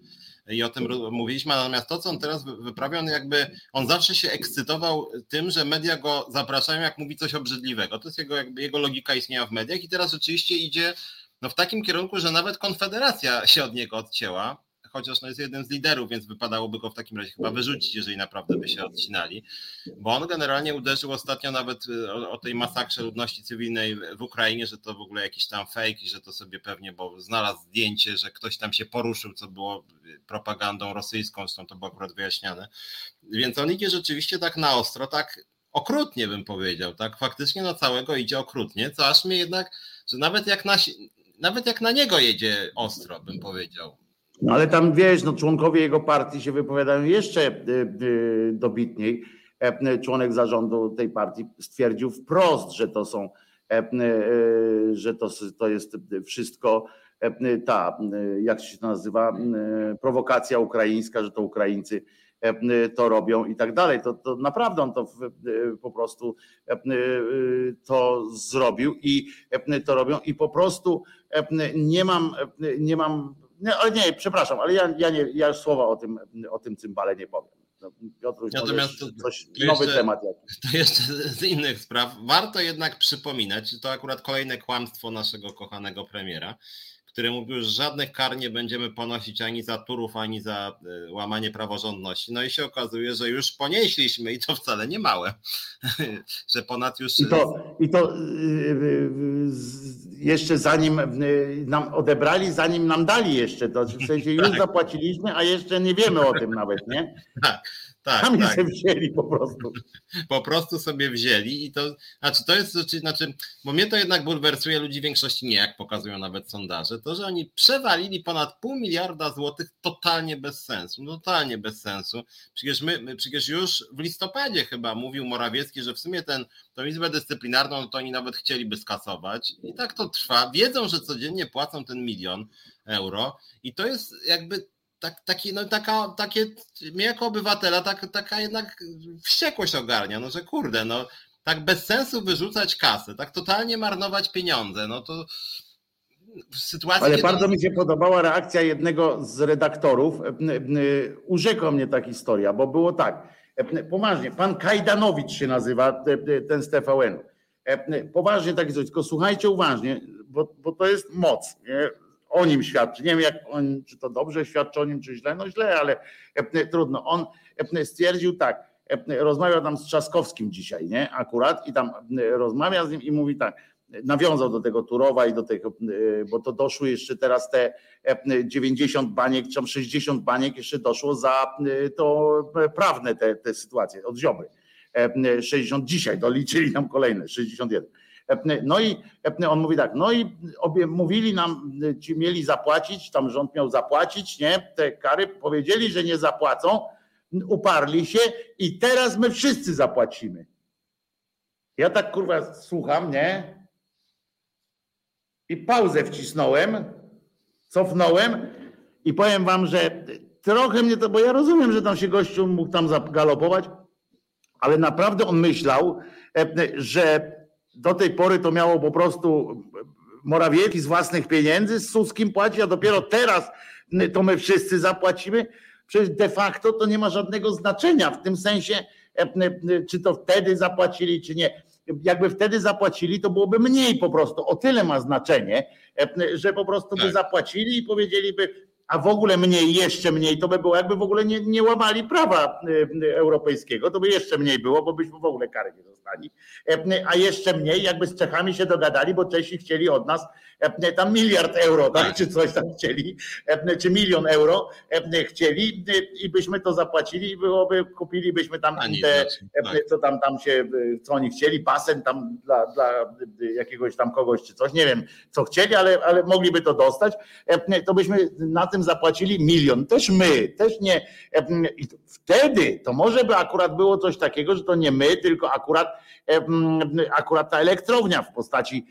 i o tym mówiliśmy, natomiast to, co on teraz wyprawia, on jakby, on zawsze się ekscytował tym, że media go zapraszają, jak mówi coś obrzydliwego. To jest jego, jakby jego logika istnienia w mediach i teraz rzeczywiście idzie no, w takim kierunku, że nawet Konfederacja się od niego odcięła chociaż no jest jeden z liderów, więc wypadałoby go w takim razie chyba wyrzucić, jeżeli naprawdę by się odcinali, bo on generalnie uderzył ostatnio nawet y, o, o tej masakrze ludności cywilnej w Ukrainie, że to w ogóle jakiś tam fake i że to sobie pewnie, bo znalazł zdjęcie, że ktoś tam się poruszył, co było propagandą rosyjską, zresztą to było akurat wyjaśniane. Więc on idzie rzeczywiście tak na ostro, tak okrutnie bym powiedział, tak? Faktycznie na całego idzie okrutnie, co aż mnie jednak, że nawet jak na, nawet jak na niego jedzie ostro, bym powiedział. No ale tam wiesz, no członkowie jego partii się wypowiadają jeszcze y, y, dobitniej. E, członek zarządu tej partii stwierdził wprost, że to są, e, że to, to jest wszystko e, ta, jak się to nazywa, prowokacja ukraińska, że to Ukraińcy to robią i tak dalej. To, to naprawdę on to po prostu to zrobił i to robią i po prostu nie mam, nie mam nie, ale nie, przepraszam, ale ja, ja, nie, ja słowa o tym, o tym cymbale nie powiem. No, Piotruś, Natomiast to, coś, to nowy jeszcze, temat. Jakiś. To jeszcze z innych spraw. Warto jednak przypominać, to akurat kolejne kłamstwo naszego kochanego premiera, który mówił, że żadnych kar nie będziemy ponosić ani za turów, ani za e, łamanie praworządności. No i się okazuje, że już ponieśliśmy i to wcale nie małe, że ponad już... I to, i to y, y, jeszcze zanim nam odebrali, zanim nam dali jeszcze, to w sensie już tak. zapłaciliśmy, a jeszcze nie wiemy o tym nawet, nie? Tak. Tak, Sami tak. sobie wzięli po prostu. Po prostu sobie wzięli i to, znaczy to jest, znaczy, bo mnie to jednak bulwersuje, ludzi w większości nie, jak pokazują nawet sondaże, to, że oni przewalili ponad pół miliarda złotych totalnie bez sensu, totalnie bez sensu. Przecież my, przecież już w listopadzie chyba mówił Morawiecki, że w sumie ten, tą Izbę Dyscyplinarną to oni nawet chcieliby skasować i tak to trwa. Wiedzą, że codziennie płacą ten milion euro i to jest jakby tak, taki, no, taka, takie, mnie jako obywatela tak, taka jednak wściekłość ogarnia, no że kurde, no tak bez sensu wyrzucać kasę, tak totalnie marnować pieniądze, no to w sytuacji. Ale bardzo mi się podobała reakcja jednego z redaktorów. Urzekła mnie ta historia, bo było tak. Poważnie, pan Kajdanowicz się nazywa, ten z TVN. Poważnie taki coś, tylko słuchajcie uważnie, bo, bo to jest moc. Nie? O nim świadczy. Nie wiem, jak on, czy to dobrze świadczy o nim, czy źle. No źle, ale e, trudno. On e, stwierdził tak, e, rozmawiał tam z Trzaskowskim dzisiaj, nie? Akurat i tam rozmawia z nim i mówi tak, nawiązał do tego Turowa i do tego, bo to doszły jeszcze teraz te 90 baniek, czy 60 baniek jeszcze doszło za to prawne te, te sytuacje od Ziobry. 60 dzisiaj, doliczyli nam kolejne, 61. No i on mówi tak, no i obie mówili nam, ci mieli zapłacić, tam rząd miał zapłacić, nie, te kary, powiedzieli, że nie zapłacą, uparli się i teraz my wszyscy zapłacimy. Ja tak kurwa słucham, nie? I pauzę wcisnąłem, cofnąłem i powiem wam, że trochę mnie to, bo ja rozumiem, że tam się gościu mógł tam zagalopować, ale naprawdę on myślał, że do tej pory to miało po prostu Morawiecki z własnych pieniędzy, z Suskim płaci, a dopiero teraz to my wszyscy zapłacimy. Przecież de facto to nie ma żadnego znaczenia w tym sensie, czy to wtedy zapłacili, czy nie. Jakby wtedy zapłacili, to byłoby mniej po prostu. O tyle ma znaczenie, że po prostu by tak. zapłacili i powiedzieliby, a w ogóle mniej, jeszcze mniej, to by było jakby w ogóle nie, nie łamali prawa y, europejskiego, to by jeszcze mniej było, bo byśmy w ogóle kary nie dostali. E, a jeszcze mniej, jakby z Czechami się dogadali, bo Czesi chcieli od nas e, tam miliard euro, tak? czy coś tam chcieli, e, czy milion euro chcieli i byśmy to zapłacili i byłoby, kupilibyśmy tam te, tak. co tam, tam się, co oni chcieli, basen tam dla, dla jakiegoś tam kogoś czy coś, nie wiem co chcieli, ale, ale mogliby to dostać, to byśmy na tym zapłacili milion, też my, też nie. I wtedy to może by akurat było coś takiego, że to nie my, tylko akurat, akurat ta elektrownia w postaci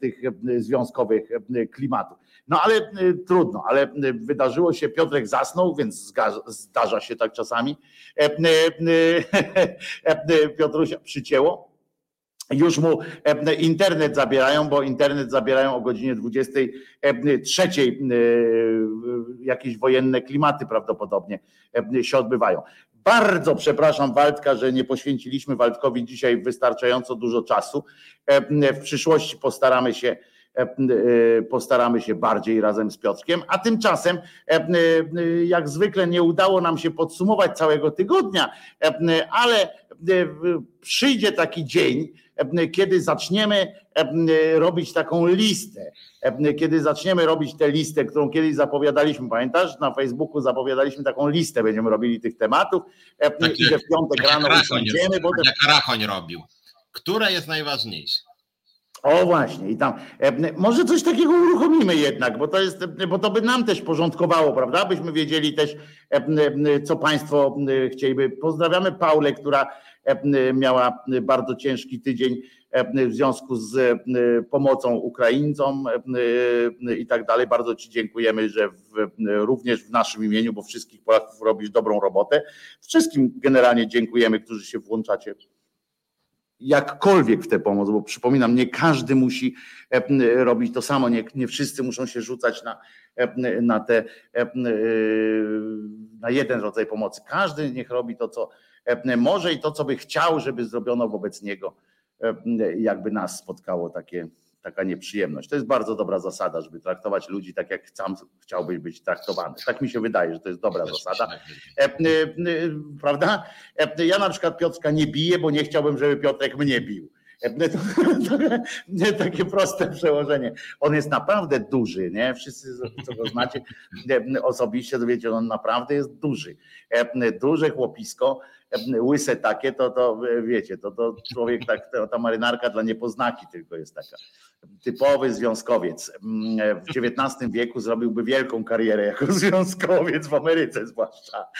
tych związkowych klimatów. No ale trudno, ale wydarzyło się, Piotrek zasnął, więc zdarza się tak czasami. Piotrusia przycięło już mu internet zabierają, bo internet zabierają o godzinie 23. Jakieś wojenne klimaty prawdopodobnie się odbywają. Bardzo przepraszam Waldka, że nie poświęciliśmy Waldkowi dzisiaj wystarczająco dużo czasu. W przyszłości postaramy się postaramy się bardziej razem z Piotrkiem, a tymczasem jak zwykle nie udało nam się podsumować całego tygodnia, ale przyjdzie taki dzień, kiedy zaczniemy robić taką listę, kiedy zaczniemy robić tę listę, którą kiedyś zapowiadaliśmy, pamiętasz? Na Facebooku zapowiadaliśmy taką listę, będziemy robili tych tematów tak i że w piątek rano usiądziemy. Bo jak Rachoń robił. Które jest najważniejsze? O właśnie, i tam może coś takiego uruchomimy jednak, bo to jest, bo to by nam też porządkowało, prawda? Byśmy wiedzieli też, co Państwo chcieliby. Pozdrawiamy Paulę, która miała bardzo ciężki tydzień w związku z pomocą Ukraińcom i tak dalej. Bardzo Ci dziękujemy, że w, również w naszym imieniu, bo wszystkich Polaków robisz dobrą robotę. Wszystkim generalnie dziękujemy, którzy się włączacie jakkolwiek w tę pomoc, bo przypominam, nie każdy musi robić to samo, nie, nie wszyscy muszą się rzucać na, na, te, na jeden rodzaj pomocy. Każdy niech robi to, co może i to, co by chciał, żeby zrobiono wobec niego, jakby nas spotkało takie, taka nieprzyjemność. To jest bardzo dobra zasada, żeby traktować ludzi tak, jak sam chciałbyś być traktowany. Tak mi się wydaje, że to jest dobra zasada. Tak prawda? Ja na przykład Piotrka nie biję, bo nie chciałbym, żeby Piotrek mnie bił. Takie proste przełożenie. On jest naprawdę duży, nie? Wszyscy, co go znacie osobiście, to wiecie, on naprawdę jest duży. Duże chłopisko łyse takie, to, to wiecie, to, to człowiek tak, ta marynarka dla niepoznaki tylko jest taka. Typowy związkowiec. W XIX wieku zrobiłby wielką karierę jako związkowiec w Ameryce zwłaszcza.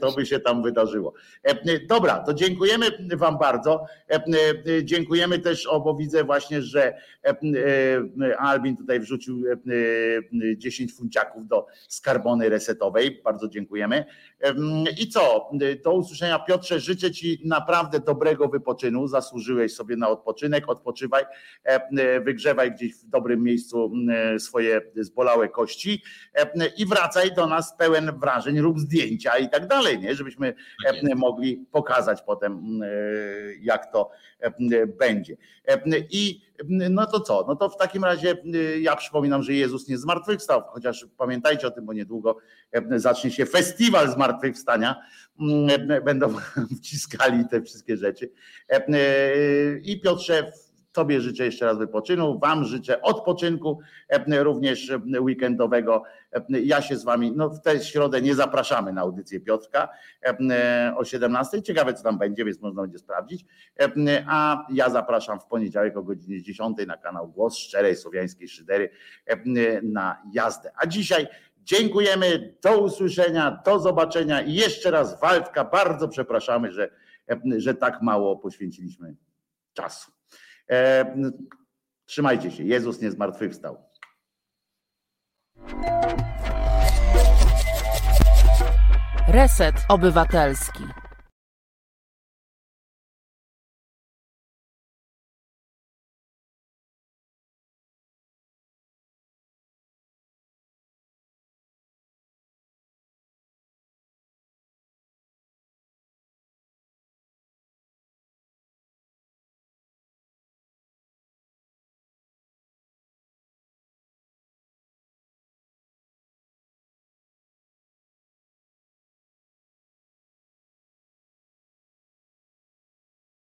To by się tam wydarzyło. Dobra, to dziękujemy Wam bardzo. Dziękujemy też, bo widzę właśnie, że Albin tutaj wrzucił 10 funciaków do skarbony resetowej. Bardzo dziękujemy. I co? Do usłyszenia Piotrze, życzę Ci naprawdę dobrego wypoczynu. Zasłużyłeś sobie na odpoczynek, odpoczywaj, wygrzewaj gdzieś w dobrym miejscu swoje zbolałe kości i wracaj do nas pełen wrażeń, rób zdjęcia i tak dalej, nie? żebyśmy mogli pokazać potem, jak to będzie. I no to co? No to w takim razie ja przypominam, że Jezus nie zmartwychwstał, chociaż pamiętajcie o tym, bo niedługo zacznie się festiwal zmartwychwstania. Będą wciskali te wszystkie rzeczy. I Piotrze, Tobie życzę jeszcze raz wypoczynu, Wam życzę odpoczynku, również weekendowego. Ja się z Wami, no w tę środę nie zapraszamy na audycję Piotrka o 17. Ciekawe, co tam będzie, więc można będzie sprawdzić. A ja zapraszam w poniedziałek o godzinie 10 na kanał Głos Szczerej Słowiańskiej Szydery na jazdę. A dzisiaj dziękujemy, do usłyszenia, do zobaczenia i jeszcze raz Waldka, bardzo przepraszamy, że, że tak mało poświęciliśmy czasu. E, trzymajcie się. Jezus nie zmartwychwstał. Reset Obywatelski.